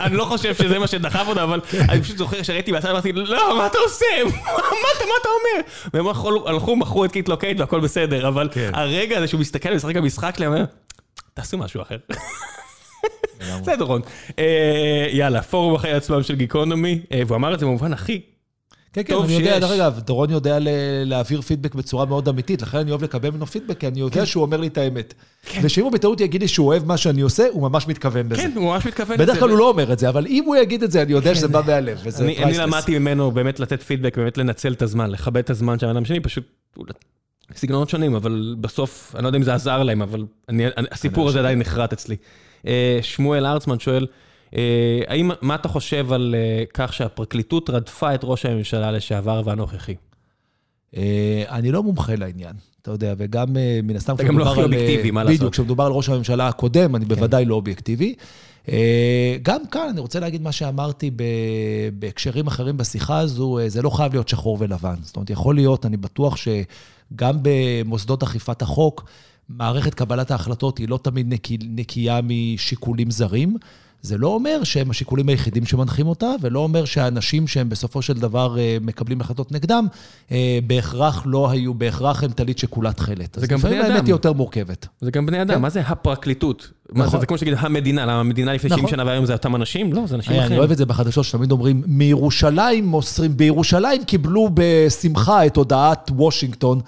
אני- לא חושב שזה מה שדחף אותם, אבל אני פשוט זוכר שראיתי מהצד, אמרתי, לא, מה אתה עושה? (laughs) מה אתה אומר? והם הלכו- מכרו את Kid Locate והכל בסדר, אבל כן. הרגע הזה שהוא מסתכל ומשחק במשחק שלהם, תעשו משהו אחר. זה דורון. אה, יאללה, פורום החיים עצמם של גיקונומי, אה, והוא אמר את זה במובן הכי כן, כן, אני יודע. דרך אגב, דורון יודע להעביר פידבק בצורה מאוד אמיתית, לכן אני אוהב לקבל ממנו פידבק, כי אני יודע כן. שהוא אומר לי את האמת. ושאם הוא בטעות יגיד לי שהוא אוהב מה שאני עושה, הוא ממש מתכוון לזה. כן, הוא ממש מתכוון בדרך לזה. כלל הוא לא אומר את זה, אבל אם הוא יגיד את זה, אני יודע שזה בא מהלב, וזה אני, אני. למדתי ממנו באמת לתת פידבק, באמת לנצל את הזמן, לכבד את הזמן של האדם שני, פשוט... סגנונות שונים, אבל בסוף, אני לא יודע אם זה עזר להם, אבל אני, אני, הסיפור הזה עדיין נחרט אצלי. אה, שמואל ארצמן שואל, האם, מה אתה חושב על אה, כך שהפרקליטות רדפה את ראש הממשלה לשעבר והנוכחי? אה, אני לא מומחה לעניין, אתה יודע, וגם אה, מן הסתם... אתה גם לא הכי אובייקטיבי, אה, מה לעשות? בדיוק, כשמדובר על ראש הממשלה הקודם, אני בוודאי לא אובייקטיבי. אה, גם כאן, אני רוצה להגיד מה שאמרתי בהקשרים אחרים בשיחה הזו, אה, זה לא חייב להיות שחור ולבן. זאת אומרת, יכול להיות, אני בטוח שגם במוסדות אכיפת החוק, מערכת קבלת ההחלטות היא לא תמיד נקי, נקייה משיקולים זרים. זה לא אומר שהם השיקולים היחידים שמנחים אותה, ולא אומר שהאנשים שהם בסופו של דבר אה, מקבלים החלטות נגדם, אה, בהכרח לא היו, בהכרח הם טלית שכולה תכלת. זה גם בני לפעמים האמת אדם. היא יותר מורכבת. זה גם בני אדם, כן. מה זה הפרקליטות? מה נכון. זה, זה כמו שתגיד המדינה, למה המדינה לפני 70 נכון. שנה והיום זה אותם אנשים? לא, זה אנשים אה, אני אחרים. אוהב את זה בחדשות, שתמיד אומרים, מירושלים מוסרים, בירושלים קיבלו בשמחה את הודעת וושינגטון.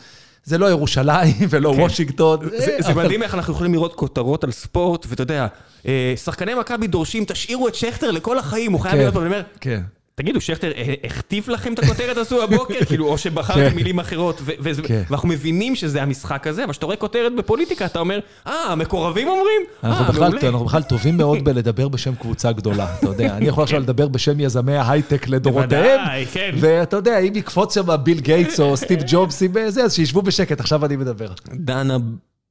זה לא ירושלים (laughs) ולא וושינגטון. כן. זה, אה, זה אבל- מדהים איך אנחנו יכולים לראות כותרות על ספורט, ואתה יודע, אה, שחקני מכבי דורשים, תשאירו את שכטר לכל החיים, הוא חייב כן. להיות פה, ואני אומר, כן. תגידו, שכטר אה, הכתיב לכם את הכותרת הזו הבוקר? (laughs) כאילו, או שבחרתם כן. מילים אחרות, כן. ואנחנו מבינים שזה המשחק הזה, אבל כשאתה רואה כותרת בפוליטיקה, אתה אומר, אה, המקורבים אומרים? אנחנו אה, בכלל, מעולה. אנחנו בכלל טובים מאוד בלדבר בשם קבוצה גדולה, אתה יודע. אני יכול עכשיו לדבר בשם יזמי ההייטק לדורותיהם, כן. ואתה יודע, אם יקפוץ שם ביל גייטס או סטיב (laughs) ג'ובס, אז שישבו בשקט, עכשיו אני מדבר. דנה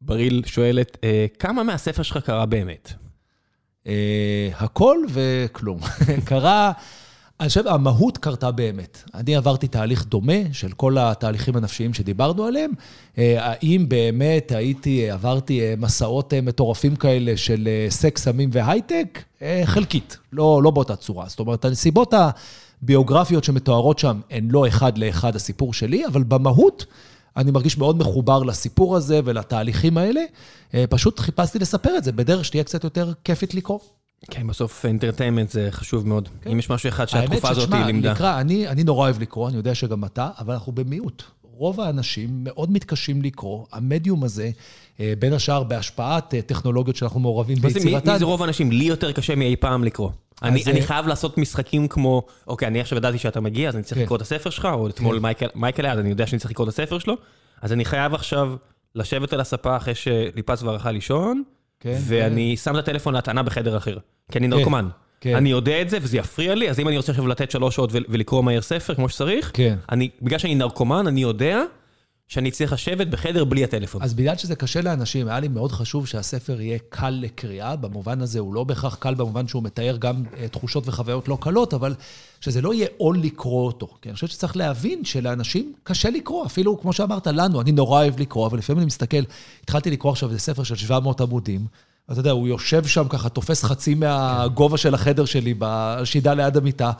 בריל שואלת, אה, כמה מהספר שלך קרה באמת? אה, הכל וכלום. (laughs) קרה, אני חושב, המהות קרתה באמת. אני עברתי תהליך דומה של כל התהליכים הנפשיים שדיברנו עליהם. אה, האם באמת הייתי, עברתי אה, מסעות אה, מטורפים כאלה של סקס, סמים והייטק? חלקית, לא, לא באותה צורה. זאת אומרת, הנסיבות הביוגרפיות שמתוארות שם הן לא אחד לאחד הסיפור שלי, אבל במהות... אני מרגיש מאוד מחובר לסיפור הזה ולתהליכים האלה. פשוט חיפשתי לספר את זה בדרך שתהיה קצת יותר כיפית לקרוא. כן, בסוף אינטרטיימנט זה חשוב מאוד. אם יש משהו אחד כן. האמת שהתקופה הזאת שתשמע, לימדה. לקרוא, אני, אני נורא אוהב לקרוא, אני יודע שגם אתה, אבל אנחנו במיעוט. רוב האנשים מאוד מתקשים לקרוא. המדיום הזה, אה, בין השאר בהשפעת אה, טכנולוגיות שאנחנו מעורבים זה, מי, ביצירתן. מי זה רוב האנשים? לי יותר קשה מאי פעם לקרוא. אני, אז, אני אה, חייב לעשות משחקים כמו, אוקיי, אני עכשיו ידעתי שאתה מגיע, אז אני צריך כן. לקרוא את הספר שלך, או אתמול מייקל, מייקל היה, אז אני יודע שאני צריך לקרוא את הספר שלו, אז אני חייב עכשיו לשבת על הספה אחרי שליפץ כבר הלכה לישון, כן, ואני שם את הטלפון להטענה בחדר אחר, כי אני נרקומן. כן. אני יודע את זה, וזה יפריע לי, אז אם אני רוצה עכשיו לתת שלוש שעות ול- ולקרוא מהר ספר כמו שצריך, כן. אני, בגלל שאני נרקומן, אני יודע שאני צריך לשבת בחדר בלי הטלפון. אז בגלל שזה קשה לאנשים, היה לי מאוד חשוב שהספר יהיה קל לקריאה. במובן הזה הוא לא בהכרח קל במובן שהוא מתאר גם אה, תחושות וחוויות לא קלות, אבל שזה לא יהיה עול לקרוא אותו. כי אני חושב שצריך להבין שלאנשים קשה לקרוא. אפילו, כמו שאמרת, לנו, אני נורא אוהב לקרוא, אבל לפעמים אני מסתכל, התחלתי לקרוא עכשיו איזה ספר של 700 עמודים. אתה יודע, הוא יושב שם ככה, תופס חצי מהגובה של החדר שלי בשידה ליד המיטה,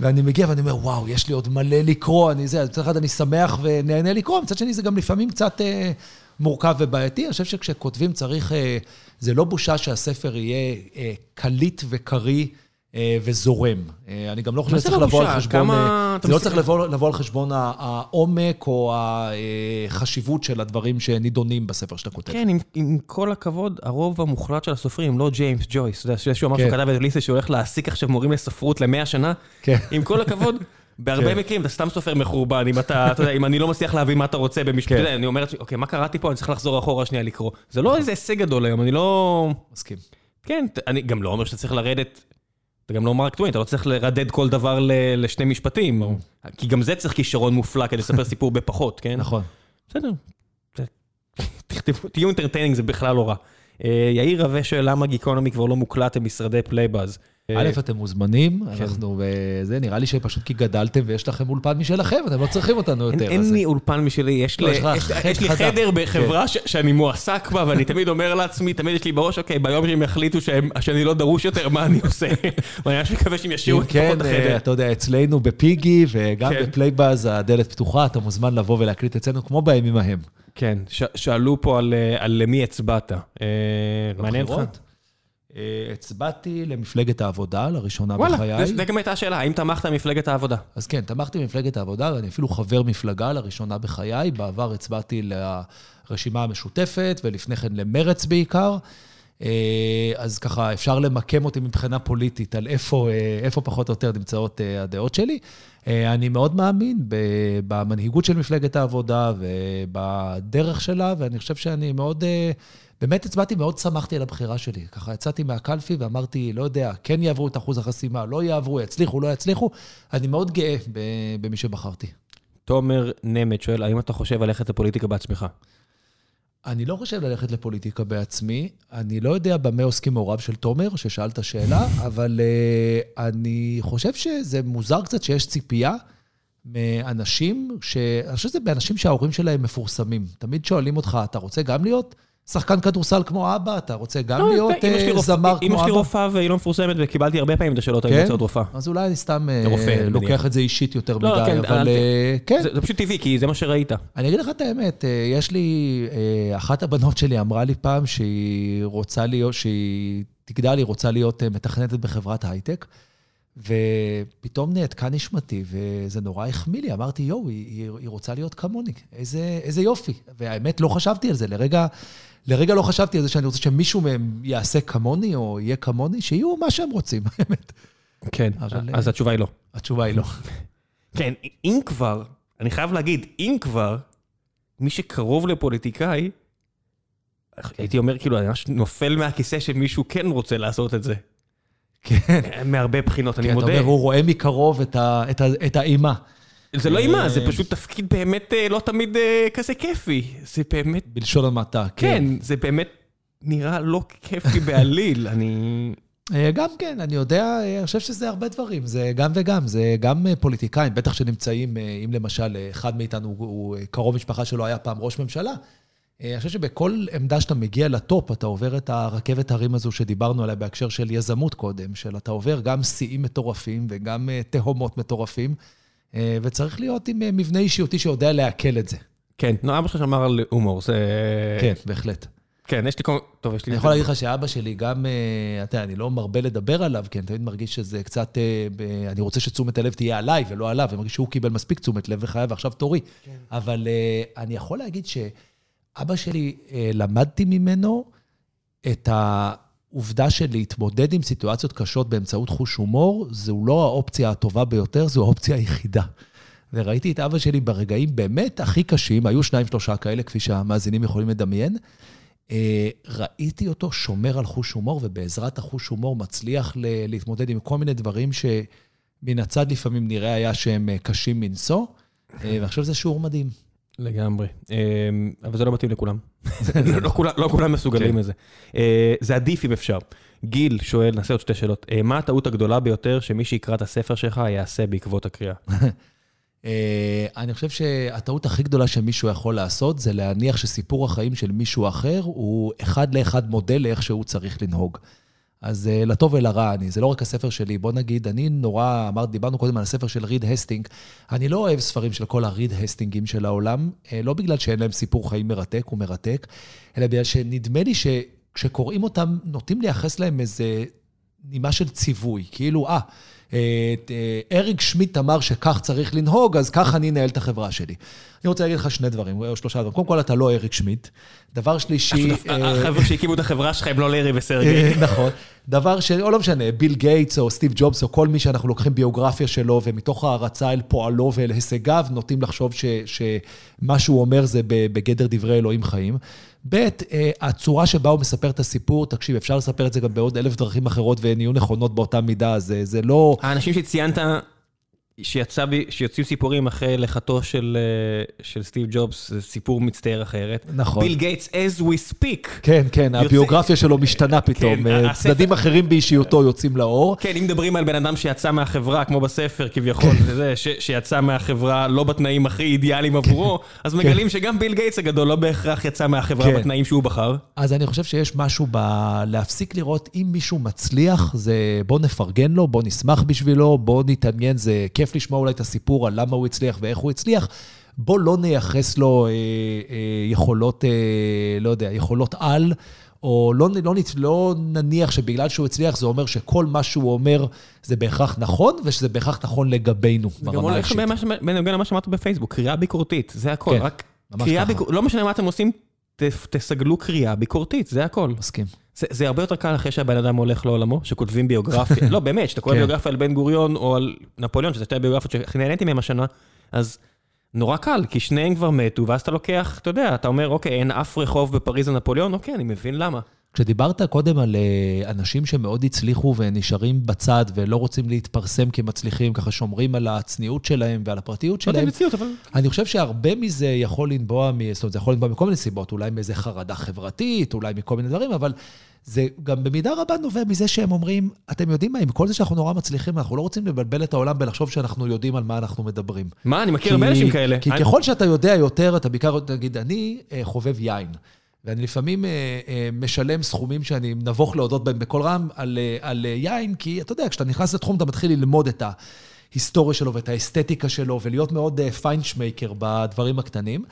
ואני מגיע ואני אומר, וואו, יש לי עוד מלא לקרוא, אני זה, מצד אחד אני שמח ונהנה לקרוא, מצד שני זה גם לפעמים קצת אה, מורכב ובעייתי. אני חושב שכשכותבים צריך, אה, זה לא בושה שהספר יהיה אה, קליט וקריא. אה, וזורם. אה, אני גם לא חושב שצריך לבוא על? חשבון... אה, זה לא צריך לבוא, על חשבון העומק או החשיבות של הדברים שנידונים בספר שאתה כותב. כן, עם, כל הכבוד, הרוב המוחלט של הסופרים לא ג'יימס ג'ויס. אתה יודע, שהוא אמר. שהוא כתב את ליסה שהוא הולך להעסיק עכשיו מורים לספרות למאה שנה. כן. עם כל הכבוד, (laughs) בהרבה כן. מקרים אתה סתם סופר מחורבן, אם אתה, אתה יודע, אם אני לא מצליח להבין מה אתה רוצה במשפט, כן. אני אומר אוקיי, מה קראתי פה? אני צריך לחזור אחורה שנייה לקרוא. זה לא איזה הישג גדול היום, אני לא... מסכים. כן, אני גם לא אומר שאתה צריך לרדת, אתה גם לא מרק טוויין, אתה לא צריך לרדד כל דבר לשני משפטים. כי גם זה צריך כישרון מופלא כדי לספר סיפור בפחות, כן? נכון. בסדר. תהיו entertaining, זה בכלל לא רע. אה, יאיר רווה שואל למה גיקונומי כבר לא מוקלט במשרדי Playbuzz. אה, א', אתם מוזמנים, כן. אנחנו, זה נראה לי שפשוט כי גדלתם ויש לכם אולפן משלכם, אתם לא צריכים אותנו יותר. אין לי אולפן משלי, יש לא, לי חדר. חדר בחברה שאני מועסק בה, ואני תמיד אומר לעצמי, תמיד יש לי בראש, אוקיי, ביום שהם יחליטו שאני לא דרוש יותר, מה אני עושה? (laughs) ואני ממש מקווה שהם ישאירו את לפחות כן, החדר. אה, אתה יודע, אצלנו בפיגי וגם כן. ב Playbuzz הדלת פתוחה, אתה מוזמן לבוא ולהקליט אצלנו כמו בימים ההם. כן, שאלו פה על, אה, למי הצבעת. אה, מעניין אותך? אה, הצבעתי למפלגת העבודה, לראשונה וואלה, בחיי. זה גם הייתה השאלה, האם תמכת במפלגת העבודה? אז כן, תמכתי במפלגת העבודה, ואני אפילו חבר מפלגה לראשונה בחיי. בעבר הצבעתי לרשימה המשותפת, ולפני כן למרץ בעיקר. אה, אז ככה, אפשר למקם אותי מבחינה פוליטית על איפה, אה, איפה פחות או יותר נמצאות הדעות שלי. אני מאוד מאמין במנהיגות של מפלגת העבודה ובדרך שלה, ואני חושב שאני מאוד... באמת הצבעתי, מאוד שמחתי על הבחירה שלי. ככה יצאתי מהקלפי ואמרתי, לא יודע, כן יעברו את אחוז החסימה, לא יעברו, יצליחו, לא יצליחו. אני מאוד גאה במי שבחרתי. תומר נמט שואל, האם אתה חושב ללכת לפוליטיקה בעצמך? אני לא חושב ללכת לפוליטיקה בעצמי. אני לא יודע במה עוסקים מעורב של תומר, ששאלת שאלה, (laughs) אבל uh, אני חושב שזה מוזר קצת שיש ציפייה מאנשים, ש... אני חושב שזה באנשים שההורים שלהם מפורסמים. תמיד שואלים אותך, אתה רוצה גם להיות שחקן כדורסל כמו אבא, אתה רוצה גם לא, להיות uh, זמר כמו אבא? אמא שלי רופאה והיא לא מפורסמת, וקיבלתי הרבה פעמים את השאלות האם רוצה רופאה. אז אולי אני סתם uh, לוקח את זה אישית יותר לא, מדי, כן, אבל uh, כן. זה, זה פשוט טבעי, כי זה מה שראית. אני אגיד לך את האמת, uh, יש לי, uh, אחת הבנות שלי אמרה לי פעם שהיא רוצה להיות, שהיא תגדל, היא רוצה להיות uh, מתכנתת בחברת הייטק. ופתאום נעתקה נשמתי, וזה נורא החמיא לי. אמרתי, יואו, היא, היא רוצה להיות כמוני, איזה, איזה יופי. והאמת, לא חשבתי על זה. לרגע, לרגע לא חשבתי על זה שאני רוצה שמישהו מהם יעשה כמוני, או יהיה כמוני, שיהיו מה שהם רוצים, (laughs) האמת. כן, אבל, אז התשובה היא לא. התשובה היא לא. (laughs) כן, אם כבר, אני חייב להגיד, אם כבר, מי שקרוב לפוליטיקאי, הייתי אומר, כאילו, אני ממש נופל מהכיסא שמישהו כן רוצה לעשות את זה. כן. מהרבה בחינות, אני מודה. כן, אתה אומר, הוא רואה מקרוב את האימה. זה לא אימה, זה פשוט תפקיד באמת אה, לא תמיד אה, כזה כיפי. זה באמת... בלשון המעטה, כן. כן, זה באמת נראה לא כיפי (laughs) בעליל, אני... אה, גם כן, אני יודע, אני חושב שזה הרבה דברים, זה גם וגם, זה גם פוליטיקאים, בטח שנמצאים, אם למשל אחד מאיתנו, הוא קרוב משפחה שלו היה פעם ראש ממשלה, אני חושב שבכל עמדה שאתה מגיע לטופ, אתה עובר את הרכבת הרים הזו שדיברנו עליה בהקשר של יזמות קודם, של אתה עובר גם שיאים מטורפים וגם תהומות מטורפים. אה, וצריך להיות עם אה, מבנה אישיותי שיודע לעכל את זה. כן, נו, אבא שלך שמר על הומור, זה... כן, בהחלט. כן, יש לי כל... טוב, יש לי... אני יכול להגיד לך שאבא שלי גם, אה, אתה יודע, אני לא מרבה לדבר עליו, כי אני תמיד מרגיש שזה קצת... אני רוצה שתשומת הלב תהיה עליי ולא עליו, אני מרגיש שהוא קיבל מספיק תשומת לב וחייב, ועכשיו תורי. כן. אבל אני יכול להגיד שאבא שלי, למדתי ממנו את ה... העובדה של להתמודד עם סיטואציות קשות באמצעות חוש הומור, זו לא האופציה הטובה ביותר, זו האופציה היחידה. וראיתי את אבא שלי ברגעים באמת הכי קשים, היו שניים, שלושה כאלה, כפי שהמאזינים יכולים לדמיין. אה, ראיתי אותו שומר על חוש הומור, ובעזרת החוש הומור מצליח להתמודד עם כל מיני דברים שמן הצד לפעמים נראה היה שהם אה, קשים מנשוא, אה, חושב שזה שיעור מדהים. לגמרי, אמ, אבל זה לא מתאים לכולם. (laughs) לא, לא כולם מסוגלים כן. לזה. אה, זה עדיף אם אפשר. גיל שואל, נעשה עוד שתי שאלות. אה, מה הטעות הגדולה ביותר שמי שיקרא את הספר שלך יעשה בעקבות הקריאה? (laughs) אה, אני חושב שהטעות הכי גדולה שמישהו יכול לעשות זה להניח שסיפור החיים של מישהו אחר הוא אחד לאחד מודל לאיך שהוא צריך לנהוג. אז אה, לטוב ולרע, אני, זה לא רק הספר שלי, בוא נגיד, אני נורא, אמרת, דיברנו קודם על הספר של ריד הסטינג, אני לא אוהב ספרים של כל הריד הסטינגים של העולם, אה, לא בגלל שאין להם סיפור חיים מרתק ומרתק, אלא בגלל שנדמה לי שכשקוראים אותם, נוטים לייחס להם איזה נימה של ציווי, כאילו, אה, אה, אריק שמיט אמר שכך צריך לנהוג, אז ככה אני אנהל את החברה שלי. אני רוצה להגיד לך שני דברים, או שלושה דברים. קודם כל, אתה לא אריק שמיט. דבר שלישי... החבר'ה שהקימו את החברה שלך הם לא לארי וסרגי. נכון. דבר ש... או לא משנה, ביל גייטס או סטיב ג'ובס או כל מי שאנחנו לוקחים ביוגרפיה שלו, ומתוך הערצה אל פועלו ואל הישגיו, נוטים לחשוב. שמה שהוא אומר זה בגדר דברי אלוהים חיים. ב', אה, הצורה שבה הוא מספר את הסיפור, תקשיב, אפשר לספר את זה גם בעוד אלף דרכים אחרות והן יהיו נכונות באותה מידה, זה, זה לא... האנשים שציינת שיצא שיוצאים סיפורים אחרי לכתו של, אה, של סטיב ג'ובס, זה סיפור מצטייר אחרת. נכון. ביל גייטס, as we speak. כן, כן, יוצא... הביוגרפיה שלו משתנה פתאום. כן, צדדים הספר... אחרים באישיותו יוצאים לאור. כן, אם מדברים על בן אדם שיצא מהחברה, כמו בספר כביכול, כן. זה, ש, שיצא מהחברה לא בתנאים הכי אידיאליים עבורו, כן. אז מגלים כן. שגם ביל גייטס הגדול לא בהכרח יצא מהחברה כן. בתנאים שהוא בחר. אז אני חושב שיש משהו ב... להפסיק לראות אם מישהו מצליח, זה בוא נפרגן לו, בוא נשמח בשבילו, בוא נתעניין, זה כיף לשמוע אולי את הסיפור על למה הוא הצליח ואיך הוא הצליח. בוא לא נייחס לו אה, אה, יכולות, אה, לא יודע, יכולות על, או לא, לא, לא נניח שבגלל שהוא הצליח, זה אומר שכל מה שהוא אומר זה בהכרח נכון, ושזה בהכרח נכון לגבינו ברמה האישית. זה גם הולך בנוגע למה שאמרת בפייסבוק, קריאה ביקורתית, זה הכל. כן, רק קריאה ביקורתית, לא משנה מה אתם עושים, תסגלו קריאה ביקורתית, זה הכל. מסכים. זה, זה הרבה יותר קל אחרי שהבן אדם הולך לעולמו, שכותבים ביוגרפיה, (laughs) לא באמת, שאתה קורא כן. ביוגרפיה על בן גוריון או על נפוליאון, שזה שתי ביוגרפיות שהכי נהניתי מהם השנה, אז נורא קל, כי שניהם כבר מתו, ואז אתה לוקח, אתה יודע, אתה אומר, אוקיי, אין אף רחוב בפריז או נפוליאון, אוקיי, אני מבין למה. כשדיברת קודם על אה, אנשים שמאוד הצליחו ונשארים בצד ולא רוצים להתפרסם כמצליחים, ככה שומרים על הצניעות שלהם ועל הפרטיות שלהם. לא יודע מציאות, אבל... אני חושב שהרבה מזה יכול לנבוע, זאת אומרת, זה יכול לנבוע מכל מיני סיבות, אולי מאיזה חרדה חברתית, אולי מכל מיני דברים, אבל זה גם במידה רבה נובע מזה שהם אומרים, אתם יודעים מה, עם כל זה שאנחנו נורא מצליחים, אנחנו לא רוצים לבלבל את העולם ולחשוב שאנחנו יודעים על מה אנחנו מדברים. מה, אני מכיר הרבה אנשים כאלה. כי ככל שאתה יודע יותר, אתה בעיקר, נגיד, אני אה, חובב יין. ואני לפעמים אה, אה, משלם סכומים שאני נבוך להודות בהם בקול רם על, אה, על יין, כי אתה יודע, כשאתה נכנס לתחום אתה מתחיל ללמוד את ההיסטוריה שלו ואת האסתטיקה שלו, ולהיות מאוד פיינשמייקר בדברים הקטנים.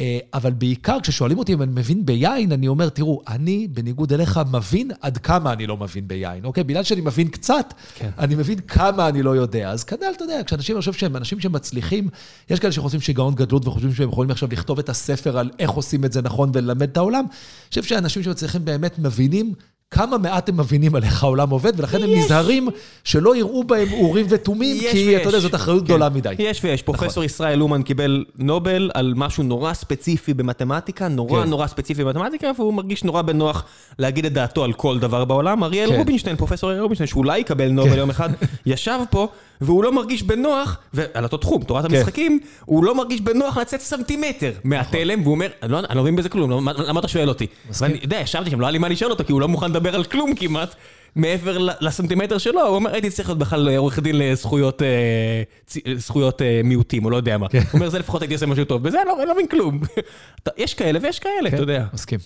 אה, אבל בעיקר כששואלים אותי אם אני מבין ביין, אני אומר, תראו, אני, בניגוד אליך, מבין עד כמה אני לא מבין ביין, אוקיי? בגלל שאני מבין קצת, כן. אני מבין כמה אני לא יודע. אז כנ"ל, אתה יודע, כשאנשים, אני חושב שהם אנשים שמצליחים, יש כאלה שחושבים שיגעון גדלות וחושבים שהם יכולים עכשיו לכתוב את הספר על איך עושים את זה נכון וללמד את העולם. אני חושב שאנשים שמצליחים באמת מבינים כמה מעט הם מבינים על איך העולם עובד, ולכן הם נזהרים שלא יראו בהם אורים ותומים, כי אתה יודע, זאת אחריות כן. גדולה מדי. יש ויש. נכון. פרופסור ישראל אומן קיבל נובל על משהו נורא ספציפי במתמטיקה, נורא כן. נורא ספציפי במתמטיקה, והוא מרגיש נורא בנוח להגיד את דעתו על כל דבר בעולם. אריאל כן. רובינשטיין, פרופסור אריאל רובינשטיין, שאולי יקבל נובל יום אחד, (laughs) ישב פה, והוא לא מרגיש בנוח, ועל אותו תחום, תורת המשחקים, הוא לא מרגיש בנוח לצאת סנטימטר מהתלם, והוא אומר, אני לא מבין בזה כלום, למה אתה שואל אותי? ואני יודע, ישבתי שם, לא היה לי מה לשאול אותו, כי הוא לא מוכן לדבר על כלום כמעט, מעבר לסנטימטר שלו, הוא אומר, הייתי צריך להיות בכלל עורך דין לזכויות אה, אה, מיעוטים, או לא יודע מה. כן. הוא אומר, זה לפחות הייתי עושה משהו טוב, בזה אני לא, לא מבין כלום. (laughs) יש כאלה ויש כאלה, אתה יודע. מסכים.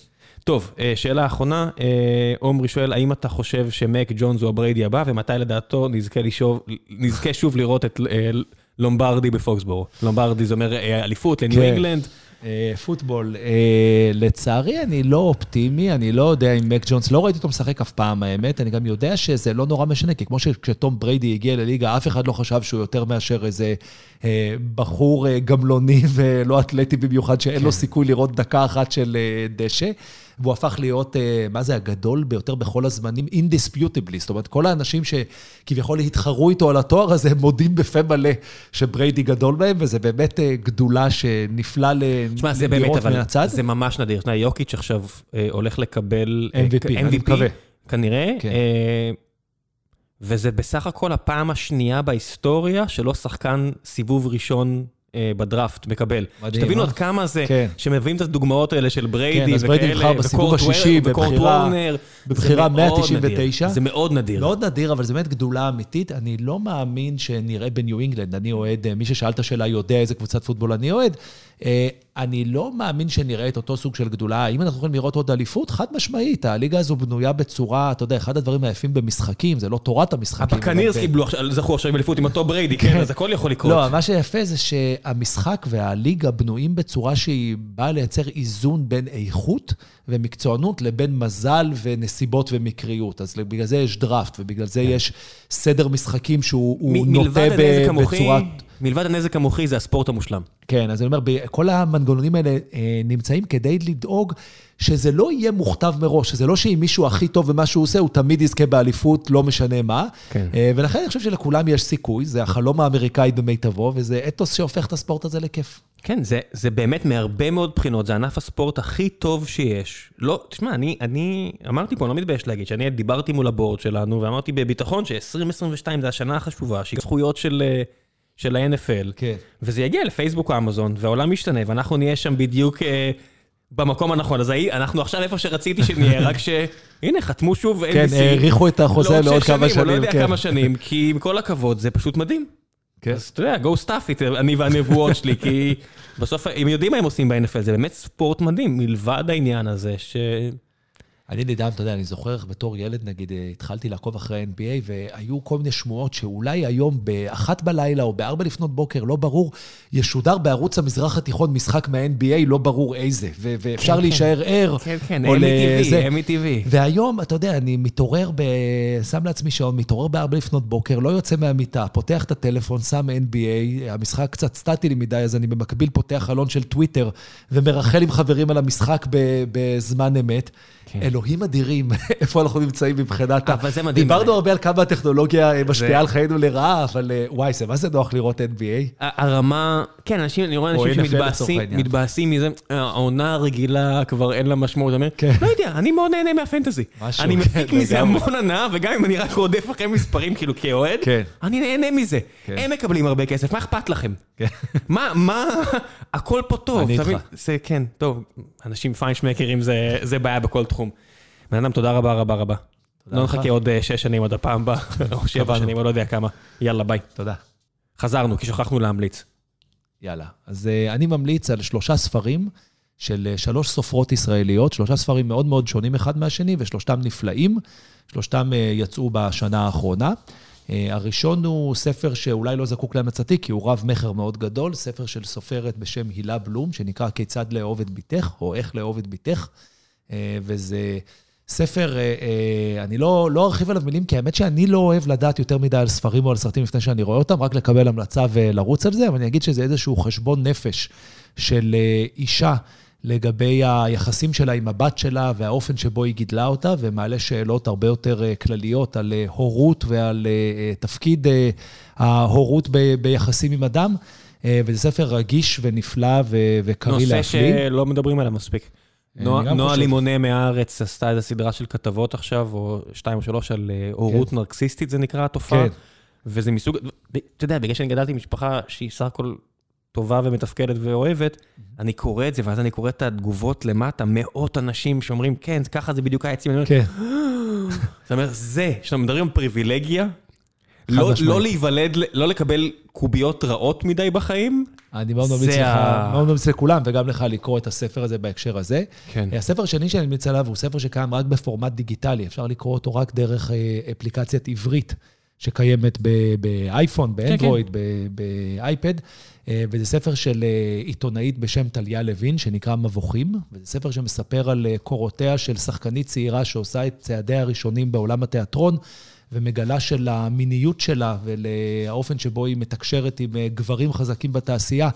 טוב, אה, שאלה אחרונה, עומרי שואל, האם אתה חושב שמק ג'ונס הוא הבריידי הבא, ומתי לדעתו נזכה שוב לראות את לומברדי בפוקסבורו? לומברדי זה אומר אליפות לניו אינגלנד. כן. אה, פוטבול. אה, לצערי, אני לא אופטימי, אני לא יודע אם מק ג'ונס, לא ראיתי אותו משחק אף פעם, האמת. אני גם יודע שזה לא נורא משנה, כי כמו שכשתום בריידי הגיע לליגה, אף אחד לא חשב שהוא יותר מאשר איזה אה, בחור גמלוני ולא אתלטי במיוחד, שאין לו כן. סיכוי לראות דקה אחת של דשא. והוא הפך להיות, אה, מה זה, הגדול ביותר בכל הזמנים, אינדיספיוטיבלי. זאת אומרת, כל האנשים שכביכול התחרו איתו על התואר הזה, הם מודים בפה מלא שבריידי גדול בהם, וזה באמת אה, גדולה שנפלא לראות מהצד. זה ממש נדיר. יוקיץ' עכשיו אה, הולך לקבל... MVP, אני מקווה. כנראה. כן. וזה בסך הכל הפעם השנייה בהיסטוריה שלא שחקן סיבוב ראשון בדראפט מקבל. מדהים, שתבינו עד כמה זה, כן. שמביאים את הדוגמאות האלה של בריידי וכאלה, בריידי נבחר בסיבוב השישי, בבחירה 199. זה מאוד נדיר. מאוד נדיר, אבל זו באמת גדולה אמיתית. אני לא מאמין שנראה בניו אינגלנד, אני אוהד, אה, מי ששאל את השאלה יודע איזה קבוצת פוטבול אני אוהד. אני לא מאמין שנראה את אותו סוג של גדולה. אם אנחנו יכולים לראות עוד אליפות, חד משמעית, הליגה הזו בנויה בצורה, אתה יודע, אחד הדברים היפים במשחקים, זה לא תורת המשחקים. הבקנירס קיבלו, זכו עכשיו עם אליפות עם אותו בריידי, כן, אז הכל יכול לקרות. לא, מה שיפה זה שהמשחק והליגה בנויים בצורה שהיא באה לייצר איזון בין איכות ומקצוענות לבין מזל ונסיבות ומקריות. אז בגלל זה יש דראפט, ובגלל זה כן. יש סדר משחקים שהוא נוטה בצורה... מלבד הנזק המוחי זה הספורט המושלם. כן, אז אני אומר, כל המנגנונים האלה אה, נמצאים כדי לדאוג שזה לא יהיה מוכתב מראש, שזה לא שאם מישהו הכי טוב במה שהוא עושה, הוא תמיד יזכה באליפות, לא משנה מה. כן. אה, ולכן אני חושב שלכולם יש סיכוי, זה החלום האמריקאי במיטבו, וזה אתוס שהופך את הספורט הזה לכיף. כן, זה, זה באמת מהרבה מאוד בחינות, זה ענף הספורט הכי טוב שיש. לא, תשמע, אני, אני אמרתי פה, אני לא מתבייש להגיד, שאני דיברתי מול הבורד שלנו, ואמרתי בביטחון ש-2022 זה השנה החשובה, שהיא זכויות של... של ה-NFL, כן. וזה יגיע לפייסבוק או אמזון, והעולם משתנה, ואנחנו נהיה שם בדיוק אה, במקום הנכון. אז אנחנו עכשיו איפה שרציתי שנהיה, רק ש... (laughs) הנה, חתמו שוב כן, האריכו את החוזה לעוד כמה שנים. לא יודע כן. כמה שנים, כי עם כל הכבוד, זה פשוט מדהים. כן. אז אתה יודע, go stuff it, אני והנבואות שלי, כי (laughs) בסוף, הם יודעים מה הם עושים ב-NFL, זה באמת ספורט מדהים, מלבד העניין הזה ש... אני נדהם, אתה יודע, אני זוכר בתור ילד, נגיד, אה, התחלתי לעקוב אחרי ה-NBA, והיו כל מיני שמועות שאולי היום באחת בלילה או בארבע לפנות בוקר, לא ברור, ישודר בערוץ המזרח התיכון משחק מה-NBA, לא ברור איזה, ו- ואפשר כן, להישאר ער. כן, כן, לזה. טבעי, אמי טבעי. והיום, אתה יודע, אני מתעורר, ב... שם לעצמי שעון, מתעורר בארבע לפנות בוקר, לא יוצא מהמיטה, פותח את הטלפון, שם NBA, המשחק קצת סטטי לי מדי, אז אני במקביל פותח חלון של טוויטר ומרחל עם חברים על המשחק ב... בזמן אמת. כן. אלוהים אדירים, (laughs) איפה אנחנו נמצאים מבחינת ה... אבל זה מדהים. דיברנו הרבה על כמה הטכנולוגיה אה, משפיעה על חיינו לרעה, אבל אה, וואי, זה מה זה נוח לראות NBA? הרמה, כן, אנשים, אני רואה אנשים שמתבאסים מזה, העונה הרגילה כבר אין לה משמעות, כן. לא יודע, אני מאוד נהנה מהפנטזי. אני מפיק כן, מזה לגמרי. המון הנאה, וגם אם אני רק רודף אחרי מספרים, כאילו כאוהד, כן. אני נהנה מזה. הם מקבלים הרבה כסף, מה אכפת לכם? מה, מה, הכל פה טוב, אני איתך. זה, כן, טוב, אנשים פיינשמקרים זה בעיה בכל תחום. בן אדם, תודה רבה רבה רבה. לא. נחכה עוד אה, שש שנים עד הפעם הבאה, (laughs) או שבע. שנים, או לא יודע כמה. יאללה, ביי. תודה. חזרנו, כי שכחנו להמליץ. יאללה. אז uh, אני ממליץ על שלושה ספרים של uh, שלוש סופרות ישראליות, שלושה ספרים מאוד מאוד שונים אחד מהשני, ושלושתם נפלאים. שלושתם יצאו בשנה האחרונה. הראשון הוא ספר שאולי לא זקוק להמלצתי, כי הוא רב-מכר מאוד גדול, ספר של סופרת בשם הילה בלום, שנקרא כיצד לאהוב את בתך, או איך לאהוב את. Uh, וזה ספר, אה, אה, אני לא, לא ארחיב עליו מילים, כי האמת שאני לא אוהב לדעת יותר מדי על ספרים או על סרטים לפני שאני רואה אותם, רק לקבל המלצה ולרוץ על זה, אבל אני אגיד שזה איזשהו חשבון נפש של אה, אישה לגבי היחסים שלה עם הבת שלה והאופן שבו היא גידלה אותה, ומעלה שאלות הרבה יותר כלליות על הורות ועל תפקיד ההורות ב- ביחסים עם אדם. וזה ספר רגיש ונפלא וקריא נושא להפליא. שלא מדברים עליו מספיק. אני נועה. לימונה מהארץ עשתה איזו סדרה של כתבות עכשיו, או שתיים או שלוש, על אה, הורות נרקסיסטית, זה נקרא התופעה. כן. וזה מסוג, אתה יודע, בגלל שאני גדלתי במשפחה שהיא סך הכל טובה ומתפקדת ואוהבת, אני קורא את זה, ואז אני קורא את התגובות למטה, מאות אנשים שאומרים, כן, ככה זה בדיוק היה אצלי, ואני אומר, כן. זאת אומרת, זה, שאתה מדברים על פריבילגיה, לא. לא להיוולד, לא לקבל קוביות רעות מדי בחיים, אני מאוד ממליץ לך, מאוד ממליץ לכולם, וגם לך לקרוא את הספר הזה בהקשר הזה. כן. הספר השני שאני ממליץ עליו הוא ספר שקיים רק בפורמט דיגיטלי, אפשר לקרוא אותו רק דרך אה, אפליקציית עברית שקיימת באייפון, באנדרואיד, ב- באייפד, אה, וזה ספר של אה, עיתונאית בשם טליה לוין, שנקרא מבוכים, וזה ספר שמספר על אה, קורותיה של שחקנית צעירה שעושה את צעדיה הראשונים בעולם התיאטרון. ומגלה של המיניות שלה ולאופן שבו היא מתקשרת עם אה, גברים חזקים בתעשייה,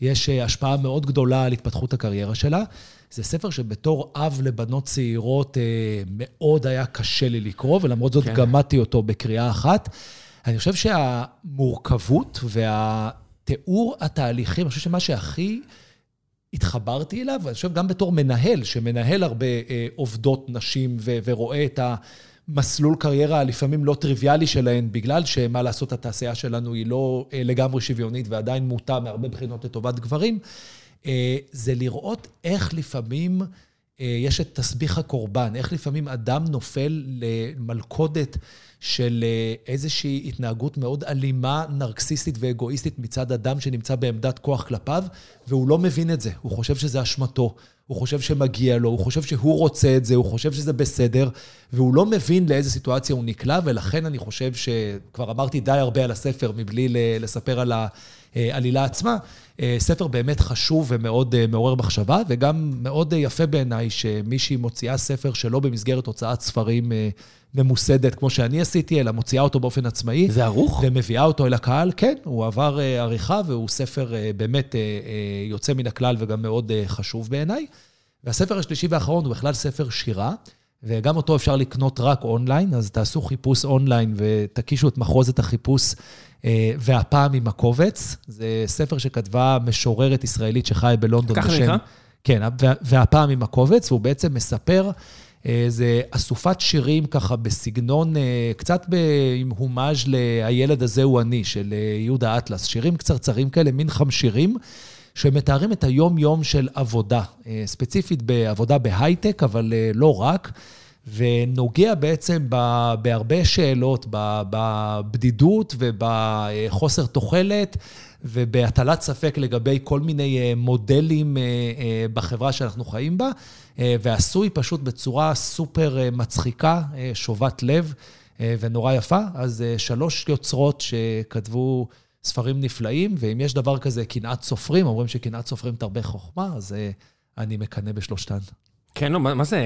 יש אה, השפעה מאוד גדולה על התפתחות הקריירה שלה. זה ספר שבתור אב לבנות צעירות אה, מאוד היה קשה לי לקרוא, ולמרות זאת כן. גמדתי אותו בקריאה אחת. אני חושב שהמורכבות והתיאור התהליכים, אני חושב שמה שהכי התחברתי אליו, ואני חושב גם בתור מנהל, שמנהל הרבה אה, עובדות נשים ו- ורואה את המסלול קריירה הלפעמים לא טריוויאלי שלהן, בגלל שמה לעשות, התעשייה שלנו היא לא אה, לגמרי שוויונית ועדיין מוטה מהרבה בחינות לטובת גברים, אה, זה לראות איך לפעמים אה, יש את תסביך הקורבן, איך לפעמים אדם נופל למלכודת של איזושהי התנהגות מאוד אלימה, נרקסיסטית ואגואיסטית מצד אדם שנמצא בעמדת כוח כלפיו, והוא לא מבין את זה. הוא חושב שזה אשמתו, הוא חושב שמגיע לו, הוא חושב שהוא רוצה את זה, הוא חושב שזה בסדר, והוא לא מבין לאיזה סיטואציה הוא נקלע, ולכן אני חושב שכבר אמרתי די הרבה על הספר מבלי לספר על העלילה עצמה. אה, ספר באמת חשוב ומאוד אה, מעורר מחשבה, וגם מאוד אה, יפה בעיניי שמישהי מוציאה ספר שלא במסגרת הוצאת ספרים אה, ממוסדת, כמו שאני עשיתי, אלא מוציאה אותו באופן עצמאי. זה ערוך? ומביאה אותו אל הקהל, כן, הוא עבר אה, עריכה והוא ספר אה, באמת אה, יוצא מן הכלל וגם מאוד חשוב בעיניי. והספר השלישי והאחרון הוא בכלל ספר שירה, וגם אותו אפשר לקנות רק אונליין, אז תעשו חיפוש אונליין ותקישו את מחוזת החיפוש והפעם עם הקובץ. זה ספר שכתבה משוררת ישראלית שחיה בלונדון ככה נקרא? כן, וה- והפעם עם הקובץ, והוא בעצם מספר, זה אסופת שירים ככה בסגנון, אה, קצת עם הומאז' ל"הילד הזה הוא אני" של אה, יהודה אטלס. שירים קצרצרים כאלה, מין חמשירים, שמתארים את היום-יום של עבודה, אה, ספציפית בעבודה בהייטק, אבל אה, לא רק. ונוגע בעצם בהרבה שאלות, בבדידות ובחוסר תוחלת ובהטלת ספק לגבי כל מיני אה, מודלים אה, אה, בחברה שאנחנו חיים בה, ועשוי פשוט בצורה סופר מצחיקה, שובת לב ונורא יפה. אז שלוש יוצרות שכתבו ספרים נפלאים, ואם יש דבר כזה, קנאת סופרים, אומרים שקנאת סופרים תרבה חוכמה, אז אני מקנא בשלושתן. כן, לא, מה זה,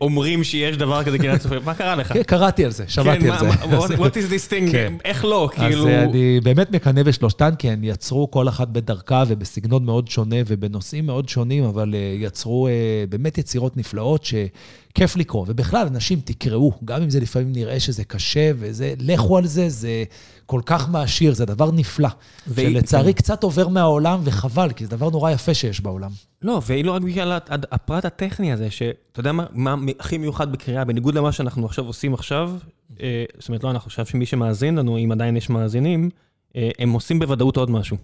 אומרים שיש דבר כזה קנאת סופרים, מה קרה לך? כן, קראתי על זה, שמעתי כן, על זה. (laughs) What is this thing, כן. איך לא, כאילו... אז אני באמת מקנא בשלושתן, כי הן יצרו כל אחת בדרכה ובסגנון מאוד שונה ובנושאים מאוד שונים, אבל אה, יצרו אה, באמת יצירות נפלאות שכיף לקרוא. ובכלל, אנשים, תקראו, גם אם זה לפעמים נראה שזה קשה וזה, לכו על זה, זה... כל כך מעשיר, זה דבר נפלא. ו... שלצערי קצת עובר מהעולם, וחבל, כי זה דבר נורא יפה שיש בעולם. לא, והיא לא רק בגלל הפרט הטכני הזה, שאתה יודע מה, מה הכי מיוחד בקריאה, בניגוד למה שאנחנו עכשיו עושים עכשיו, אה, זאת אומרת, לא, אנחנו חושב שמי שמאזין לנו, אם עדיין יש מאזינים, אה, הם עושים בוודאות עוד משהו.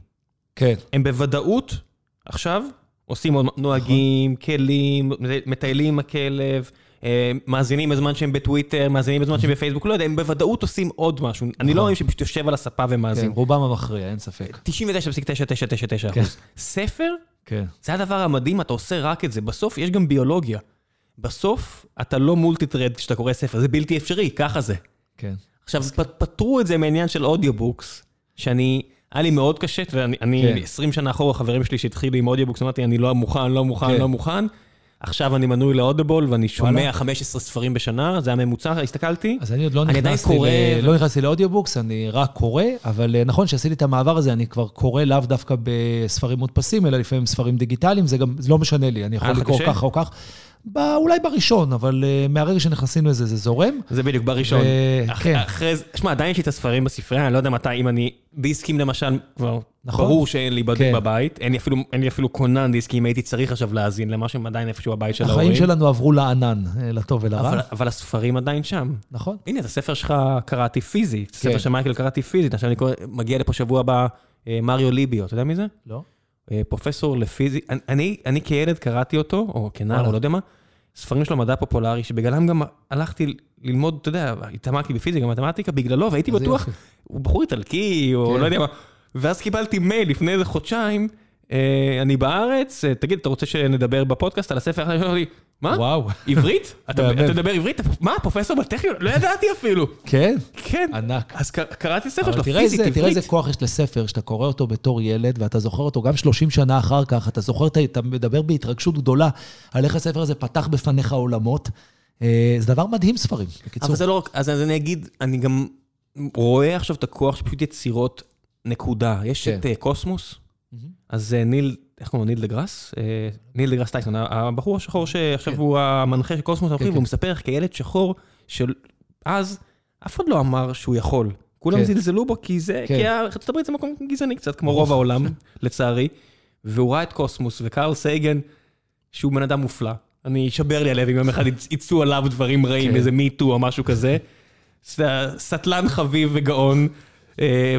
כן. הם בוודאות, עכשיו, עושים עוד נוהגים, כלים, מטיילים עם הכלב. אה, מאזינים בזמן שהם בטוויטר, מאזינים בזמן שהם בפייסבוק, לא יודע, הם בוודאות עושים עוד משהו. אני לא רואה שפשוט יושב על הספה ומאזין. כן, רובם המכריע, אין ספק. 99.9999 אחוז. ספר, כן. זה הדבר המדהים, אתה עושה רק את זה. בסוף יש גם ביולוגיה. בסוף אתה לא multi-thread כשאתה קורא ספר, זה בלתי אפשרי, ככה זה. כן. עכשיו, פתרו את זה מעניין של audiobooks, שאני... היה לי מאוד קשה, ואני כן. 20 שנה אחורה, חברים שלי שהתחילו עם audiobooks, אמרתי, אני לא מוכן, לא מוכן, כן. לא מוכן. עכשיו אני מנוי ל Audible ואני שומע 15 ספרים בשנה, זה הממוצע, הסתכלתי. אז אני עוד לא נכנסתי, לא נכנסתי ל audiobooks, אני רק קורא, אבל אה, נכון שעשיתי את המעבר הזה, אני כבר קורא לאו דווקא בספרים מודפסים, אלא לפעמים ספרים דיגיטליים, זה גם, זה לא משנה לי, אני יכול לקרוא ככה או כך. אולי בראשון, אבל uh, מהרגע שנכנסים לזה, זה זורם. זה בדיוק, בראשון. ו... אח, כן. אחרי זה, שמע, עדיין יש לי את הספרים בספרייה, אני לא יודע מתי, אם אני, דיסקים למשל, כבר נכון. ברור שאין לי כן. בבית, אין לי, אפילו, אין לי אפילו קונן דיסקים, הייתי צריך עכשיו להאזין למה שהם עדיין איפשהו בבית של ההורים. החיים שלנו עברו לענן, אה, לטוב ולרע. אבל, אבל הספרים עדיין שם. נכון. הנה, את הספר שלך קראתי פיזית, את הספר כן. של מייקל קראתי פיזית, עכשיו אני קורא, מגיע לפה שבוע הבא, אה, מריו ליביו, אתה יודע מי זה? לא. פרופסור לפיזיקה, אני, אני, כילד קראתי אותו, או כנער, או לא יודע מה. ספרים של המדע הפופולרי, שבגללם גם הלכתי ללמוד, אתה יודע, התעמקתי בפיזיקה, מתמטיקה בגללו, והייתי בטוח, הוא בחור איטלקי, או כן. לא יודע מה. ואז קיבלתי מייל לפני איזה חודשיים, אה, אני בארץ, אה, תגיד, אתה רוצה שנדבר בפודקאסט על הספר? אני אומר לי, מה? וואו. עברית? (laughs) אתה מדבר עברית? מה, פרופסור בטכניון? לא ידעתי אפילו. כן? כן. ענק. אז קראתי ספר שלו, פיזית, עברית. תראה איזה כוח יש לספר, שאתה קורא אותו בתור ילד, ואתה זוכר אותו גם 30 שנה אחר כך, אתה זוכר, אתה מדבר בהתרגשות גדולה על איך הספר הזה פתח בפניך עולמות. אה, זה דבר מדהים, ספרים, בקיצור. אבל זה לא רק, אז אני אגיד, אני גם רואה עכשיו את הכוח שפשוט יצירות נקודה. יש כן. את קוסמוס, אז ניל... איך קוראים לו? ניל דה גראס? אה, ניל דה גראס טייסון, הבחור השחור שעכשיו כן. הוא המנחה של קוסמוס הנוכחי, כן, והוא כן. מספר איך כילד שחור, שאז אף אחד לא אמר שהוא יכול. כולם זלזלו בו כי זה, כי ארצות הברית זה מקום גזעני קצת, כמו רוב העולם, (laughs) לצערי. והוא ראה את קוסמוס, וקרל סייגן, שהוא בן אדם מופלא. אני, אשבר לי הלב אם יום אחד יצאו עליו דברים רעים, איזה me too או משהו כזה. סטלן חביב וגאון, אה,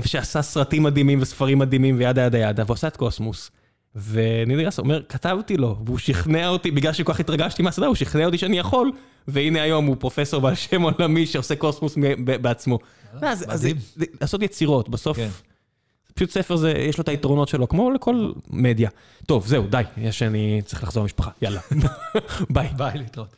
שעשה סרטים מדהימים וספרים מדהימים ו yada yada yada, ועושה את קוסמוס. וניל דה גראס אומר, כתבתי לו, והוא שכנע אותי, בגלל שכל כך התרגשתי מהסדרה, הוא שכנע אותי שאני יכול, והנה היום הוא פרופסור בעל שם עולמי שעושה קוסמוס בעצמו. מדהים. לעשות יצירות, בסוף, כן. פשוט ספר זה, יש לו את היתרונות שלו, כמו לכל מדיה. טוב, זהו, די, יש שאני צריך לחזור למשפחה, יאללה. (laughs) ביי. ביי, להתראות.